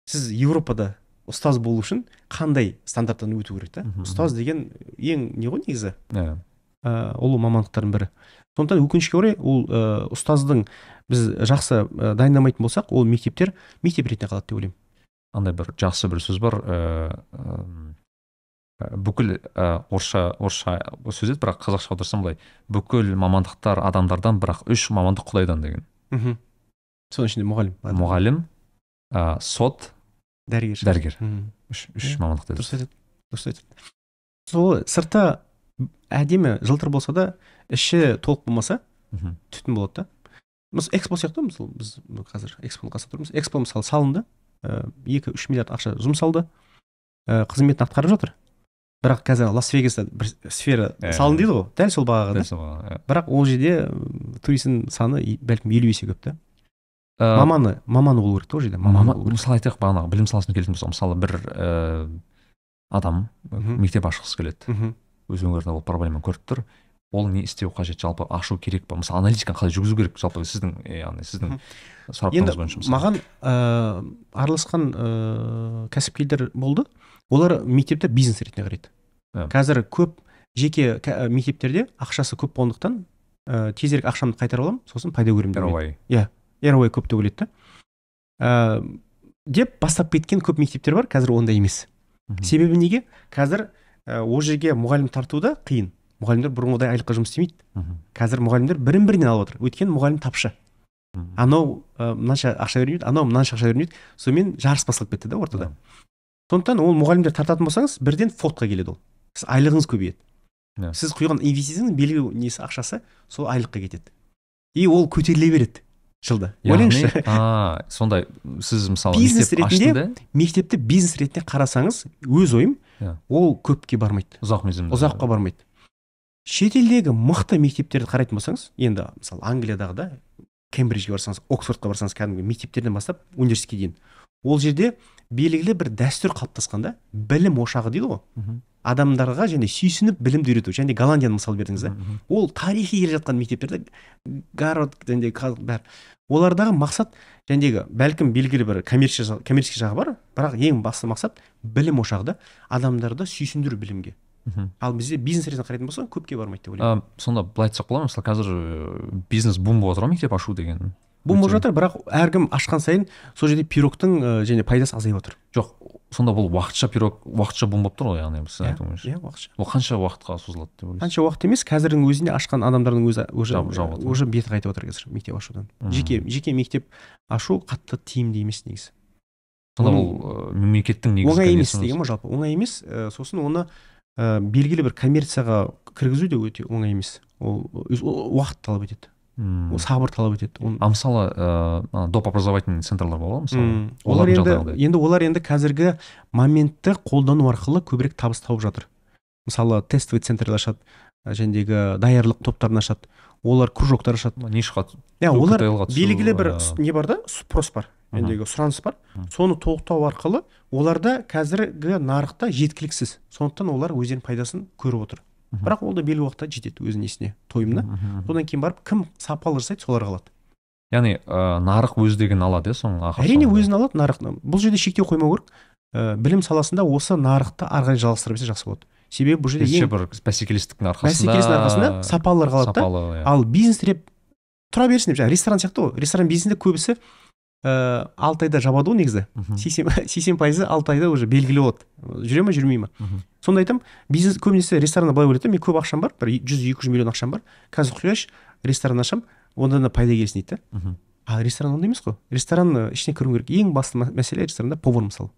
сіз европада ұстаз болу үшін қандай стандарттан өту керек та? Ұстаз деген ең не ғой негізі? Иә. ә, ұлы мамандықтардың бірі. Сондықтан өкінішке орай ол ә, ұстаздың біз жақсы ә, дайындамайтын болсақ ол мектептер мектеп ретінде қалады деп ойлаймын. Андай бір жақсы бір сөз бар ыыы бүкіл ә, орысша орысша сөз еді бірақ қазақша аударсам былай. Бүкіл мамандықтар адамдардан бірақ үш мамандық құдайдан деген. Мхм. Соның ішінде мұғалім мұғалім ә, сот дәрігер. дәрігер. Үш үш мамандық деді. Дұрыс айтады дұрыс айтады. Сол сырты әдемі жылтыр болса да іші толық болмаса түтін болады да. Мысалы экспо сияқты ғой мысалы біз қазір экспоның қасында тұрмыз экспо мысалы салынды екі үш миллиард ақша жұмсалды ә, қызметін атқарып жатыр. Бірақ қазір лас вегаста бір сфера Иә. салынды дейді ғой дәл сол бағаға Дәл сол баға, иә. бірақ ол жерде туристің саны бәлкім елу есе көп та. Ә, маманы маманы болу керек та ол жерде мысалы айтайық бағанағы білім саласына келетін болсақ мысалы бір ә, адам мектеп ашқысы келеді. Өз өңірінде ол проблема көріп тұр. Ол не істеу қажет жалпы ашу керек па? Мысалы аналитиканы қалай жүргізу керек? Жалпы сіздің яғни сіздің сараптамаңыз енді бойынша маған ә, араласқан ә, кәсіпкерлер болды. Олар мектепті бизнес ретінде қарайды. Иә. қазір көп жеке мектептерде ақшасы көп болғандықтан ә, тезірек ақшамды қайтарып аламын сосын пайда көремін деп. ROI. ROI көп деп ойлайды да. Ә, деп бастап кеткен көп мектептер бар қазір ондай емес. Себебі неге? Қазір ә, ол жерге мұғалім тарту да қиын. Мұғалімдер бұрынғыдай айлыққа жұмыс істемейді. Қазір мұғалімдер бірін бірінен алып отыр. Өйткені мұғалім тапшы. Анау ә, мынанша ақша бермейді анау мынанша ақша бермейді. Сонымен жарыс басталып кетті да ортада. Иә. Сондықтан ол мұғалімдер тартатын болсаңыз бірден фотқа келеді ол. Сіз айлығыңыз көбейеді. Иә. сіз құйған инвестицияңыз белгілі несі ақшасы сол айлыққа кетеді. И ол көтеріле береді жылда. Ойлаңызшы. а, сондай сіз мысалы Бизнес ретінде мектепті бизнес ретінде қарасаңыз өз ойым Иә. ол көпке бармайды. Ұзақ мерзімді. Ұзаққа бармайды. Шетелдегі мықты мектептерді қарайтын болсаңыз енді мысалы англиядағы да кембриджге барсаңыз оксфордқа барсаңыз кәдімгі мектептерден бастап университетке дейін. Ол жерде белгілі бір дәстүр қалыптасқан да білім ошағы дейді ғой. Адамдарға және сүйсініп білімді үйрету және голландияны мысал бердіңіз да. Ол тарихи келе жатқан мектептерде гарвард және бәрі. Олардағы мақсат жәндегі бәлкім белгілі бір коммерческий жағы бар бірақ ең басты мақсат білім ошағы да адамдарды сүйсіндіру білімге. Ал бізде бизнес ретінде қарайтын болсаң көпке бармайды деп ойлаймын. сонда былай айтсақ болады ма? Мысалы қазір ә, бизнес бум болып жатыр ғой мектеп ашу деген. Бұл болып жатыр бірақ әркім ашқан сайын сол жерде пирогтың ә, және пайдасы азайып отыр. Жоқ сонда бұл уақытша пирог уақытша бум болып тұр ғой яғни сіздің айтуыңызша иә уақытша. Ол қанша уақытқа созылады деп ойлайсыз? Қанша уақыт емес қазірдің өзінде ашқан адамдардың өзі уже уже беті қайтып отыр қазір мектеп ашудан. Жеке жеке мектеп ашу қатты тиімді емес негізі. Сонда ол ә, мемлекеттің негізгі оңай емес деген ғой жалпы? Оңай емес сосын оны ә, белгілі бір коммерцияға кіргізу де өте оңай емес. Ол уақыт талап етеді. Ол сабыр талап етеді. Оны а мысалы ә, ана доп образовательный центрлар ғой мысалы? Олар енді енді олар енді қазіргі моментті қолдану арқылы көбірек табыс тауып жатыр. Мысалы тестовый центрлер ашады жәндегі даярлық топтарын ашады. Олар кружоктар ашады. Нишқа иә олар белгілі бір с- не бар да? Спрос бар. Жәндегі сұраныс бар. Соны толықтау арқылы оларда қазіргі нарықта жеткіліксіз. Сондықтан олар өздерінің пайдасын көріп отыр. Бірақ ол да белгілі уақытта жетеді өз несіне тойымына. Содан кейін барып кім сапалы жасайды солар қалады. Яғни ә, нарық өз деген алады иә соның әрине өзін алады нарық. Бұл жерде шектеу қоймау керек. Ә, білім саласында осы нарықты ары қарай жалғастыра берсе жақсы болады. Себебі бұл жерде ең бір бәсекелестіктің арқасында бәсекелестің арқасында сапалылар қалады да. сапалы иә. ал бизнес деп тұра берсін деп жаңағы ресторан сияқты ғой. Ресторан бизнесінде көбісі ыыы алты айда жабады ғой негізі сексен сексен пайызы алты айда уже белгілі болады. Жүре ма жүрмей ма сонда айтамын бизнес көбінесе ресторанда былай ойлайды да мен көп ақшам бар бір жүз екі жүз миллион ақшам бар. Қазір құяш ресторан ашамын онда да пайда келсін дейді да. А ресторан ондай емес қой. Ресторан ы, ішіне кіру керек. Ең басты мәселе ресторанда повар мысалы.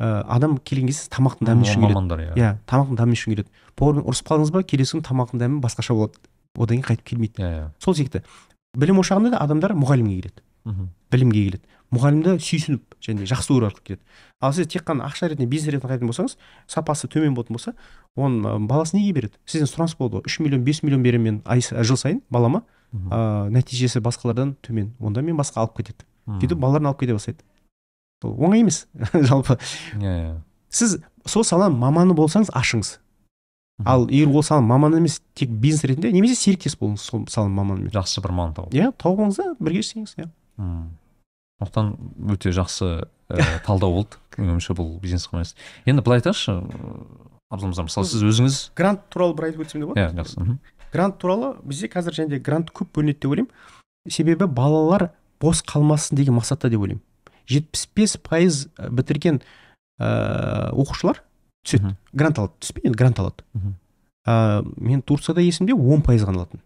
Ә, адам келген кезде тамақтың дәмін ішкің келеді иә. Иә тамақтың дәмін ішкің келеді повармен ұрысып қалдыңыз ба келесі күні тамақтың дәмі басқаша болады. Одан кейін қайтып келмейді. Иә иә. Сол секілді білім ошағында да адамдар мұғалімге келеді. Мгм. білімге келеді. Мұғалімді сүйсініп және жақсы көру арқылы келеді. Ал сіз тек қана ақша ретінде бизнес ретінде қарайтын болсаңыз сапасы төмен болатын болса оның баласы неге береді? Сізден сұраныс болады ғой. Үш миллион бес миллион беремін мен жыл сайын балама. Ә, нәтижесі басқалардан төмен. Онда мен басқа алып кетеді. Сөйтіп балаларын алып кете бастайды. Бұл оңай емес. Жалпы. Иә иә. Сіз сол саланың маманы болсаңыз ашыңыз. Ал егер ол саланың маманы емес тек бизнес ретінде немесе серіктес болыңыз сол саланың маманымен жақсы бір маман тауып иә тауып алыңыз да бірге істеңіз иә. Сондықтан өте жақсы ә, талдау болды. Менің ойымша бұл бизнес қылмайсыз енді былай айтайықшы абзал мырза мысалы сіз өзіңіз грант туралы бір айтып өтсем де болады. Иә жақсы. Грант туралы бізде қазір және де грант көп бөлінеді деп ойлаймын. Себебі балалар бос қалмасын деген мақсатта деп ойлаймын. жетпіс бес пайыз бітірген ыыы оқушылар түседі. Грант алады. Түспей енді грант алады. А, мен турцияда есімде он пайыз ғана алатын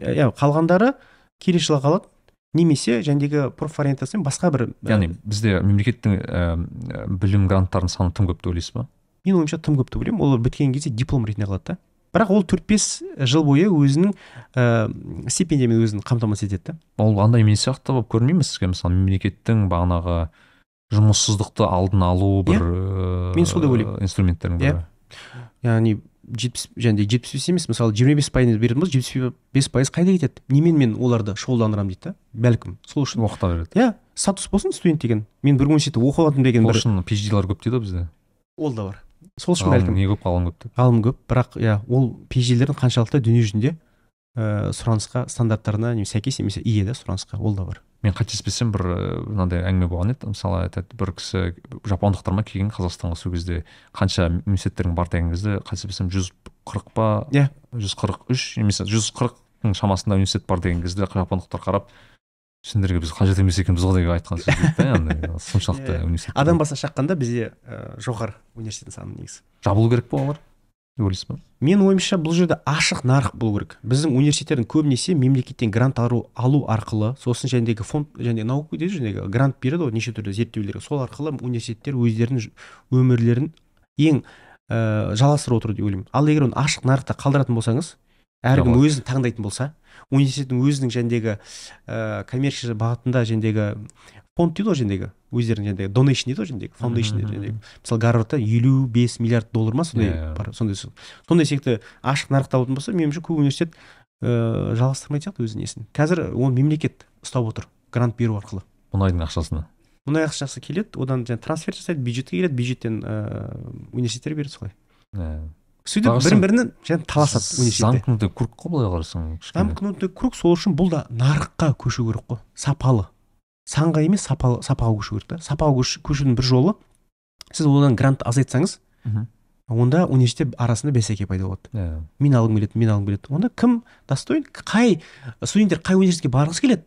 иә қалғандары келесі жылға қалады. Немесе жәндегі профориентация басқа бір ә, яғни бізде мемлекеттің ә, білім гранттарының саны тым көп деп ойлайсыз ба менің ойымша тым көп деп ойлаймын олар біткен кезде диплом ретінде қалады да бірақ ол төрт бес жыл бойы өзінің ыыы стипендиямен өзін қамтамасыз етеді да ол андай емес сияқты болып көрінбей ме сізге мысалы мемлекеттің бағанағы жұмыссыздықты алдын алу бір Иә. мен сол деп ойлаймын. инструменттердің бірі Иә. яғни жетпіс және де жетпіс бес емес мысалы жиырма бес пайыз беретін болса жетпіс бес пайыз қайда кетеді? Немен мен оларды шұғылдандырамын дейді да бәлкім. Сол үшін оқыта береді иә статус болсын студент деген. Мен бір университетте оқып жатырмын деген сол бір үшін PhD-лар көп дейді ғой бізде. Ол да бар. Сол үшін бәлкім. не көп ғалым көп деп. Ғалым көп бірақ иә ол PhD-лердің қаншалықты дүниежүзінде ыыы сұранысқа стандарттарына сәйкес немесе ие да сұранысқа ол да бар. Мен қателеспесем бір ыыы, мынандай әңгіме болған еді. Мысалы айтады бір кісі жапондықтар ма? Келген қазақстанға сол кезде қанша университеттерің бар деген кезде қателеспесем жүз қырық па? Иә. жүз қырық үш немесе жүз қырықтың шамасында университет бар деген кезде жапондықтар қарап сендерге біз қажет емес екенбіз ғой деп айтқан сөз дейді да яғни соншалықты Иә. университет адам басына шаққанда бізде ә, жоғары университеттің саны негізі. Жабылу керек па олар? Деп ойлайсыз ба? Менің ойымша бұл жерде ашық нарық болу керек. Біздің университеттердің көбінесе мемлекеттен грант алу, алу арқылы сосын жәндегі фонд және наука дейді жәндегі грант береді ғой неше түрлі зерттеулерге. Сол арқылы университеттер өздерінің өмірлерін ең ә, жалғастырып отыр деп ойлаймын. Ал егер оны ашық нарықта қалдыратын болсаңыз әркім өзін таңдайтын болса университеттің өзінің жәндегі ә, коммерция бағытында жәндегі фонд дейді ғой жәндегі өздерінің жәндегі донейшн дейді ғой жәндегі фаундейшн жәндегі мысалы гарвардта елу бес миллиард доллар ма сондай Иә, иә. бар сондай со- сондай секілді ашық нарықта болатын болса меніңше көп университет ыыы жалғастырмайтын сияқты өз несін қазір оны мемлекет ұстап отыр грант беру арқылы. Мұнайдың ақшасына. Мұнай ақшасы келеді одан жаңа трансфер жасайды бюджетке келеді бюджеттен ыыы университеттерге береді солай. Иә. сөйтіп бірін бірінен жаңа таласады университетте. замкнутый круг қой былай қарасаң замкнутый круг сол үшін бұл да нарыққа көшу керек қой сапалы. Санға емес сапалы сапаға көшу керек та. Сапаға көш- көшудің бір жолы сіз одан грант азайтсаңыз онда университет арасында бәсеке пайда болады. Иә. мен алғым келеді мен алғым келеді. Онда кім достоин? Қай студенттер қай университетке барғысы келеді?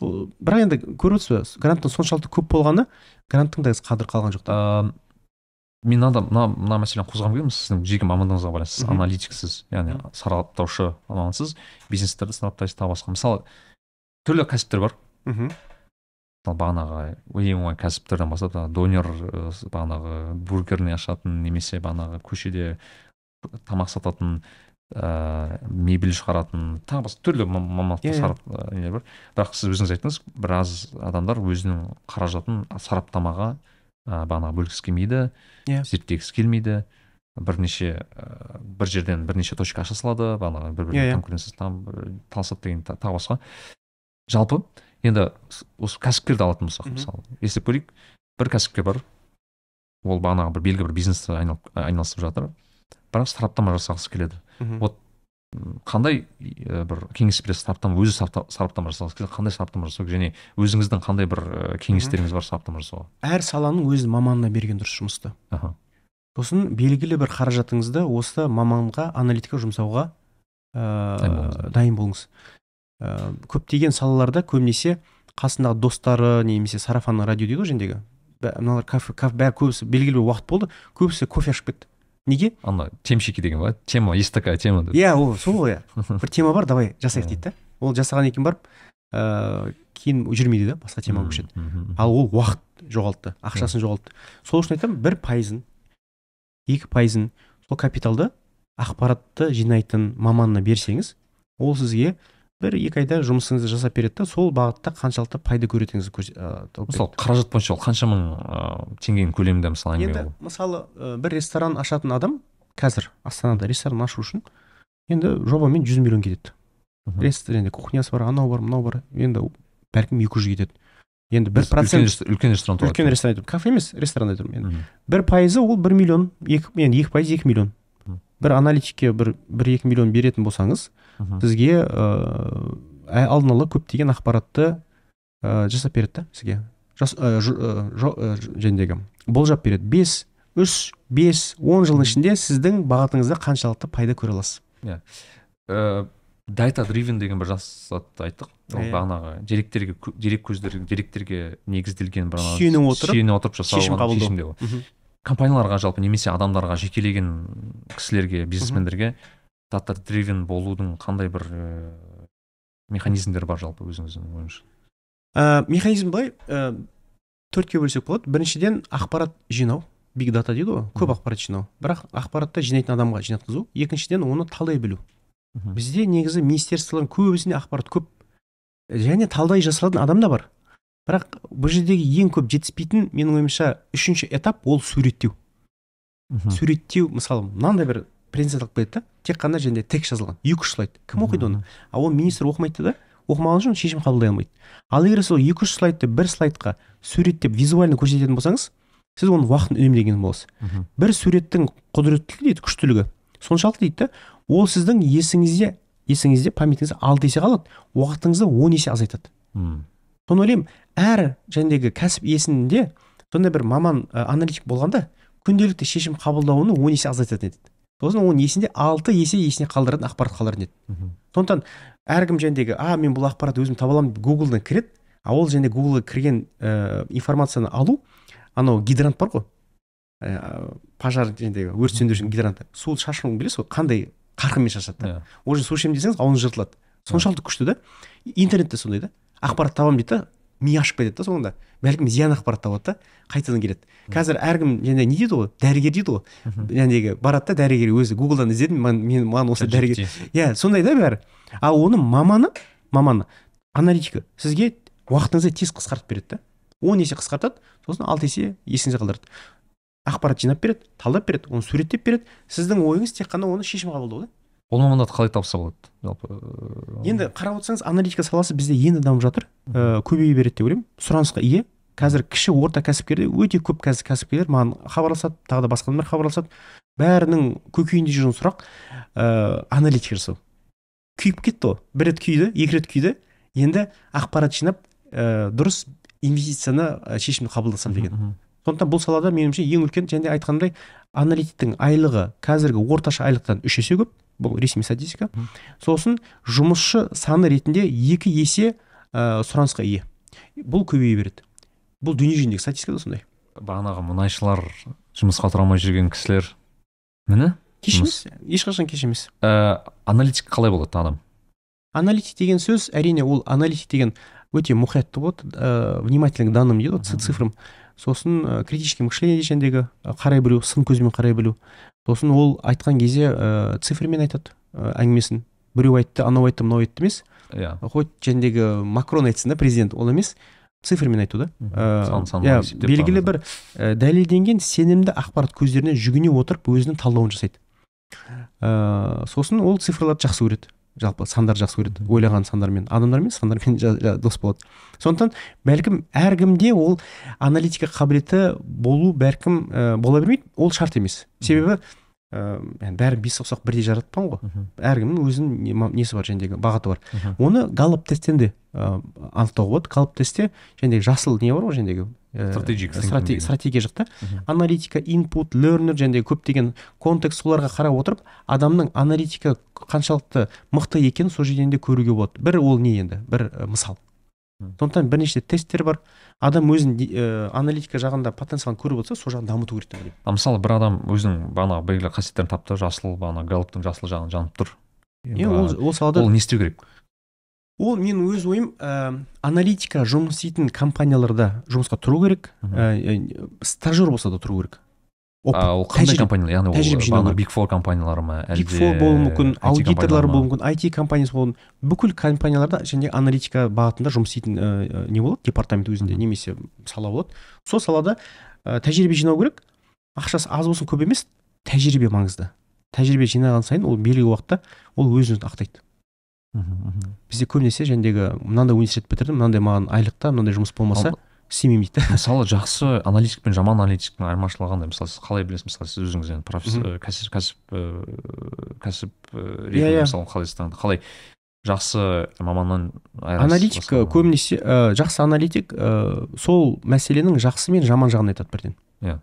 Бірақ енді көріп отырсыз ба гранттың соншалықты көп болғаны гранттың да қадір қалған жоқ мен мына мына мына мәселені қозғағым келген сіздің жеке мамандығыңызға байланысты сіз аналитиксіз яғни сараптаушы мамансыз бизнестерді сараптайсыз тағы басқа мысалы түрлі кәсіптер бар. Мхм. Бағанағы ең оңай кәсіптерден бастап донер бағанағы бургерный ашатын немесе бағанағы көшеде тамақ сататын ыыы мебель шығаратын тағы басқа түрлі ма- мамандықтар Иә, иә. сарап нелер бар бірақ сіз өзіңіз айттыңыз біраз адамдар өзінің қаражатын сараптамаға ә, бағанағы бөлгісі келмейді Иә. зерттегісі келмейді бірнеше ә, бір жерден бірнеше точка аша салады бағанағы бір Иә, біріне иә. конкуренция там таласады деген та- тағы басқа жалпы енді осы кәсіпкерді алатын болсақ мысалы есеп көрейік бір кәсіпкер бар ол бағанағы бір белгілі бір бизнесті айналып айналысып жатыр. Бірақ сараптама жасағысы келеді. Вот. Қандай ә, бір кеңес бересіз сараптама өзі сарапта- сараптама жасағыңыз келеді қандай сараптама жасау керек және өзіңіздің қандай бір ә, кеңестеріңіз бар сараптама жасауға? Әр саланың өз маманына берген дұрыс жұмысты. Аха. Сосын белгілі бір қаражатыңызды осы маманға аналитика жұмсауға ыыы дайын болыңыз. Ыыы көптеген салаларда көбінесе қасындағы достары немесе сарафанный радио дейді ғой жәндегі Бә- мыналар кафе кафе бәрі көбісі белгілі бір уақыт болды көбісі кофе ашып кетті. Неге? Ана темщики деген ба тема есть такая тема деп. Иә ол сол ғой иә. Бір тема бар давай жасайық дейді да ол жасағаннан кейін барып ыыы кейін жүрмейді да басқа темаға көшеді ал ол уақыт жоғалтты ақшасын жоғалтты. Сол үшін айтамын бір пайызын екі пайызын сол капиталды ақпаратты жинайтын маманына берсеңіз ол сізге бір екі айда жұмысыңызды жасап береді да сол бағытта қаншалықты пайда көретініңізді мысалы қаражат бойынша ол қанша мың ыыы теңгенің көлемінде мысалы әңгіме енді мысалы ә, бір ресторан ашатын адам қазір астанада ресторан ашу үшін енді жобамен жүз миллион кетеді. Мгм. ресторанда кухнясы бар анау бар мынау бар енді бәлкім екі жүз кетеді. Енді бір процент үлкен, рес- үлкен ресторан үлкен ресторан айтамын кафе емес ресторан айтамын енді бір пайызы ол бір миллион екі енді екі пайыз екі миллион. Бір аналитикке бір бір екі миллион беретін болсаңыз. Сізге ыыы алдын ала көптеген ақпаратты ыыы жасап береді да сізге жас ә, ә, ә, болжап береді. Бес үш бес он жылдың ішінде сіздің бағытыңызда қаншалықты пайда көре аласыз? Э, дата дривен деген бір затты айттық. Ол Иә. бағанағы деректерге кө- дерек көздер деректерге негізделген бір Сүйене отырып сүйене отырып жасалған шешім компанияларға жалпы немесе адамдарға жекелеген кісілерге бизнесмендерге дата дривен болудың қандай бір ә, механизмдері бар жалпы өзіңіздің ойыңызша? Ә, механизм былай ә, төртке бөлсек болады. Біріншіден ақпарат жинау. Биг дата дейді ғой. Көп ақпарат жинау. Бірақ ақпаратты жинайтын адамға жинатқызу. Екіншіден оны талдай білу. Бізде негізі министерстволардың көбісінде ақпарат көп. Және талдай жасалатын адам да бар. Бірақ бұл жердегі ең көп жетіспейтін менің ойымша үшінші этап ол суреттеу. Суреттеу мысалы мынандай бір алып келеді да тек қана және текст жазылған. Екі үш слайд кім оқиды оны? А оны министр оқымайды да оқымаған үшін шешім қабылдай алмайды ал егер сол екі үш слайдты бір слайдқа суреттеп визуально көрсететін болсаңыз сіз оның уақытын үнемдеген боласыз. Бір суреттің құдіреттілігі дейді күштілігі. Соншалықты дейді да ол сіздің есіңізде есіңізде памятіңізде алты есе қалады. Уақытыңызды он есе азайтады. Соны ойлаймын әр жәндегі кәсіп иесінде сондай бір маман ә, аналитик болғанда күнделікті шешім қабылдауыны он есе азайтатын еді сосын оның есінде алты есе есіне қалдыратын ақпарат қалдыратын еді. Сондықтан әркім жәндегі а мен бұл ақпаратты өзім таба аламын деп гуглдан кіреді а ол және гуглға кірген ә, информацияны алу анау гидрант бар ғой. Ә, пожар жердегі өрт сөндірушінің гидранты. Су шашуын білесіз ғой қандай қарқынмен шашады да. Ол жерде су ішемін десеңіз ауызыңыз жыртылады. Соншалықты күшті да. Интернет те сондай да. Ақпарат табамын дейді да. Ми ашып кетеді да соңында. Бәлкім зиян ақпарат табады да қайтадан келеді. Қазір әркім және не дейді ғой дәрігер дейді ғой жәндегі барады да дәрігер өзі гуглдан іздедім мен маған осы дәрігер иә сондай да бәрі. Ал оның маманы маманы аналитика сізге уақытыңызды тез қысқартып береді да. Он есе қысқартады сосын алты есе есіңізде қалдырады. Ақпарат жинап береді талдап береді оны суреттеп береді. Сіздің ойыңыз тек қана оны шешім қабылдау да. Ол мамандарды қалай тапса болады? Жалпы енді қарап отырсаңыз аналитика саласы бізде енді дамып жатыр. Ә, көбейе береді деп ойлаймын. Сұранысқа ие. Қазір кіші орта кәсіпкерде өте көп қазір кәсіпкерлер маған хабарласады тағы да басқа адамдар хабарласады. Бәрінің көкейінде жүрген сұрақ ә, аналитика жасау. Күйіп кетті ғой. Бір рет күйді екі рет күйді. Енді ақпарат жинап ә, дұрыс инвестицияны шешімді қабылдасам деген. Сондықтан бұл салада меніңше ең үлкен және айтқандай аналитиктің айлығы қазіргі орташа айлықтан үш есе көп бұл ресми статистика. Сосын жұмысшы саны ретінде екі есе ә, сұранысқа ие. Бұл көбейе береді. Бұл дүние жүзіндегі статистика да сондай. Бағанағы мұнайшылар жұмысқа тұра алмай жүрген кісілер. Міне? Кеш емес ешқашан кеш емес ә, аналитик қалай болады адам? Аналитик деген сөз әрине ол аналитик деген өте мұқиятты болады ә, внимательный к данным дейді ғой цифрам сосын ә, критический мышление дегендегі қарай білу сын көзбен қарай білу. Сосын ол айтқан кезде ә, цифрмен айтады ә, әңгімесін. Біреу айтты анау айтты мынау айтты емес. Иә. Хоть жәндегі макрон айтсын да президент ол емес. Цифрмен айту да. Иә белгілі бір ә, дәлелденген сенімді ақпарат көздеріне жүгіне отырып өзінің талдауын жасайды. Ә, сосын ол цифрларды жақсы көреді. Жалпы сандар жақсы көреді ойлаған сандармен адамдармен сандармен дос болады. Сондықтан бәлкім әркімде ол аналитика қабілеті болу бәлкім ә, бола бермейді ол шарт емес. Себебі ә, бәрі бес саусақ бірдей жаратпаған ғой. Әркімнің өзінің несі бар жәндегі бағыты бар. Оны галлоп тесттен де ә, анықтауға болады. Галлоп тестте жәндегі жасыл не бар ғой жәндегі стратегик стратегия жақта аналитика инпут лернер және көптеген контекст соларға қарап отырып адамның аналитика қаншалықты мықты екенін сол жерден де көруге болады. Бір ол не енді? Бір мысал. Сондықтан бірнеше тесттер бар. Адам өзін ә, аналитика жағында потенциалын көріп отырса сол жағын дамыту керек деп ойлаймын. Мысалы бір адам өзінің бағанағы белгілі қасиеттерін тапты жасыл бағана галлоптың жасыл жағын жанып тұр. Иә ол ол салада ол не істеу керек? Ол менің өз ойым ә, аналитика жұмыс істейтін компанияларда жұмысқа тұру керек. Ә, стажер болса да тұру керек. А ол қандай компаниялар? Яғни тәжірибе жинау биг фор компаниялары ма? Әлде биг фор болуы мүмкін аудиторлар болуы мүмкін IT компаниясы болуы бүкіл компанияларда және аналитика бағытында жұмыс істейтін ә, не болады? Департамент өзінде немесе сала болады. Сол салада ә, тәжірибе жинау керек. Ақшасы аз болсын көп емес тәжірибе маңызды. Тәжірибе жинаған сайын ол белгілі уақытта ол өз өзін ақтайды. Бізде көбінесе жәндегі мынандай университет бітірдім мынандай маған айлықта мынандай жұмыс болмаса істемеймін дейді. мысалы жақсы аналитик пен жаман аналитиктің айырмашылығы қандай? Мысалы сіз қалай білесіз? Мысалы сіз өзіңіз енді кәсіп кәсіп кәсіп ретінде мысалы қалай қалай жақсы маманнан аналитик көбінесе ә, жақсы аналитик ә, сол мәселенің жақсы мен жаман жағын айтады бірден. Иә.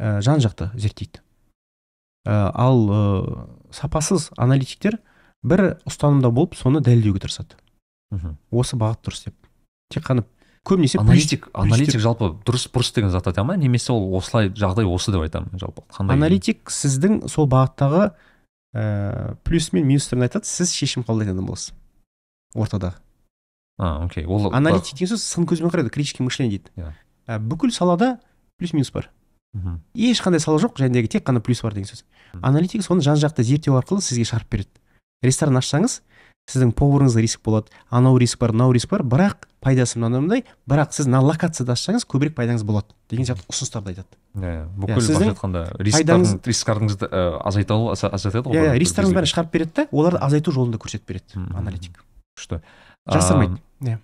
Ә, жан жақты зерттейді. Ә, ал ә, сапасыз аналитиктер бір ұстанымда болып соны дәлелдеуге тырысады. Мхм. Осы бағыт дұрыс деп. Тек қана көбінесе аналитик аналитик жалпы дұрыс бұрыс деген зат айтамын немесе ол осылай жағдай осы деп айтамын жалпы. Қандай аналитик сіздің сол бағыттағы ә, плюс мен минустарын айтады сіз шешім қабылдайтын адам боласыз. Ортадағы а окей. Ол аналитик деген сөз сын көзбен қарайды критический мышление дейді. Иә. Ә, бүкіл салада плюс минус бар. Мгм. ешқандай сала жоқ және тек қана плюс бар деген сөз. Аналитик соны жан жақты зерттеу арқылы сізге шығарып береді. Ресторан ашсаңыз сіздің поварыңызға риск болады. Анау риск бар мынау риск бар. Бірақ пайдасы мынандай бірақ сіз мына локацияда ашсаңыз көбірек пайдаңыз болады деген сияқты ұсыныстарды айтады. Иә бүкіл сіздің былайша айтқанда пайдаңыз- рисктардың рисктарыңызды ә, азайта ал- аза- азайтады ғой иә иә бәрін шығарып береді да оларды азайту жолын да көрсетіп береді аналитик. Күшті. Жасырмайды. Иә.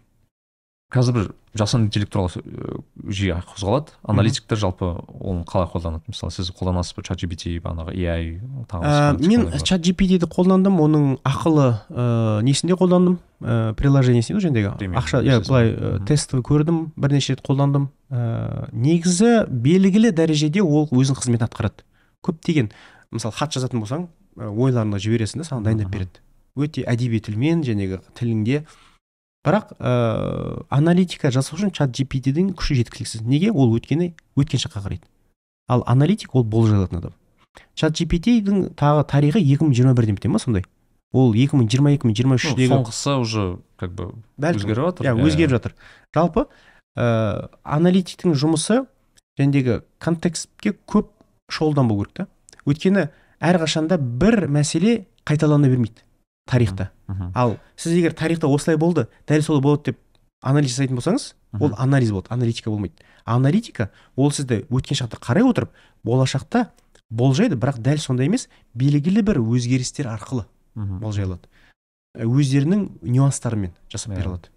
Қазір бір жасанды интеллект туралы ә, жиі қозғалады. Аналитиктер жалпы оны қалай қолданады? Мысалы сіз қолданасыз ба чат gpt бағанағы ai тағы Ә, мен чат gptді қолдандым оның ақылы ә, несінде қолдандым? Ә, приложениесінде ғой жаңағыдегі Премиум ақша иә былай ә, Мгм. тест көрдім бірнеше рет қолдандым. Ә, негізі белгілі дәрежеде ол өзінің қызметін атқарады. Көптеген мысалы хат жазатын болсаң ойларыңды жібересің да саған дайындап береді. Өте әдеби тілмен жәнегі тіліңде бірақ ә, аналитика жасау үшін чат gpt-дің күші жеткіліксіз. Неге? Ол өткені өткен шаққа қарайды. Ал аналитик ол болжай алатын адам. чат gpt-дің тағы тарихы 2021 деп бітеді ма сондай? Ол 2022 мен Ну, 23-дегі соңғысы уже как бы өзгеріп жатыр. Иә өзгеріп жатыр. Жалпы ә, аналитиктің жұмысы жәндегі контекстке көп шұғылданбау керек та. Өйткені әрқашанда бір мәселе қайталана бермейді. Тарихта. Ал сіз егер тарихта осылай болды дәл солай болады деп анализ жасайтын болсаңыз ол анализ болады аналитика болмайды. Аналитика ол сізді өткен шақта қарай отырып болашақта болжайды бірақ дәл сондай емес белгілі бір өзгерістер арқылы болжай алады. Ә, өздерінің нюанстарымен жасап Иә. бере алады.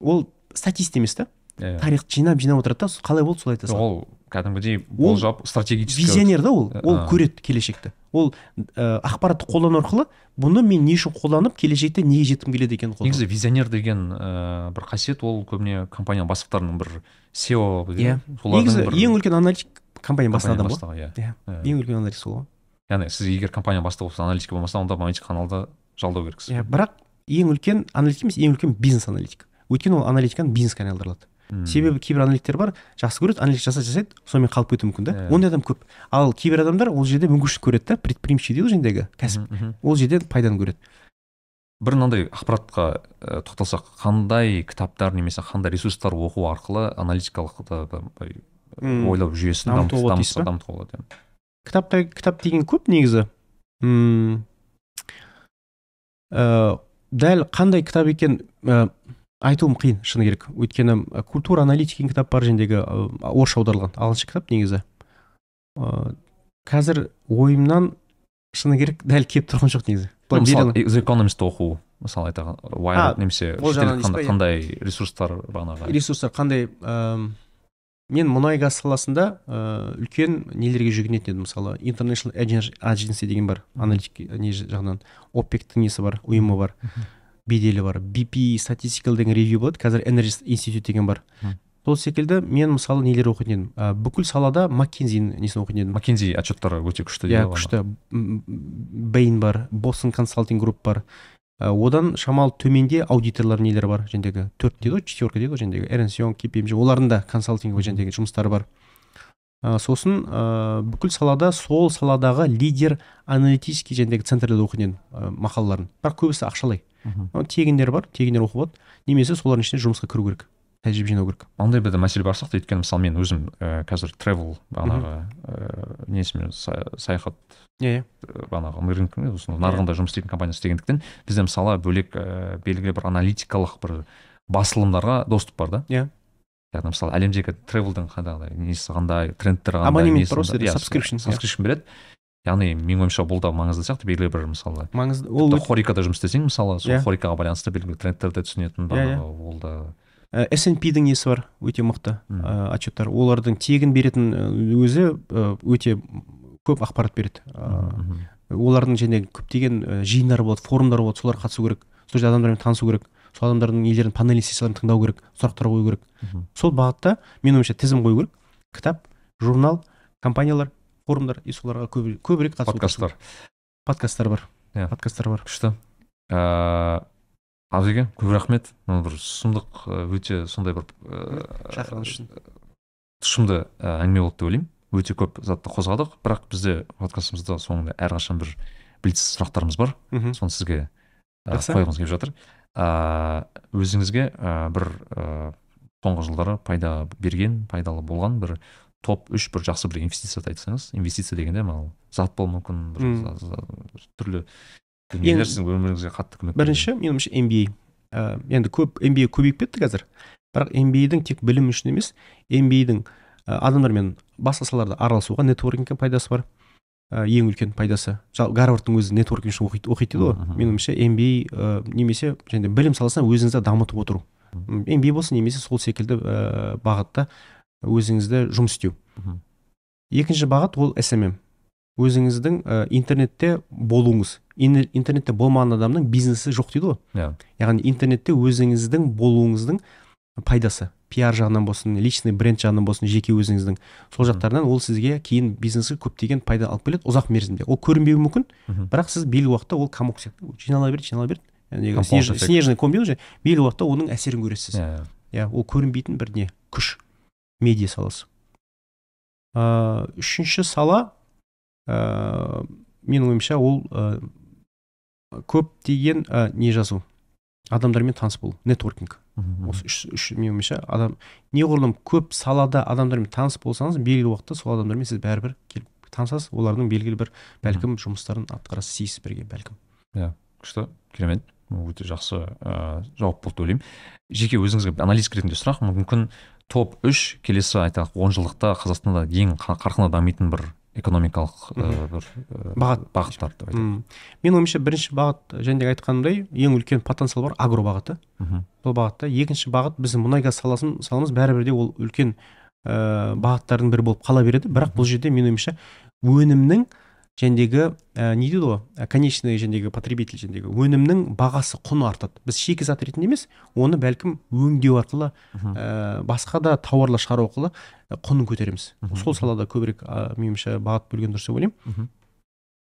Ол статист емес та. Иә, иә. тарихты жинап жинап отырады да қалай болды солай айта салады ол кәдімгідей болжап стратегический визионер да ол? ол көреді келешекті. Ол ә, ақпаратты қолдану арқылы бұны мен не үшін қолданып келешекте неге жеткім келеді екенін негізі визионер деген ә, бір қасиет ол көбіне компания бастықтарының бір SEO Иә. солардың негізі бір ең үлкен аналитик компания компания адам ғой. иә. Иә. Иә. ең үлкен аналитик сол ғой. Яғни сіз егер компания бастығы болса аналитика болмаса онда аналитик каналды жалдау керексіз. Иә бірақ ең үлкен аналитик емес ең үлкен бизнес аналитик. Өйткені ол аналитиканы бизнеске айналдырылады Себебі кейбір аналиттер бар жақсы көреді аналитик жасайды жасайды сонымен қалып кетуі мүмкін да. Иә. ондай адам көп. Ал кейбір адамдар ол жерде мүмкіншілік көреді да предприимчивый дейді ғой жаңағыдегі кәсіп. Ол жерден пайданы көреді. Бір мынандай ақпаратқа ә, тоқталсақ. Қандай кітаптар немесе қандай ресурстар оқу арқылы аналитикалық Мм. ойлау жүйесін Дамытуға болады иә. кітапта кітап деген көп негізі. Мм, ә, дәл қандай кітап екен ә, айтуым қиын шыны керек. Өйткені культура аналитик деген кітап бар жәндегі ә, орысша аударылған. Ағылшынша кітап негізі. Ә, қазір ойымнан шыны керек дәл келіп тұрған жоқ негізі. Мысалы. The Economist оқу мысалы айтаған А, Wired немесе қандай, ресурстар бағанағы ресурстар қандай? Әм, мен мұнай газ саласында ә, үлкен нелерге жүгінетін едім. Мысалы international agency деген бар аналитик не жағынан опектің несі бар ұйымы бар. Беделі бар. Bp statistical деген ревью болады. Қазір energy institute деген бар сол секілді мен мысалы нелер оқитын едім? Ә, бүкіл салада маккензидің несін оқитын едім? Маккензи отчеттары өте күшті иә күшті. М, бэйн бар бостон консалтинг групп бар. Ә, одан шамалы төменде аудиторлар нелері бар жәндегі төрт дейді ғой четверка дейді ғой жәндегі эрнс йонг олардың да консалтинговый жәндегі жұмыстары бар. Ә, сосын ә, бүкіл салада сол саладағы лидер аналитический жәндегі центрлерде оқитын едім ә, мақалаларын. Бірақ көбісі ақшалай. Мгм. Ә, тегіндер бар тегіндер оқуға болады немесе солардың ішіне жұмысқа кіру керек тәжірибе жинау керек. Андай бір мәселе бар сияқты өйткені мысалы мен өзім ә, қазір travel бағанағы ә, несімен са- саяхат иә иә. ә, бағанағы рынктың осының нарығында жұмыс істейтін компания істегендіктен бізде мысалы бөлек ә, белгілі бір аналитикалық бір басылымдарға доступ бар да. Иә. яғни мысалы әлемдегі тревелдің қандай несі қандай трендтер қандай Абонемент сізде, иә, иә. subscription береді. Яғни менің ойымша бұл да маңызды сияқты белгілі бір мысалы маңызды ол хорикада жұмыс істесең мысалы сол Иә. хорикаға байланысты белгілі бір трендтерді түсінетін Иә, иә. бағанағы ол да ә, S&P-дің несі бар өте мықты ә, отчеттар. Олардың тегін беретін ә, өзі ә, өте көп ақпарат береді. Ә, олардың және көптеген ә, жиындары болады форумдары болады соларға қатысу керек сол жерде адамдармен танысу керек сол адамдардың нелерін панель сессияларын тыңдау керек сұрақтар қою керек. Сол бағытта менің ойымша тізім қою керек. Кітап журнал компаниялар форумдар и соларға көп, көбірек қатысу подкасттар. подкасттар бар. Иә. подкасттар бар. Күшті. Ыыы абзеке көп рахмет. Мына бір сұмдық өте сондай бір ыыы, шақырғаныңыз үшін. тұшымды әңгіме болды деп ойлаймын. Өте көп затты қозғадық. Бірақ бізде подкастымызда соңында әрқашан бір блиц сұрақтарымыз бар. Мхм. Соны сізге қойғымыз келіп жатыр. Ыыы өзіңізге ы, бір ы, соңғы жылдары пайда берген пайдалы болған бір топ үш бір жақсы бір инвестицияды айтсаңыз инвестиция дегенде мынау зат болуы мүмкін бір түрлі дүниелер сіздің өміріңізге қатты көмек бірінші менің ойымша MBA ә, енді көп MBA көбейіп кетті қазір. Бірақ MBA-дің тек білім үшін емес MBA-дің ә, адамдармен басқа салаларда араласуға нетворкингке пайдасы бар. Ә, ең үлкен пайдасы. Жал- гарвардтың өзі нетворкинг үшін оқиды оқиды дейді ғой. Мгм. менің ойымша MBA ә, немесе және білім саласында өзіңізді дамытып отыру. MBA болсын немесе сол секілді ә, бағытта өзіңізді жұмыс істеу. Екінші бағыт ол SMM өзіңіздің ә, интернетте болуыңыз. Ин- интернетте болмаған адамның бизнесі жоқ дейді ғой. Иә. Яғни интернетте өзіңіздің болуыңыздың пайдасы. Пиар жағынан болсын личный бренд жағынан болсын жеке өзіңіздің. Сол жақтарынан ол сізге кейін бизнеске көптеген пайда алып келеді ұзақ мерзімде. Ол көрінбеуі мүмкін бірақ сіз белгілі уақытта ол комок сияқты. Жинала береді жинала береді. Снежный, ком дейді ғой белгілі уақытта оның әсерін көресіз иә. Иә ол көрінбейтін бір не? Күш. Медиа саласы. Ыыы үшінші сала ыыы менің ойымша ол ы, көптеген ы, не жазу адамдармен таныс болу нетворкинг. Осы үш, үш менің ойымша адам неғұрлым көп салада адамдармен таныс болсаңыз белгілі уақытта сол адамдармен сіз бәрібір келіп танысасыз олардың белгілі бір бәлкім жұмыстарын атқарасыз бірге бәлкім. Күшті керемет. Өте жақсы ыыы жауап болды деп ойлаймын. Жеке өзіңізге аналитик ретінде сұрақ мүмкін топ үш келесі айтайық он жылдықта қазақстанда ең қа- қарқынды дамитын бір экономикалық ыыы, бір ыыы, Бағыт. бағыттар деп айтайық. Менің ойымша бірінші бағыт және де айтқанымдай ең үлкен потенциал бар агро бағыты. Мхм. Сол бағытта екінші бағыт біздің мұнай газ саласын саламыз бәрібір де ол үлкен ә, бағыттардың бірі болып қала береді. Бірақ бұл жерде менің ойымша өнімнің жәндегі ә, не дейді ғой ә, конечный жәндегі потребитель жәндегі өнімнің бағасы құны артады. Біз шикізат ретінде емес оны бәлкім өңдеу арқылы ә, басқа да тауарлар шығару арқылы ә, құнын көтереміз. Мгм. сол салада көбірек ә, меніңше бағыт бөлген дұрыс деп ойлаймын.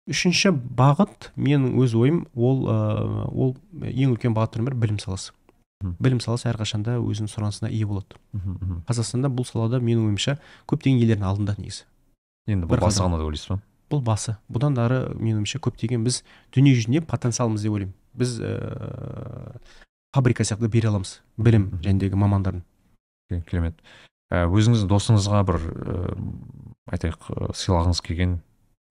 Үшінші бағыт менің өз ойым ол ә, ол ең үлкен бағыттардың бірі білім саласы. Білім саласы әрқашанда өзінің сұранысына ие болады. Қазақстанда бұл салада менің ойымша көптеген елдердің алдында негізі. Енді бұл басы қадам. ғана деп ойлайсыз ба? Бұл басы. Бұдан да ары менің ойымша көптеген біз дүние жүзінде потенциалымыз деп ойлаймын. Біз ә, фабрика сияқты бере аламыз білім жәндегі мамандардың Ке- керемет Ә, өзіңіз досыңызға бір ыыы, айтайық сыйлағыңыз келген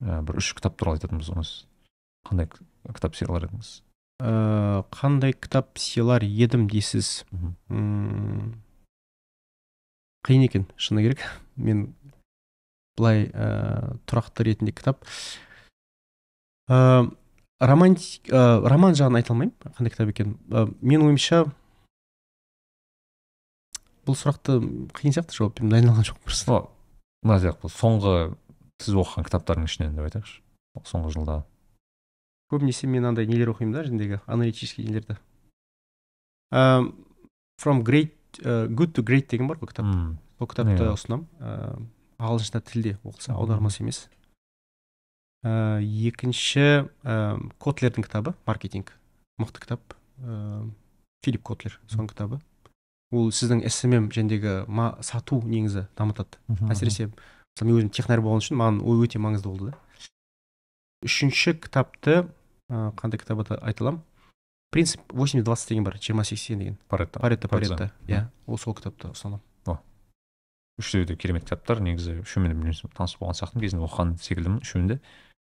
ә, бір үш кітап туралы айтатын болсаңыз қандай кітап сыйлар едіңіз? Ә, қандай кітап сыйлар едім дейсіз? Қиын екен шыны керек. Мен былай ә, тұрақты ретінде кітап. Ә, романтик ә, роман жағын айта алмаймын қандай кітап екенін. Ә, менің ойымша бұл сұрақты қиын сияқты жауап беруім дайындалған жоқпын просто. Мына сияқты соңғы сіз оқыған кітаптардың ішінен деп айтайықшы. Соңғы жылда. Көбінесе мен андай нелер оқимын да жәндегі аналитический нелерді. Ә, from great ә, good to great деген бар ғой кітап. Сол кітапты Иә. ұсынамын. Ыыы ағылшынша тілде оқылса аудармасы емес. Ә, екінші ә, котлердің кітабы маркетинг. Мықты кітап. Ә, филипп котлер соның кітабы. Ол сіздің смм жәндегі сату негізі дамытады. Әсіресе мысалы мен өзім технарь болған үшін маған ол өте маңызды болды да. Үшінші кітапты ә, қандай кітап айта аламын принцип 80-20 деген бар жиырма сексен деген. Паретто Паретто. паретто иә ол сол кітапты ұсынамын. Үшеуі де керемет кітаптар. Негізі үшеуімен де білмеймін, таныс болған сияқтымын. Кезінде оқыған секілдімін үшеуінде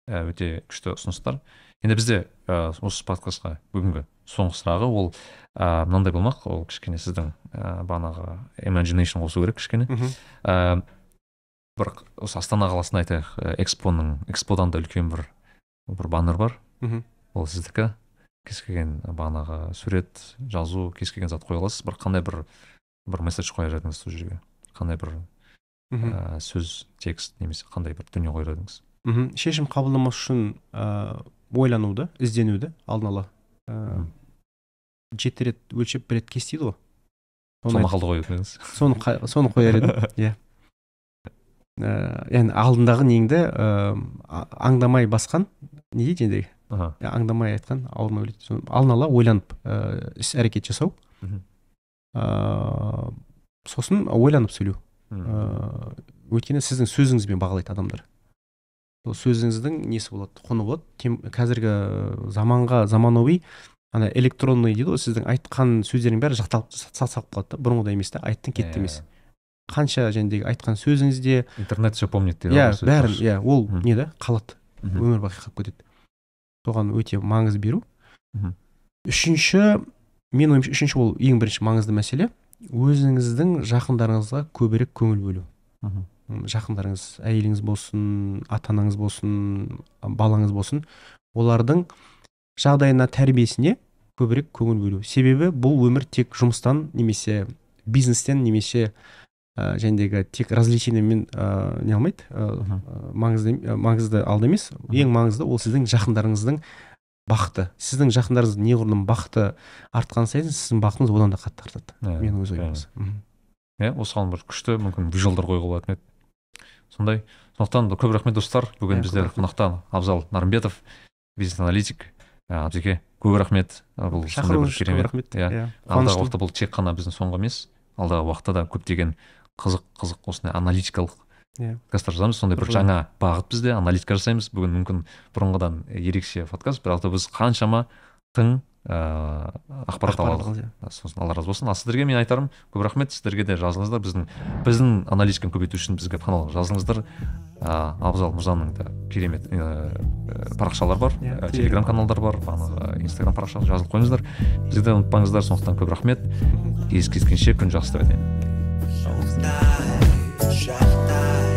ә, өте күшті ұсыныстар. Енді бізде ә, осы подкастқа бүгінгі соңғы сұрағы ол ә, мынандай болмақ. Ол кішкене сіздің ә, бағанағы imagination қосу керек кішкене. Ә, бір осы астана қаласында айтайық ә, экспоның эксподан да үлкен бір бір баннер бар. Мхм. Ол сіздікі. Кез келген бағанағы сурет жазу кез келген зат қоя аласыз. Бір қандай бір бір месседж қояр едіңіз сол жерге? Қандай бір ә, сөз текст немесе қандай бір дүние қояр едіңіз мхм. Шешім қабылдамас үшін ә, ойлануды ізденуді алдын ала ә, жеті рет өлшеп бір рет кес дейді ғой. Соны, мақалды қоя едіңіз? соны, соны қояр едім. Иә. Ә, яғни алдындағы неңді ә, аңдамай басқан не дейді енді аха. Аңдамай айтқан ауырмай өледі. Алдын ала ойланып ә, іс әрекет жасау ыыы сосын ойланып сөйлеу. Ыыы өйткені сіздің сөзіңізбен бағалайды адамдар. Сол сөзіңіздің несі болады? Құны болады? Тем, қазіргі заманға заманауи ана электронный дейді ғой сіздің айтқан сөздердің бәрі жақталып салып қалады да. Бұрынғыдай емес та айттың кетті емес. Иә. қанша жәндегі айтқан сөзіңізде интернет все помнит дейді иә бәрін иә ол не да қалады. Өмір бақи қалып кетеді. Соған өте маңыз беру. Мхм. үшінші менің ойымша үшінші ол ең бірінші маңызды мәселе. Өзіңіздің жақындарыңызға көбірек көңіл бөлу. Мхм. Жақындарыңыз әйеліңіз болсын ата анаңыз болсын балаңыз болсын олардың жағдайына тәрбиесіне көбірек көңіл бөлу. Себебі бұл өмір тек жұмыстан немесе бизнестен немесе ә, жәндегі тек развлечениемен ә, не алмайды. Ә, маңызды ә, маңызды алды емес. Ең маңызды ол сіздің жақындарыңыздың бақыты сіздің жақындарыңыз неғұрлым бақыты артқан сайын сіздің бақытыңыз одан да қатты артады. Иә, менің өз иә. ойым осы мхм. иә осыған бір күшті мүмкін визуалдар қоюға болатын еді. Сондай. Сондықтан да көп рахмет достар. Бүгін Иә, бізде қонақта абзал нарымбетов бизнес аналитик. Ә, абзеке көп рахмет. Ә, бұл сондай бір керемет рахмет. иә. Иә алдағы уақытта бұл тек қана біздің соңғы емес алдағы уақытта да көптеген қызық қызық осындай аналитикалық Иә. подкасттар жазамыз сондай бір жаңа бағыт бізде аналитика жасаймыз. Бүгін мүмкін бұрынғыдан ерекше подкаст бірақ та біз қаншама тың ыыы ақпарат ала алдық. иә. сосын алла разы болсын. Ал сіздерге мен айтарым көп рахмет. Сіздерге де жазылыңыздар біздің біздің аналитиканы көбейту үшін бізге канал жазылыңыздар ыыы абзал мырзаның да керемет ыыы парақшалары бар. Иә, ә, телеграм каналдары бар. Бағанағы инстаграм парақшаға жазылып қойыңыздар. Бізді де ұмытпаңыздар. Сондықтан көп рахмет. Кездескенше күн жақсы деп айтайын. já tá.